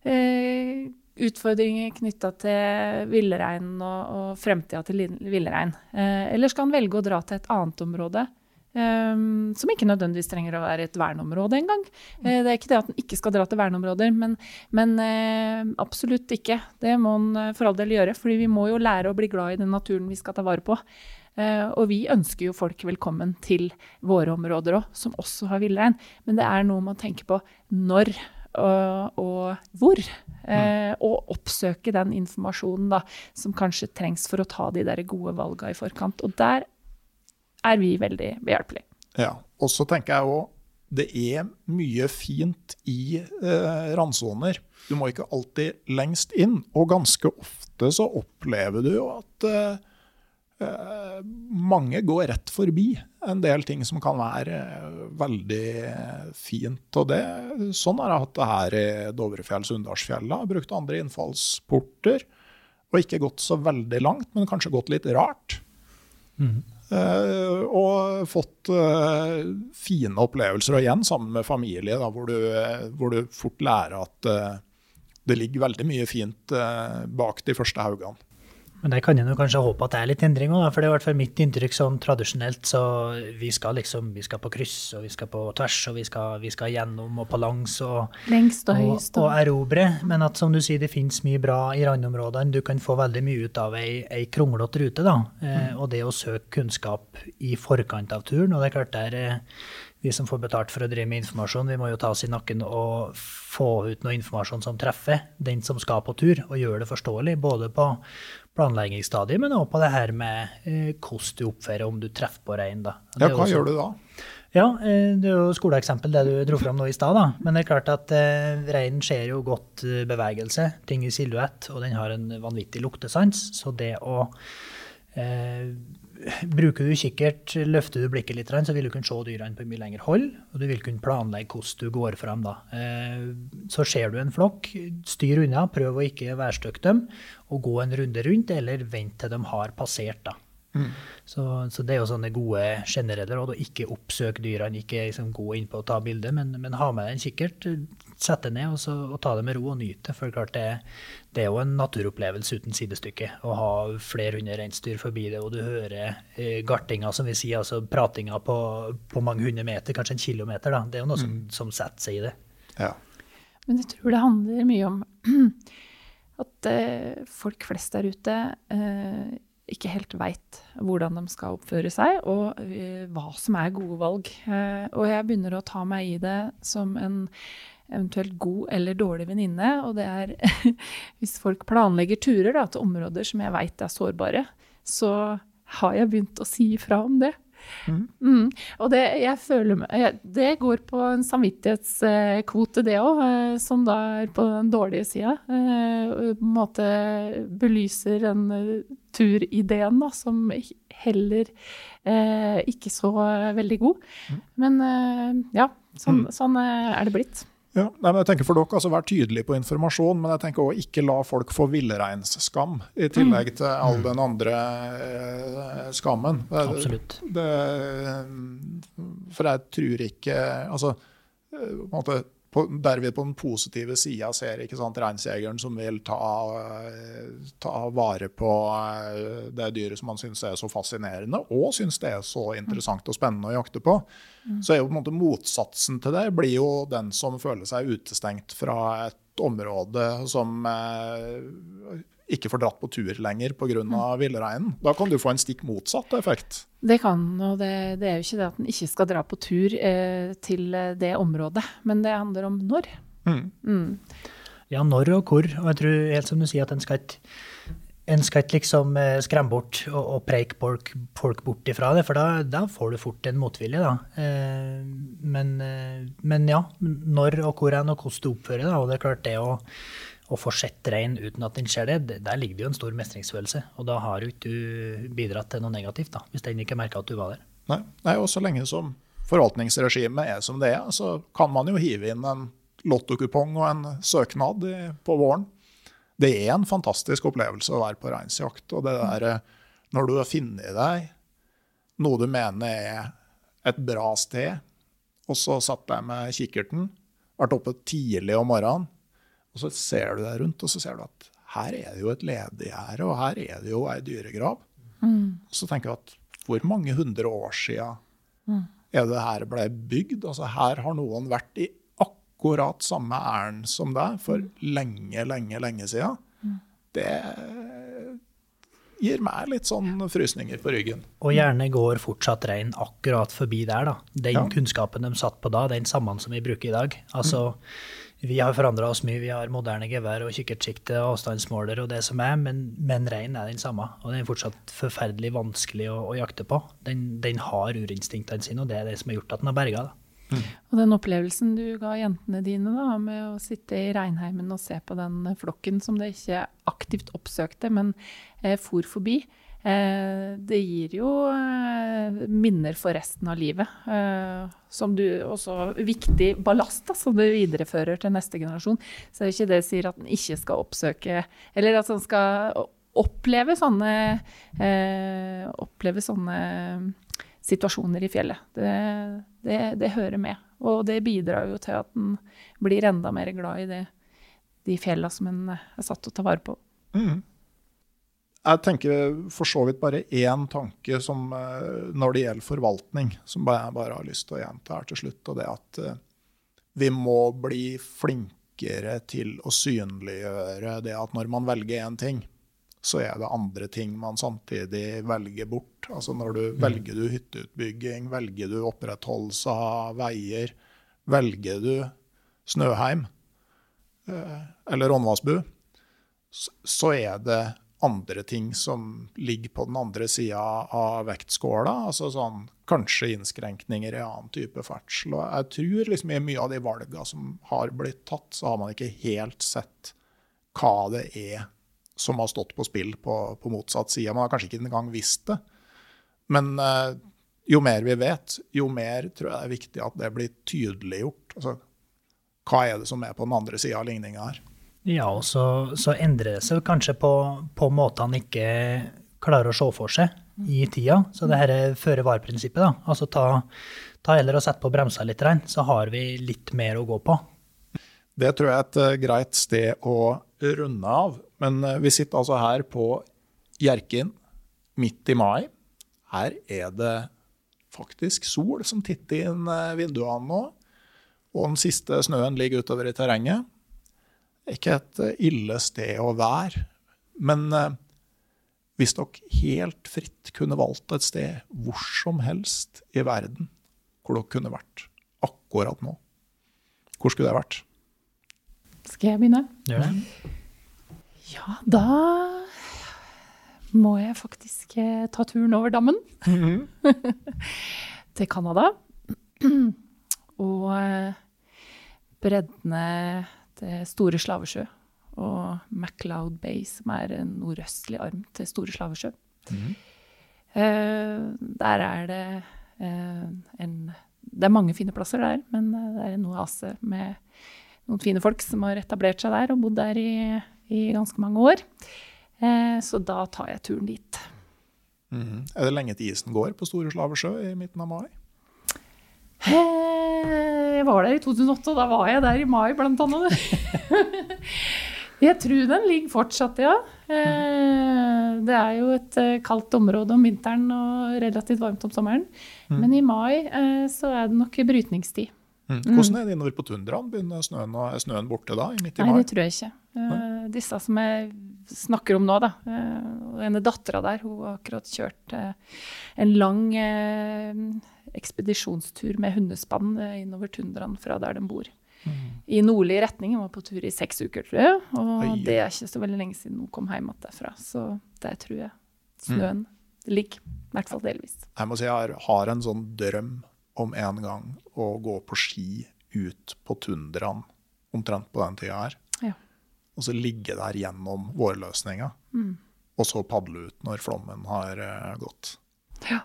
eh, utfordringer knytta til villreinen og, og fremtida til villrein? Eh, eller skal han velge å dra til et annet område? Eh, som ikke nødvendigvis trenger å være et verneområde engang. Uh, det er ikke det at en ikke skal dra til verneområder, men, men uh, absolutt ikke. Det må en eh, for all del gjøre, fordi vi må jo lære å bli glad i den naturen vi skal ta vare på. Uh, og vi ønsker jo folk velkommen til våre områder òg, som også har villrein. Men det er noe man tenker på når og, og hvor. Eh, og oppsøke den informasjonen da, som kanskje trengs for å ta de der gode valga i forkant. Og der er vi veldig behjelpelige. Ja. Og så tenker jeg òg det er mye fint i eh, randsoner. Du må ikke alltid lengst inn. Og ganske ofte så opplever du jo at eh, eh, mange går rett forbi en del ting som kan være eh, veldig fint. Og det, sånn har jeg hatt det her i Dovrefjell-Sunndalsfjella. Brukt andre innfallsporter. Og ikke gått så veldig langt, men kanskje gått litt rart. Mm. Uh, og fått uh, fine opplevelser, og igjen sammen med familie, da, hvor, du, hvor, du, fort lærer at det ligger veldig mye fint bak de første haugene. Men der kan en kanskje håpe at det er litt endring òg, for det er i hvert fall mitt inntrykk sånn tradisjonelt. Så vi skal liksom vi skal på kryss, og vi skal på tvers, og vi skal, vi skal gjennom og på langs og, Lengst og høyst, Og, og erobre. Men at som du sier, det finnes mye bra i randområdene. Du kan få veldig mye ut av ei, ei kronglete rute, da. Eh, mm. og det å søke kunnskap i forkant av turen. Og det er klart der eh, vi som får betalt for å drive med informasjon, vi må jo ta oss i nakken og få ut noe informasjon som treffer den som skal på tur, og gjøre det forståelig. Både på planleggingsstadiet, men også på det her med eh, hvordan du oppfører om du treffer på rein. Ja, hva også, gjør du da? Ja, eh, Det er jo skoleeksempel det du dro fram nå i stad. Men det er klart at eh, reinen ser jo godt eh, bevegelse, ting i silhuett, og den har en vanvittig luktesans. Så det å eh, Bruker du kikkert, løfter du blikket litt, så vil du kunne se dyrene på mye lengre hold. Og du vil kunne planlegge hvordan du går fram da. Eh, så ser du en flokk, styr unna, prøv å ikke værstøkke dem, og gå en runde rundt, eller vent til de har passert. da. Mm. Så, så, det er jo sånne gode generelle råd. Ikke oppsøk dyrene, ikke liksom gå inn på å ta bilde, men, men ha med deg en kikkert. Sett deg ned og, så, og, ta det med ro og nyte. For klart det, det, er jo en naturopplevelse uten sidestykke å ha flere hundre reinsdyr forbi det, og du hører eh, gartinga, som vi sier, altså pratinga på, på, mange hundre meter, kanskje en kilometer. Da. Det er jo noe som, mm. som setter seg i det. Ja. Men jeg tror det handler mye om at eh, folk flest der ute eh, ikke helt veit hvordan de skal oppføre seg, og uh, hva som er gode valg. Uh, og jeg begynner å ta meg i det som en eventuelt god eller dårlig venninne. Og det er hvis folk planlegger turer da, til områder som jeg veit er sårbare, så har jeg begynt å si ifra om det. Mm. Mm. Og det, føler, det går på en samvittighetskvote, det òg, eh, som da er på den dårlige sida. Eh, på en måte belyser den eh, turideen da, som heller eh, ikke så veldig god. Mm. Men ja, sånn, mm. sånn er det blitt. Ja, nei, men jeg tenker for dere, altså Vær tydelig på informasjon, men jeg tenker også ikke la folk få villreinsskam i tillegg mm. til all den andre eh, skammen. Det, Absolutt. Det, for jeg tror ikke Altså, eh, på en måte på, der vi på den positive sida ser ikke sant, reinsjegeren som vil ta, ta, vare på eh, det dyret som man syns er så fascinerende, og syns det er så interessant og spennende å jakte på. Mm. Så er jo på en måte motsatsen til det blir jo den som føler seg utestengt fra et område som eh, ikke får dratt på tur lenger pga. Mm. villreinen. Da kan du få en stikk motsatt effekt. Det kan, og det, det er jo ikke det at en ikke skal dra på tur eh, til eh, det området, men det handler om når. Mm. Mm. Ja, når og hvor. Og jeg tror helt som du sier at en skal ikke en skal ikke liksom eh, skremme bort og, og preike folk, folk, bort ifra det, for da, da, får du fort en motvilje. da. Eh, men, men, ja, når og hvor enn og hvordan du oppfører deg. Og det er klart det å å få sett rein uten at den ser det, der ligger det jo en stor mestringsfølelse. Og da har jo ikke du bidratt til noe negativt, da, hvis den ikke merka at du var der. Nei, Nei og så lenge som forvaltningsregimet er som det er, så kan man jo hive inn en lottokupong og en søknad på våren. Det er en fantastisk opplevelse å være på reinsjakt. Og det der, når du har funnet deg noe du mener er et bra sted, og så satt deg med kikkerten, vært oppe tidlig om morgenen, og så ser du deg rundt, og så ser du at her er det jo et ledegjerde, og her er det jo ei dyregrav. Mm. Så tenker jeg at hvor mange hundre år sia mm. er det her ble bygd? Altså her har noen vært i akkurat samme ærend som deg for lenge, lenge, lenge sia. Mm. Det gir meg litt sånn frysninger på ryggen. Og gjerne går fortsatt rein akkurat forbi der, da. Den ja. kunnskapen de satt på da, den samme som vi bruker i dag. Altså mm. Vi har forandra oss mye. Vi har moderne gevær og kikkertsikte og avstandsmåler og det som er, men, men reinen er den samme. Og den er fortsatt forferdelig vanskelig å, å jakte på. Den, den har urinstinktene sine, og det er det som har gjort at den har berga. Mm. Og den opplevelsen du ga jentene dine da, med å sitte i regnheimen og se på den flokken som det ikke aktivt oppsøkte, men eh, for forbi, det gir jo eh, minner for resten av livet. Eh, som du også Viktig ballast da, som du viderefører til neste generasjon. Så er ikke det sier at en ikke skal oppsøke Eller at en skal oppleve sånne eh, Oppleve sånne situasjoner i fjellet. Det, det, det, hører med. Og det bidrar jo til at en blir enda mer glad i det, de fjella som en er satt til å ta vare på. Mm. Jeg tenker for så vidt bare én tanke som, eh, når det gjelder forvaltning, som jeg bare har lyst til å gjenta her til slutt. Og det at eh, vi må bli flinkere til å synliggjøre det at når man velger én ting, så er det andre ting man samtidig velger bort. Altså når du mm. velger du hytteutbygging, velger du opprettholdelse av veier, velger du Snøheim eh, eller Rånvassbu, så er det andre ting som ligger på den andre sida av vektskåla. altså sånn, Kanskje innskrenkninger i annen type ferdsel. Og jeg tror liksom i mye av de valgene som har blitt tatt, så har man ikke helt sett hva det er som har stått på spill på, på motsatt side. Man har kanskje ikke engang visst det. Men eh, jo mer vi vet, jo mer tror jeg det er viktig at det blir tydeliggjort. Altså, hva er det som er på den andre sida av ligninga her? Ja, og så, så, endrer det seg kanskje på, på måter han ikke klarer å se for seg i tida. Så det her føre-var-prinsippet, da. Altså ta, ta heller og sett på bremsa litt, så har vi litt mer å gå på. Det tror jeg er et uh, greit sted å runde av. Men uh, vi sitter altså her på Hjerkinn midt i mai. Her er det faktisk sol som titter inn uh, vinduene nå. Og den siste snøen ligger utover i terrenget ikke et eh, ille sted å være. Men eh, hvis dere helt fritt kunne valgt et sted hvor som helst i verden hvor dere kunne vært akkurat nå, hvor skulle det vært? Skal jeg begynne? Ja. Ja, da må jeg faktisk eh, ta turen over dammen. Mm -hmm. Til Canada. Og breddene til Store Slavesjø og MacLeod Bay, som er en nordøstlig arm til Store Slavesjø. Mm. Der er det uh, en Det er mange fine plasser der, men det er en oase med noen fine folk som har etablert seg der og bodd der i, i ganske mange år. Så da tar jeg turen dit. Mm. Er det lenge til isen går på Store Slavesjø i midten av mai? Jeg var der i 2008, og da var jeg der i mai, blant annet. Jeg tror den ligger fortsatt, ja. Eh, det er jo et eh, kaldt område om vinteren og relativt varmt om sommeren. Mm. Men i mai eh, så er det nok brytningstid. Mm. Hvordan er det innover på tundraen? Begynner snøen, er snøen borte da? midt i mai? Nei, det tror jeg ikke. Disse som jeg snakker om nå, da. av dattera der, hun har akkurat kjørt en lang ekspedisjonstur med hundespann eh, innover tundraen fra der de bor. Mm. I nordlig retning. Jeg var på tur i seks uker, tror jeg. Og Oi. det er ikke så veldig lenge siden hun kom hjem igjen derfra. Så der tror jeg snøen mm. ligger. I hvert fall delvis. Jeg må si jeg har en sånn drøm om en gang å gå på ski ut på tundraen omtrent på den tida her. Ja. Og så ligge der gjennom vårløsninga. Mm. Og så padle ut når flommen har uh, gått. Ja.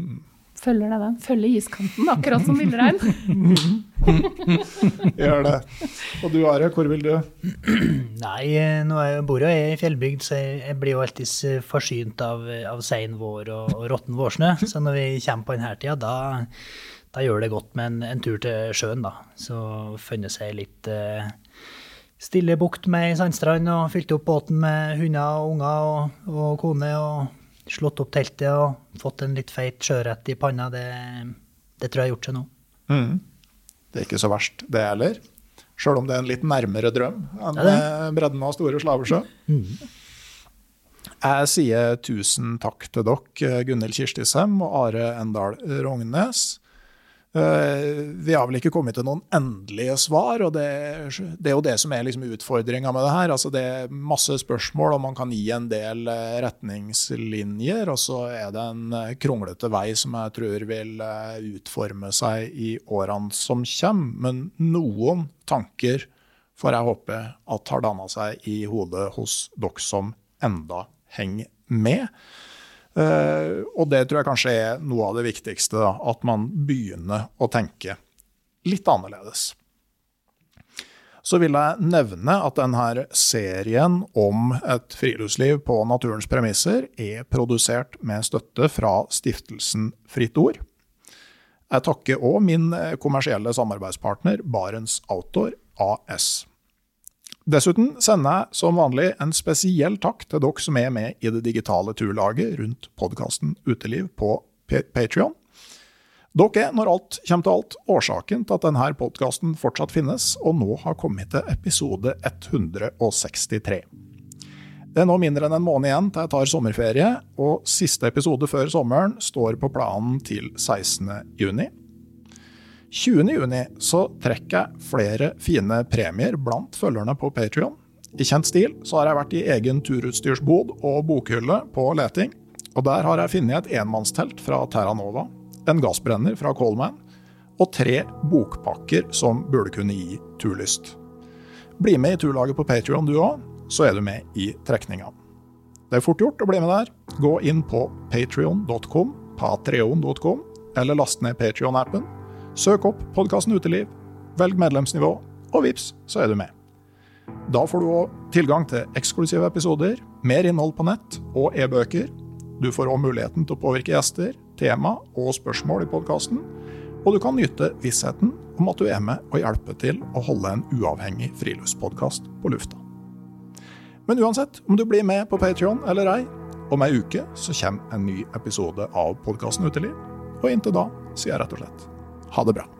Mm følger deg den. Følger iskanten, akkurat som villrein. Gjør det. Og du Are, hvor vil du? Nei, nå jeg bor jo jeg i fjellbygd, så jeg blir jo alltid forsynt av, av sein vår og, og råtten vårsnø. Så når vi kommer på denne tida, da, da gjør det godt med en, en, tur til sjøen, da. Så funnet seg litt uh, stille bukt med ei sandstrand og fylt opp båten med hunder og unger og, og kone. og slått opp teltet og fått en litt feit sjørett i panna, det, det, tror jeg har gjort seg nå. Mm. Det er ikke så verst, det heller. Sjøl om det er en litt nærmere drøm enn ja, bredden av Store Slavesjø. Mm. Jeg sier tusen takk til dere, Gunhild Kirstisem og Are Endal Rognes. Eh, vi har vel ikke kommet til noen endelige svar, og det, det er jo det som er liksom utfordringa med det her. Altså det er masse spørsmål, og man kan gi en del eh, retningslinjer. Og så er det en eh, kronglete vei som jeg tror vil utforme seg i årene som kommer. Men noen tanker får jeg håpe at har danna seg i hodet hos dere som enda henger med. Uh, og det tror jeg kanskje er noe av det viktigste. Da, at man begynner å tenke litt annerledes. Så vil jeg nevne at denne serien om et friluftsliv på naturens premisser er produsert med støtte fra stiftelsen Fritt Ord. Jeg takker òg min kommersielle samarbeidspartner Barents Outdoor AS. Dessuten sender jeg som vanlig en spesiell takk til dere som er med i det digitale turlaget rundt podkasten Uteliv på Patrion. Dere er, når alt kommer til alt, årsaken til at denne podkasten fortsatt finnes, og nå har kommet til episode 163. Det er nå mindre enn en måned igjen til jeg tar sommerferie, og siste episode før sommeren står på planen til 16. juni. 20.6 så trekker jeg flere fine premier blant følgerne på Patrion. I kjent stil så har jeg vært i egen turutstyrsbod og bokhylle på leting. Og der har jeg funnet et enmannstelt fra Terranova, en gassbrenner fra Coleman og tre bokpakker som burde kunne gi turlyst. Bli med i turlaget på Patrion du òg, så er du med i trekninga. Det er fort gjort å bli med der. Gå inn på patrion.com, patreon.com, eller last ned Patrion-appen Søk opp podkasten Uteliv, velg medlemsnivå, og vips, så er du med. Da får du òg tilgang til eksklusive episoder, mer innhold på nett og e-bøker. Du får òg muligheten til å påvirke gjester, tema og spørsmål i podkasten. Og du kan nyte vissheten om at du er med og hjelper til å holde en uavhengig friluftspodkast på lufta. Men uansett om du blir med på Patrion eller ei, om ei uke så kommer en ny episode av podkasten Uteliv. Og inntil da sier jeg rett og slett ha det bra.